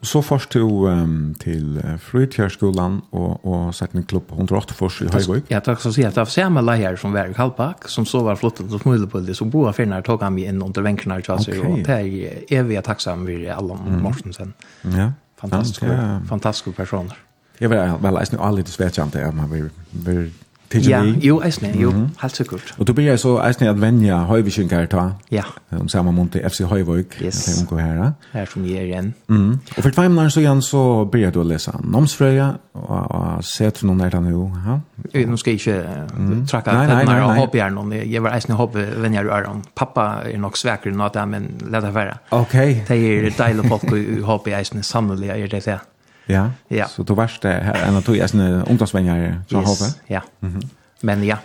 Så først til, um, til Frøytjærskolan og, og sett en klubb på 108 fors i Høyvøk. Ja, takk så si at det var samme leier som var i Kalpak, som så var flottet og smule på det, som boa finner tog han inn under venkene her, okay. og det er evige takksam vi er alle om Morsensen. Mm. Ja. Fantastiske, ja. fantastiske personer. Jeg var vel eisen jo aldri til svetjant det, man var, var Tidje ja, vi? Jo, eisne, jo, mm -hmm. helt sikkert. Og du blir så eisne at venja høyvikinger ta? Ja. Om samme måned til FC Høyvøk, yes. til omgå her. Ja, Her som jeg er igjen. Mm. Og for tveimen så igjen så blir du å lese Nomsfrøya, og, og se til noen der da nå. Ja? Nå skal jeg ikke mm. trakke nei, nei, nei, nei. hopp igjen, men jeg var eisne hopp venja du er om. Pappa er nok svekker enn at jeg, men la det være. Ok. Det er deilig folk å hopp i eisne, sannelig er det det. Ja. ja. Så du varst det här en av två såna ungdomsvänner så yes. håper. Ja. Mhm. Mm Men ja.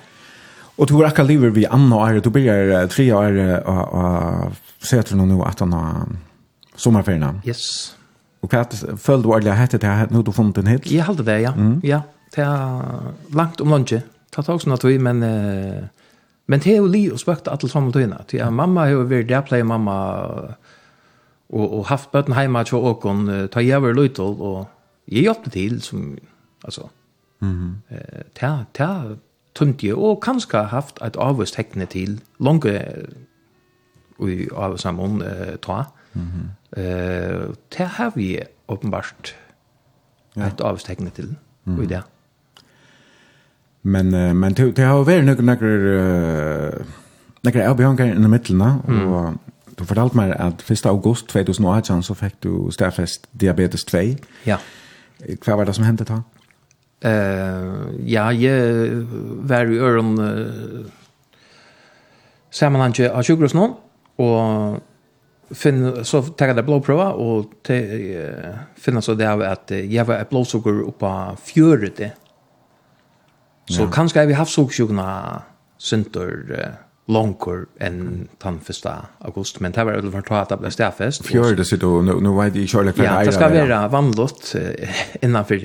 Och du var akkurat livet vi Anna och Arre, du blir tre år och, och sätter nu att han har sommarferierna. Yes. Och kvart föll du aldrig hette det här nu du funnit en hit? Jag hade det, ja. Mm. Ja, det är långt om lunch. Ta tag sånt att vi, men... Eh, men det är ju li och spökt att fram och tog in. mamma har ju varit där, play mamma och och haft bötten hemma och och kon ta över lite och ge hjälp till som alltså mhm. eh ta ta tunt ju och kanske haft ett avvist häckne till långa i av samman eh, ta mhm. Eh ta har vi uppenbart ett avvist häckne till och i det men uh, men det har väl några några några avbjörningar i mitten och Du fortalte meg at 1. august 2018 så fikk du stedfest diabetes 2. Ja. Hva var det som hendte da? Uh, ja, jeg var i øren uh, sammenhanget av sykehus nå, og finn, så tar jeg det blodprøve, og te, uh, finner så det av at jeg var et blodsukker oppe av fjøret. Så ja. kanskje jeg vil ha haft sukkersykene uh, longer än den första august, men det var jo for att det blev ble stedfest. Fjørde sitt, og nå var det i kjørlig Ja, det skal være vanlått innenfor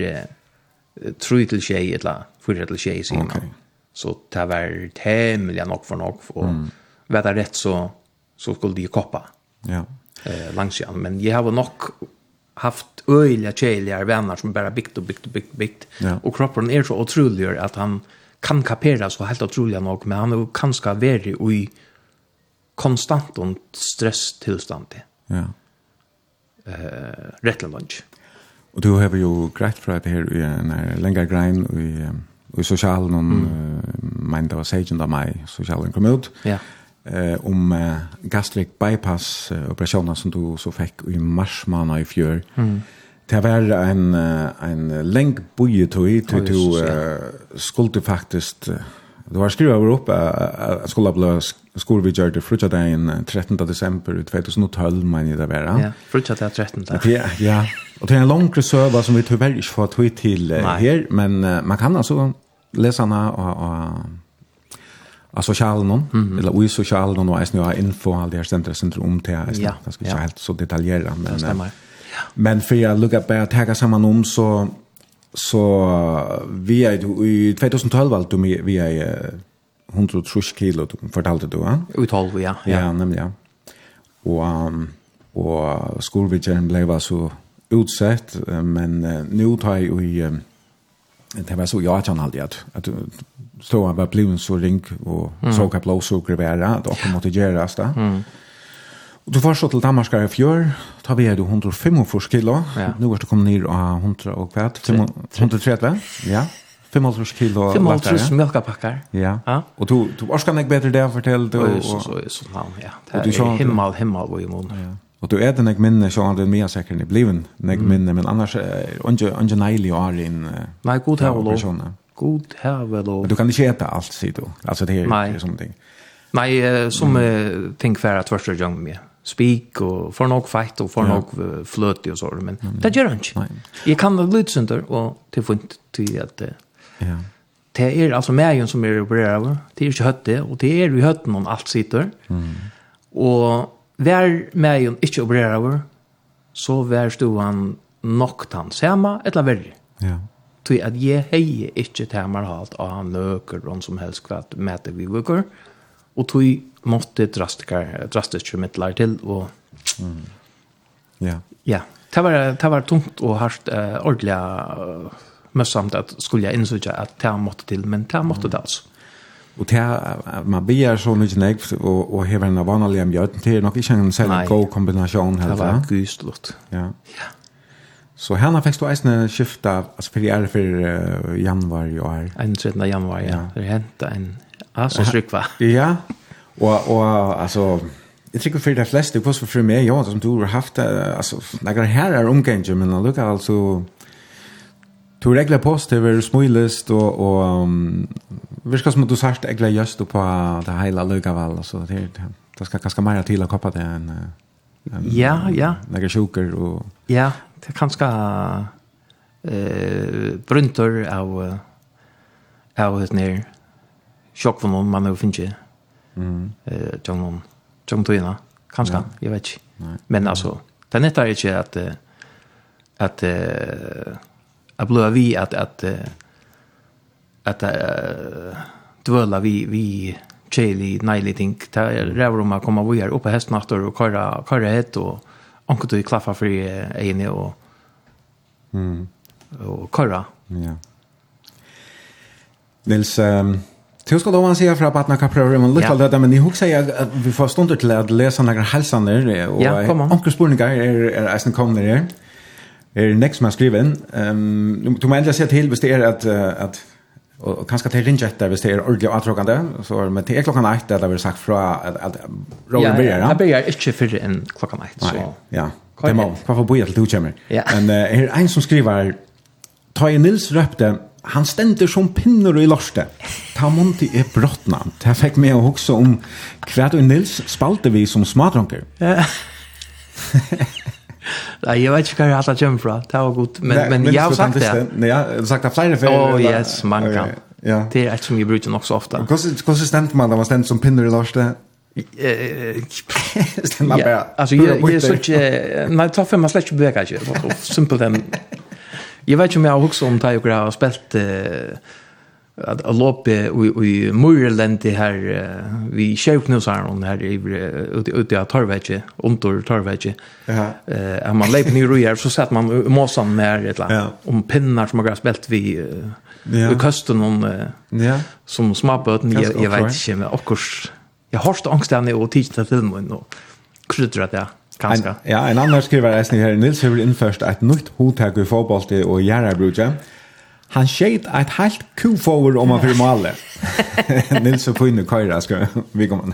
tru til tjej, eller fyra til tjej, sier man. Så det var temmelig nok for nok, og mm. var det rett så, så skulle de koppa ja. eh, langs igjen. Men jeg har nok haft øyla tjejliga vänner som bara byggt och byggt och byggt och byggt. Ja. Och kroppen är så otrolig att han kan kapera så helt otroligt nog men han är ganska värre i konstant och stresstilstånd. Ja. Eh uh, rätt lunch. Och du har ju greit för det här i en lengre grein i i sosialen, någon mm. uh, men det var sagen där mig sosialen kom ut. Ja. Eh om gastric bypass operationen som du så fick i mars månad i fjör. Mm Det var en, en lenk bojetøy til du uh, skulle faktisk Det var skrivet over opp at skolen vi skolvidgjør det frutjadagen 13. desember 2012, men jeg det var. Ja, frutjadagen 13. Ja, ja. Og det er en lang søva som vi tyvärr ikke får tog til her, men man kan altså lese henne og, og, av sosialen, mm -hmm. eller i sosialen, og jeg har info, alle de her sentre, sentre om til, jeg skal ikke helt så detaljere, men... Det stemmer. Men för jag lukar på att ta samman om så så vi är i 2012 allt vi vi är 130 kilo du fortalte du, va? Eh? Ja. Ja, ja nemlig, ja. Og, um, og skolvidgjeren ble så utsett, men uh, nå tar jeg jo i um, det var så jag kan aldrig att att stå han var bliven så ring och mm. såg att blåsukker vara att och måste göras där. Mm. Og du var så til Danmark i fjør, da vi er du 145 kilo, ja. nå er du kommet ned av 100 og kvart, 130, ja. 55 kilo 55 mjölkapackar. Ja. ja. Och du du orskar mig bättre där fortell du och så så så namn ja. Det är du himmel himmel vad i mån. Ja. Och du är den minne så han den mer säkert i bliven. Jag minne men annars under under nejli är in. Nej god här och lov. God här väl. Du kan inte äta allt säger du. Alltså det är ju sånt ting. Nej, som ting för att första gången med spik och för nog fight och för nog flöt og så men det gör han inte. Jeg kan väl glutsunder och till til at att ja. Det är alltså mägen som är opererad. Det är inte hötte och det är ju hötte någon allt sitter. Mm. Och vär ikke inte opererad så vär stuan nokt han samma eller värre. Ja. Tui at jeg heier ikkje temar halt av han løker, som helst kvart, mæte vi vuker, og tui måtte drastiska drastiska mittlar til og mm. ja. Ja. Det var det var tungt og hardt uh, ordentlig uh, samt at skulle jag insåga at det måste til, men det måste det altså. Og det man begär så mye mycket og och och hela vanlig vanliga mjöten till nok ikke en sån god kombination heller. Det var gysligt. Ja. Ja. Så henne fikk du eisne skifta, altså for jeg er for uh, januar i år. 31. januar, ja. ja. Det hentet en asosrykva. <laughs> Ja, og, och alltså Jag tror för de fleste, det kostar för meg, ja, som du har haft, alltså, her er omgänger, men han lukar alltså, du regler post, det är smulest, och, och um, virka som du sagt, regler just på det hela lukar altså, så det, det ska ganske mer till att koppe det en ja, ja. Nekker sjuker, og... Ja, det er ganska eh, bruntor av, av, av, av, av, av, av, av, av, av, av, av, Mm. Eh, John John Tuina. Kanske, ja. jag vet inte. Men alltså, det netta är inte att att att blöa vi att att att dvöla vi vi chili nightly think där rävar om att komma vi är uppe hästnattor och köra köra hett och anka du klaffa för en och mm och köra. Ja. Nils um, Du ska då man säga för att partner kaprar men lite yeah. det men ni hooks jag vi får stunder till att läsa några hälsan där och onkel spolningar är är isen kommer där. Är next man skriven. Ehm du menar jag sett till visst är att att och kanske till ringa efter visst är ordentligt attråkande så men till klockan 8 där det har vi sagt från att rollen börjar. Ja, det börjar inte för en klockan 8 så. Ja. Det må. Varför börjar det då kommer? Men är en som skriver Toy Nils röpte han stender som pinner i lorste. Ta monti <laughs> er brottna. Det fikk meg å hugsa om hva du Nils spalte vi som smadronker. <laughs> Nei, jeg vet ikke hva jeg hatt av kjempra. Det var godt. Men, men jeg har sagt det. Nei, jeg har sagt det flere før. Åh, oh, yes, man kan. Ja. Det er et som jeg bruker nok så ofte. Hvordan stemte man da man stemte som pinner i lorste? Stämmer bara. Alltså jag är så inte nej ta för man släcker böcker ju. Simpelt den <laughs> Jag vet ju om jag har också om Tayo Gra har spelat eh att Alope och i Murland här vi sjuknosar hon här i ute ute att Tarvetje under Tarvetje. Ja. Eh man leper ner rojer så satt man måsan med ett la om pinnar som har spelat vi ja. vid kusten hon ja som småböten jag, jag vet inte men också jag har stångstande och og till til och og det. Ja. Kanske. En, ja, en annan skriver är här Nils har införst ett nytt hotag i fotboll och Järrebruge. Han skeit et helt kufover om han fyrir male. <laughs> Nils og Pune Køyra, skal vi komma.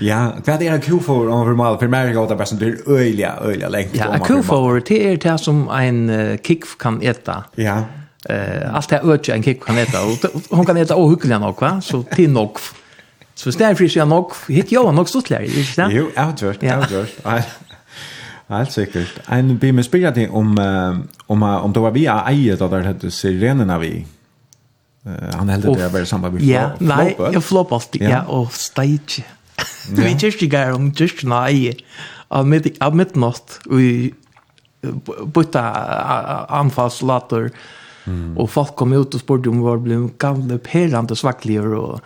Ja, hva er det kufover om man för mål för Märka åt bäst blir öliga öliga lengt. Ja, kufover det er det som en kick kan äta. Ja. Uh, allt det öch en kick kan äta. Hon kan äta och hyggligt nog va? Så det er nok. Så hvis i stedet for ikke nok, hitt jo nok stortligere, ikke det? Jo, jeg har gjort, jeg har gjort. Helt sikkert. En blir med spyrja til om, om, om det var vi er eier da der hette Sirenena vi. han heldig det bare samme vi Ja, nei, jeg flop alltid, ja, og stage. <laughs> Vi kyrkje gær om kyrkje na eier av midnatt, og vi bytta anfallslater, og folk kom ut og spurte om vi var blevet gamle perande svaklige, og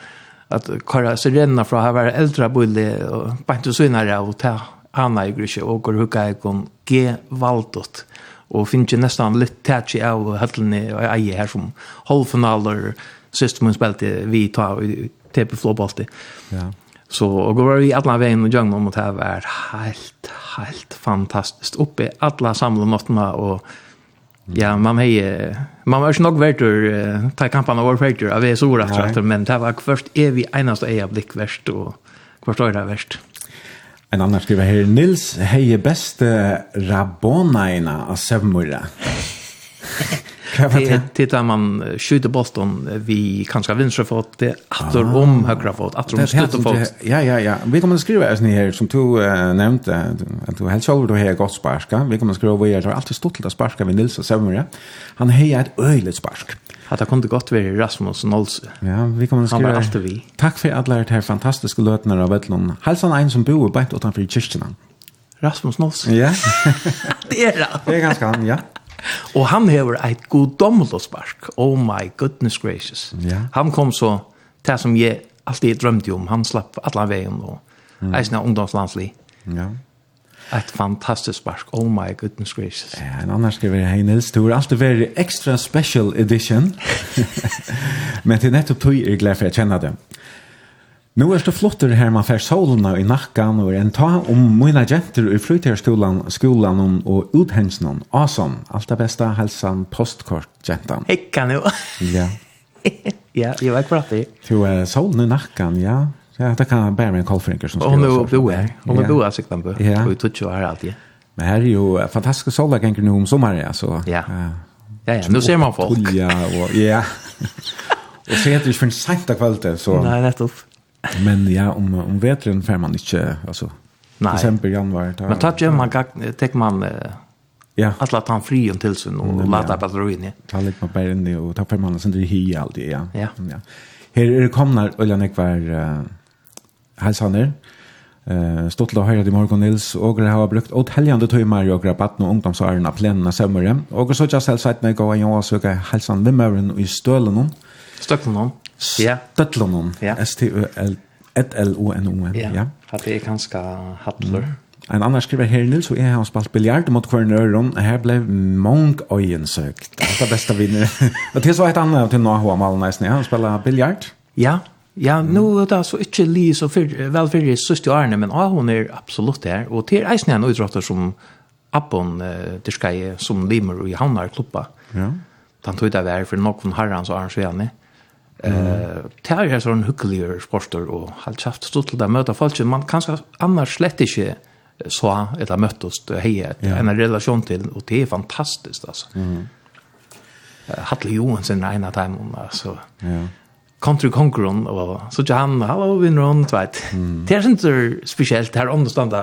att kara sirenerna från här var äldre bulle och bant så innan och ta Anna i grusje och går hukka i kon G Valdot och finns ju nästan lite touchy av och og och her här som halvfinaler systemen spelte vi tar i TP floorballti. Ja. Så och går vi alla vägen och jungle mot här var helt helt fantastiskt uppe alla samla något och Ja, man hej man var ju nog vart ur ta kampen av Warfare av är så rätt men det var först är vi enast är blick värst och kvart är det värst. En annan skriver her, Nils hej beste Rabona ena av Sevmura. <laughs> det det där man skjuter Boston vi kanske vänstra fot det åter om högra fot åter om stötta fot. Ja ja ja. Vi kommer att skriva oss ni här som du nämnde att du helt själv då här gott sparka. Vi kommer att skriva vi har alltid stått till sparka med Nils och Sömmer. Han hejar ett öjligt spark. Att det kunde gott vara Rasmus Nolse. Ja, vi kommer att skriva. Han var alltid vi. Tack för alla det här fantastiska lötnar av Vettlund. Hälsan en som bor bänt utanför kyrkan. Rasmus Nolse. Ja. <laughs> det är det. Det är ganska han, ja. Og han hever eit goddommelig spark. Oh my goodness gracious. Yeah. Han kom så til som jeg alltid drømte om. Han slapp alle veien og mm. eisne ungdomslandslig. Ja. Ett fantastisk spark. Oh my goodness gracious. Ja, en annan skriver hei Nils. Du har alltid varit extra special edition. <laughs> <laughs> Men til nettopp tog er glad for att känna det. Nu er det flottere her man fer solene i nakken og en ta om mine jenter i flytterskolen, skolen og uthensen. Awesome. Alt det beste helsen postkort, jenten. Hekka nu. ja. <laughs> ja, jeg var ikke Du er solen i nakken, ja. Ja, det kan bare med en kolfrinker som skriver. Og nå bo her. Og nå bo her, sikkert på. Ja. Og vi tog jo her alltid. Men her er jo fantastiske soldagenker nå om sommeren, ja. Så, ja. Ja, ja, nu ser man folk. Ja, og, ja. <laughs> og så heter det ikke for en sent av kveldet, <laughs> så... Nei, nettopp. Men ja, om, om vetren får man inte, alltså, Nej. december, januari. Tar, men tack ju, man tänker man... uh, Ja. Att låta han fri en till sin och låta batterin. Ja. Ta lite på bären och ta fem månader sen det hi alltid ja. Ja. ja. Här är det komna Ulla Nekvar uh, Halsander. Eh stått då här i morgon Nils och det har brukt åt helgande Mario och grabbat och ungdomsarna plänna sömmare. Och så just helt sagt när jag går och söker hälsan vem i stölen. någon Støtlonon. S-T-Ø-L-O-N-O-N. Ja, Har det kanske hattler. En annan skriver her nu så är han spalt biljard mot kvarn öron. Här blev mång öjen sökt. Det är bästa vinner. <laughs> Och det så ett annat till några hur mal nice när han spelar biljard. Ja. Ja, nu är det alltså ikke li så fyr, väl för det sista årene, men ja, hon är absolut där och till är en utrotter som appon det ska som limer i Havnar klubba. Ja. Han tog det där för någon herrans arrangemang. Eh, mm. det er sånn hyggeligere sporter og halvt kjaft stod til det møte folk, man kanskje annars slett ikke så eller møttes og heie yeah. en relasjon til, og det er fantastisk, altså. Mm. Hatle Johansen er en av dem, altså. Ja. Country Conqueror, og så ikke han, hallo, vinner han, du vet. Mm. Det er ikke spesielt, det er omstående,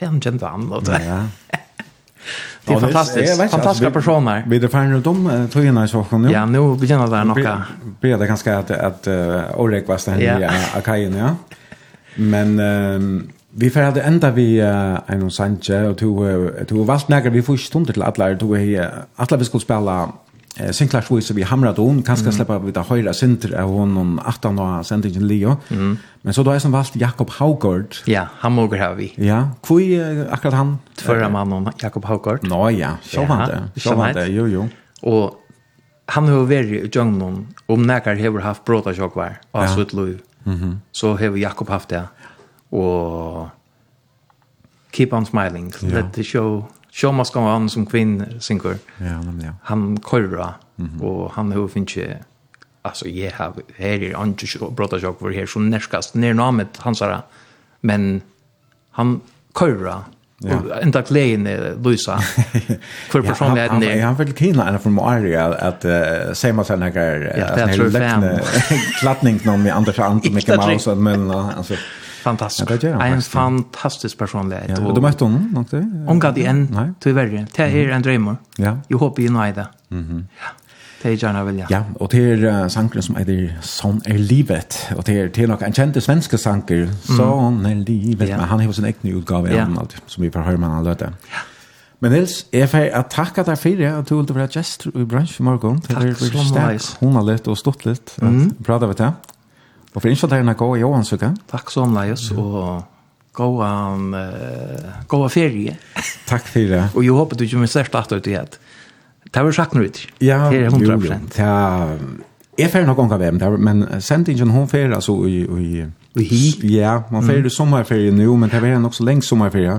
hvem kjente han, og det. Ja. <laughs> Det är fantastiskt. Fantastiska personer. Vi det fan om tog in i saken nu. Ja, nu begynner det några. Be det ganska att att Orek var stann ja, Akajen ja. Men ehm vi får hade ända vi en Sanchez och två två vart nägra vi får stund till alla två här. Alla vi skulle spela eh Sinclair Swiss vi hamra hon kanske mm. släppa vi där höra center av hon 18 år sentingen Leo. Mm. Men så då är som valt Jakob Haugard. Ja, han moger har vi. Ja, kui akkurat han förra mannen Jakob Haugard. Nå ja, så var det. Så han det. Jo jo. Och han har varit i jungeln om näkar har haft bråta chock var. Och så ett lov. Mhm. Så har Jakob haft det. Och keep on smiling. Let the show Sean Musk var han som kvinnsinger. Ja, men ja. Han korra mm -hmm. och han har finns ju alltså jag har här är inte brotta jag her här så nærskast. ner namet, han sa men han korra Ja. Enda ända er Luisa. För personligheten där. Han vill kina en från Maria att uh, säga man sen här att han läckte klattning någon med andra hand med Mouse men alltså Fantastisk. Ja, det gjør han en fantastisk personlighet. Ja, og du møtte henne nok det? Hun gav det en, tyverre. Det er en drømmer. Ja. Jeg håper jeg nå er det. Ja. Det er gjerne vilja. Ja, og det er uh, sangren som heter Sånn er livet. Og det er, det er nok en kjente svenske sanger. Sånn er livet. Ja. Men han har sin egen utgave ja. av alt, som vi får høre med han løte. Ja. Men Nils, jeg får takke deg for det, at du ville være gjest i bransjen i morgen. Takk så mye. Hun har litt og stått litt. Mm. Prata vi til. Og for innskjøtterne gå i Johan Sukke. Takk så omleis, og gå an, gå av ferie. Takk for det. og jeg håper du ikke minst sørst at du gjør Det var sagt noe ut. Ja, det er 100%. Jo, ja, jeg fer nok omkring hvem, men sendingen hun fer, altså, i, i, i, ja, man fer mm. sommerferie nu, men det var nok så lenge sommerferie,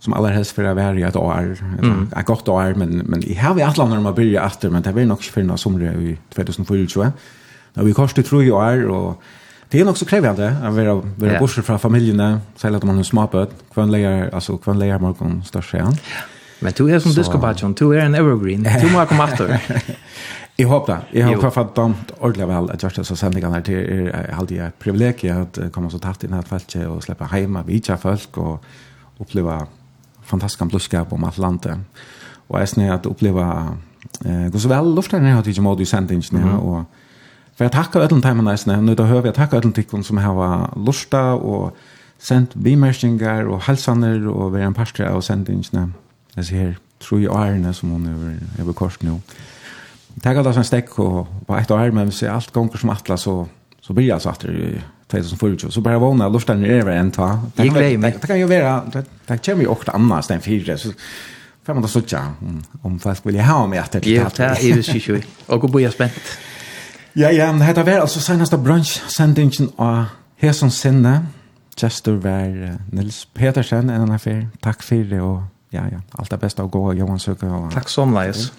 som aller helst för att vara ett år. Mm. Ett gott år, men, men jag har i alla när man börjar efter, men det var nog för några somrar i 2024. Nå, vi kostar i tro i år, og det er nok så krevende å være, være yeah. bortsett fra familiene, selv att man har småpøt, hvem leier, altså hvem leier morgen størst igjen. Men du er som så... diskobation, du er en evergreen, du må komme etter. Jeg <laughs> håper det. Jeg har prøvd damt ordentlig vel at Gjørstad og sendingene her til er alltid et privilegium at komme så tatt inn i dette feltet og slippe hjemme, vidtja folk og oppleve fantastiska blodskap om alt landet. Og jeg snitt at oppleve eh, gå så vel luftene har tidligere måte i sendingene mm -hmm. og For jeg takker ødelen til meg næsene, nå da hører jeg takker ødelen til som har lusta og sendt bimerkninger og halsaner og vært en parster av sendingene. Jeg ser her, tror jeg årene som hun er over kors nå. Takker alle en stekk og på ett år, men hvis jeg alt gonger som atlas, så, så blir jeg altså at det 2024, så bare vågna luften er over en ta. Det kan jo være, det det kommer jo åkte annars enn fire, så får man da sutja om folk vil ha meg etter. Ja, det er jo sikkert. Og hvor bor jeg spent. Ja, ja, men dette var altså senaste brunch-sendingen av Heson Sinne. Chester var uh, Nils Petersen, en annen fyr. Takk for det, og ja, ja, alt det beste å gå, Johan Søke. Og, Takk som leis.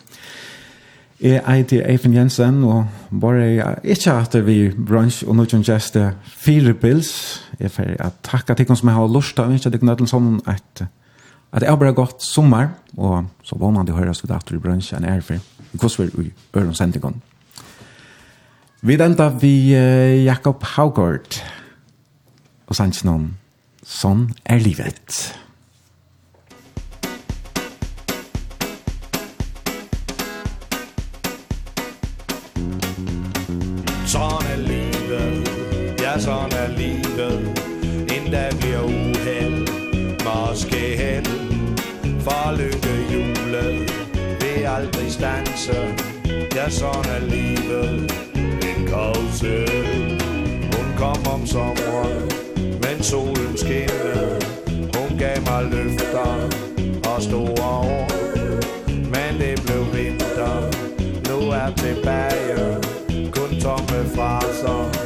Jeg heter Eifen Jensen, og bare jeg ikke at vi brunch og noen gjeste fire bils. Jeg får takke til dere som har lyst til, ikke at dere nødvendig som et at det er bare godt sommer, og så vågner de høres vi datter i bransjen er for hvordan vi er i øren sendingen. Vi enda vi uh, Jakob Haugård og Sanchinon. Sånn er livet. Sånn er livet, ja sånn er livet En dag er uheld, måske held For lykke julet, vi er aldrig stanser Ja sånn er livet om sommeren Men solen skinnede Hun gav mig løfter Og store ord Men det blev vinter. Nu er tilbage Kun tomme fraser.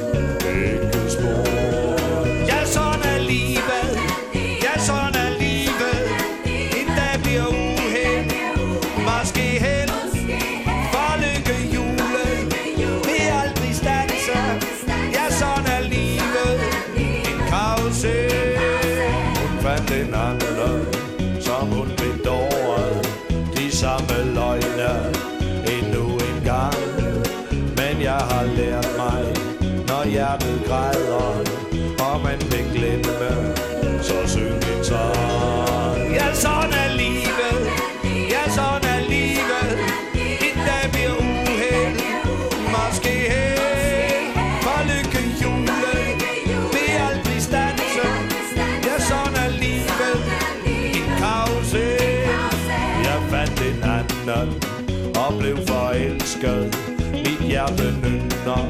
alle nynner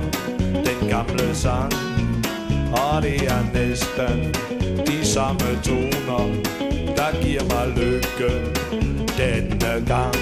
den gamle sang. Og det er næsten de samme toner Der giver mig lykke denne gang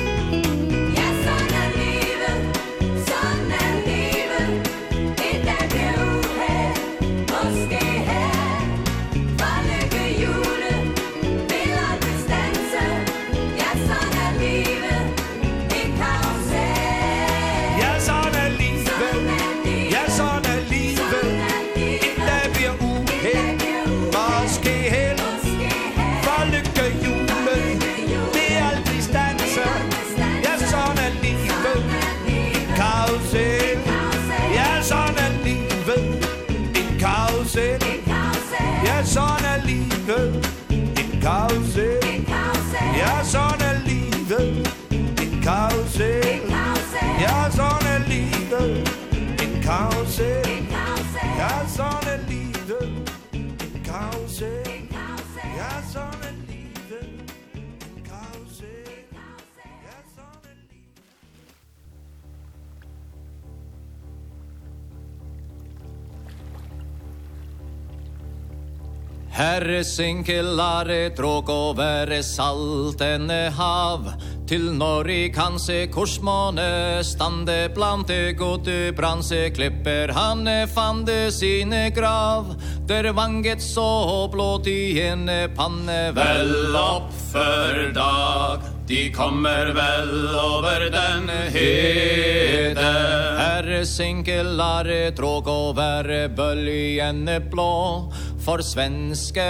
Herre sinkelare tråk over saltene hav. Til Norri kanse korsmåne stande blante gode branse Klipper han fande sine grav. Der vanget så blåt i en panne Vel opp för dag. De kommer väl över den hede. Herre sinkelare tråk over böljen blå. For svenske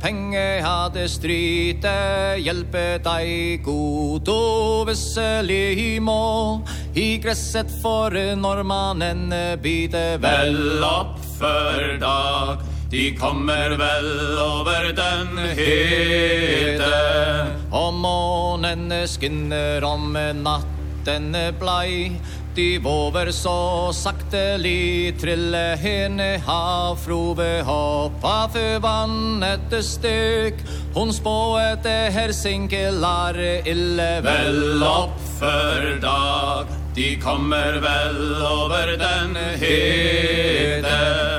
penge hade stryte Hjelpe dig god og visselig må I grässet för norrmannen byte Väl upp för dag. De kommer väl över den hete. Om månen skinner om natten blei. De våver så sakteli trille henne ha frove hoppa för vannet ett stök hon spået hersinkelar ille väl opp för dag. De kommer väl över den hede.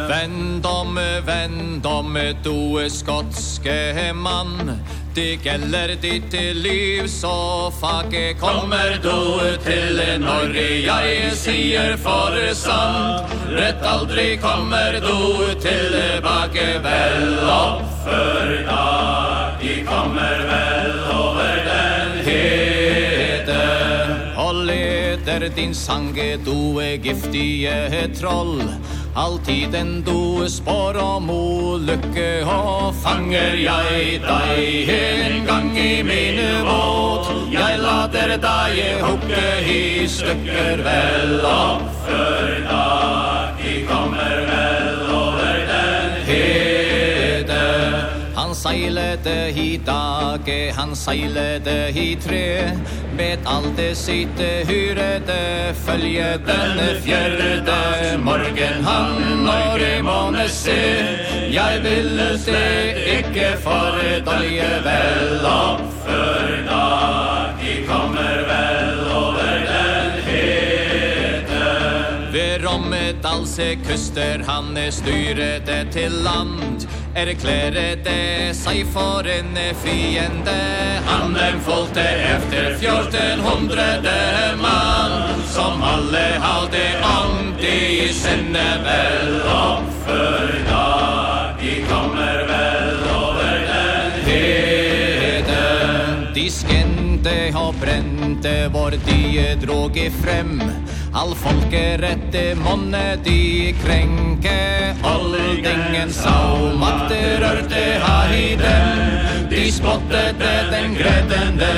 Vänd om, vänd om, du skotske man det gäller ditt liv så facket kommer du till Norge jag säger för sant rätt aldrig kommer du tillbaka väl och för dag i kommer väl över den hete. Håll leder din sange du är giftige troll. Alltid en do spår om olykke Og fanger jeg deg. En gang i mine båt Jeg lader deg hukke i stykker vel opp for deg seilede i dage, han seilede i tre. Med alt det sitte hyrede, følge denne fjerde Morgen han Norge måne se Jeg ville se ikke for dalje vel opp før dag De kommer vel over den hete. Ved Rommedalse kuster han er styrete til land erklære det seg for en fiende. Han enfolgte efter 1400 mann Som alle hadde ånd i sinne vel oppfør da Vi kommer vel over den tiden De skente og brente vår die droge frem. All folkerette monne de kränke Oldingen saumakter örte ha i dem. De spottete den gräddende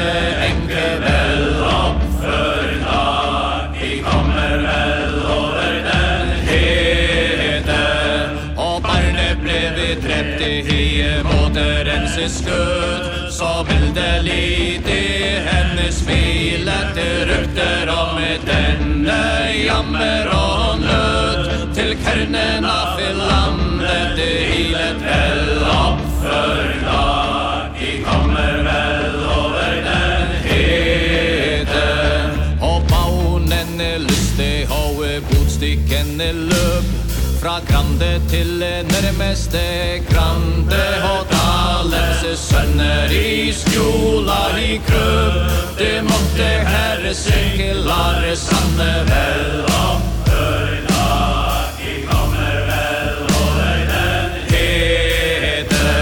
enke väl opp för dag De kommer väl over den hete. Og barnet ble vi drepte i måterens skudd så bildelig det hennes filet Det røkter om med denne jammer og hon Til kernen av landet det hilet vel opp for dag. De kommer vel over den hete Og baunen lyste og godstikkene løp. Fra grande til nærmeste grande og dag i Det måtte herre synke, lare sanne vel om høyna, i kommer vel og den hete.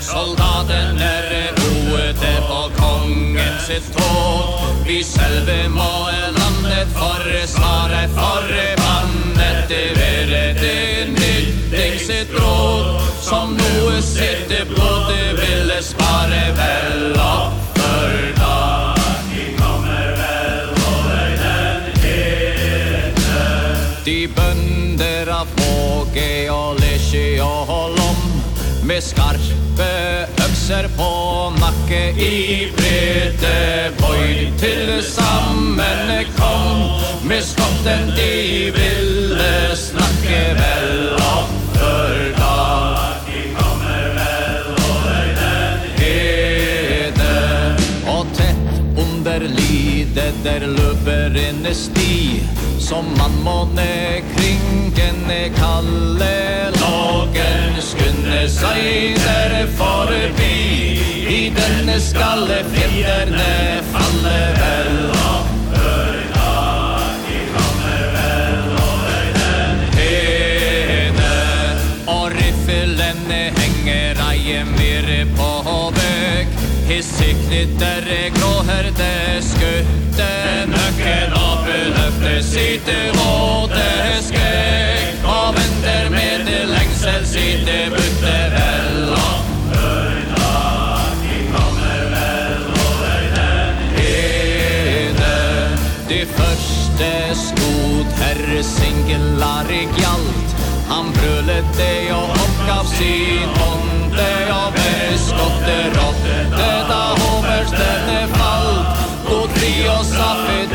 Soldaten er roete på kongen sitt tåg, vi selve må landet forre svare, forre vannet, det vere det nyttig sitt råd, som noe sitte blod, det ville spare vel opp. med skarpe ømser på nakke i brede bøy. Til sammen kom med skotten de ville snakke vel om før der løper en sti Som man måne kringen er kalle Lagen skunne seg der forbi I denne skalle fjerne falle vel av Mer på bøk His siktet der gråherde skutt Där sitter Åte Skräck Og venter med det längsen sitter Butterella Det första skot herre singelar i gjalt Han brølet det og oppgav av sin onde Og väskotte rått Detta hoverstene falt. Och tri och saffet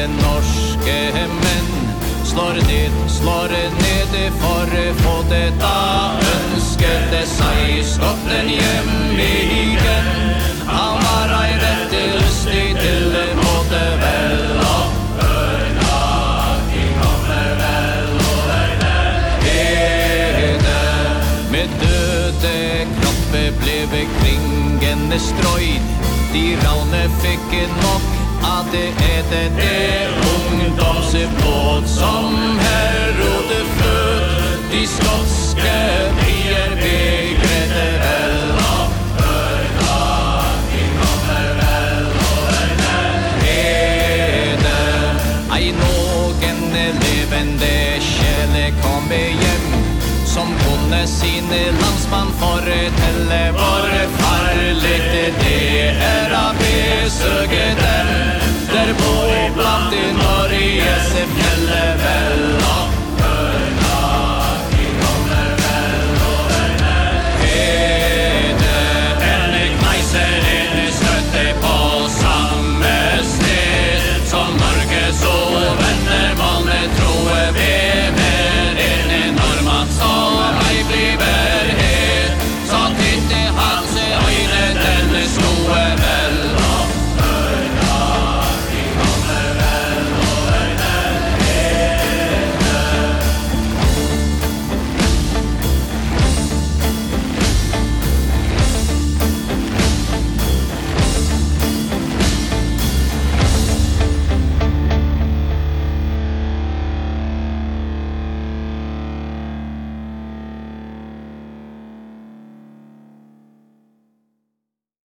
vanlige norske menn Slår ned, slår ned for å få da ønsket. Det seg skotten hjem igen Han var ei rett lustig til det måte vel opp vel og med døde kroppe ble kringene strøyd De ravne fikk nok at det er det det ungdomsbåt som her rode født de skotske bier begrette vel og hør at de kommer vel over den hede ei nogen levende kjelle kom hjem som Skåne sine landsmann fortelle våre farligt det er av besøket der der bor blant i Norges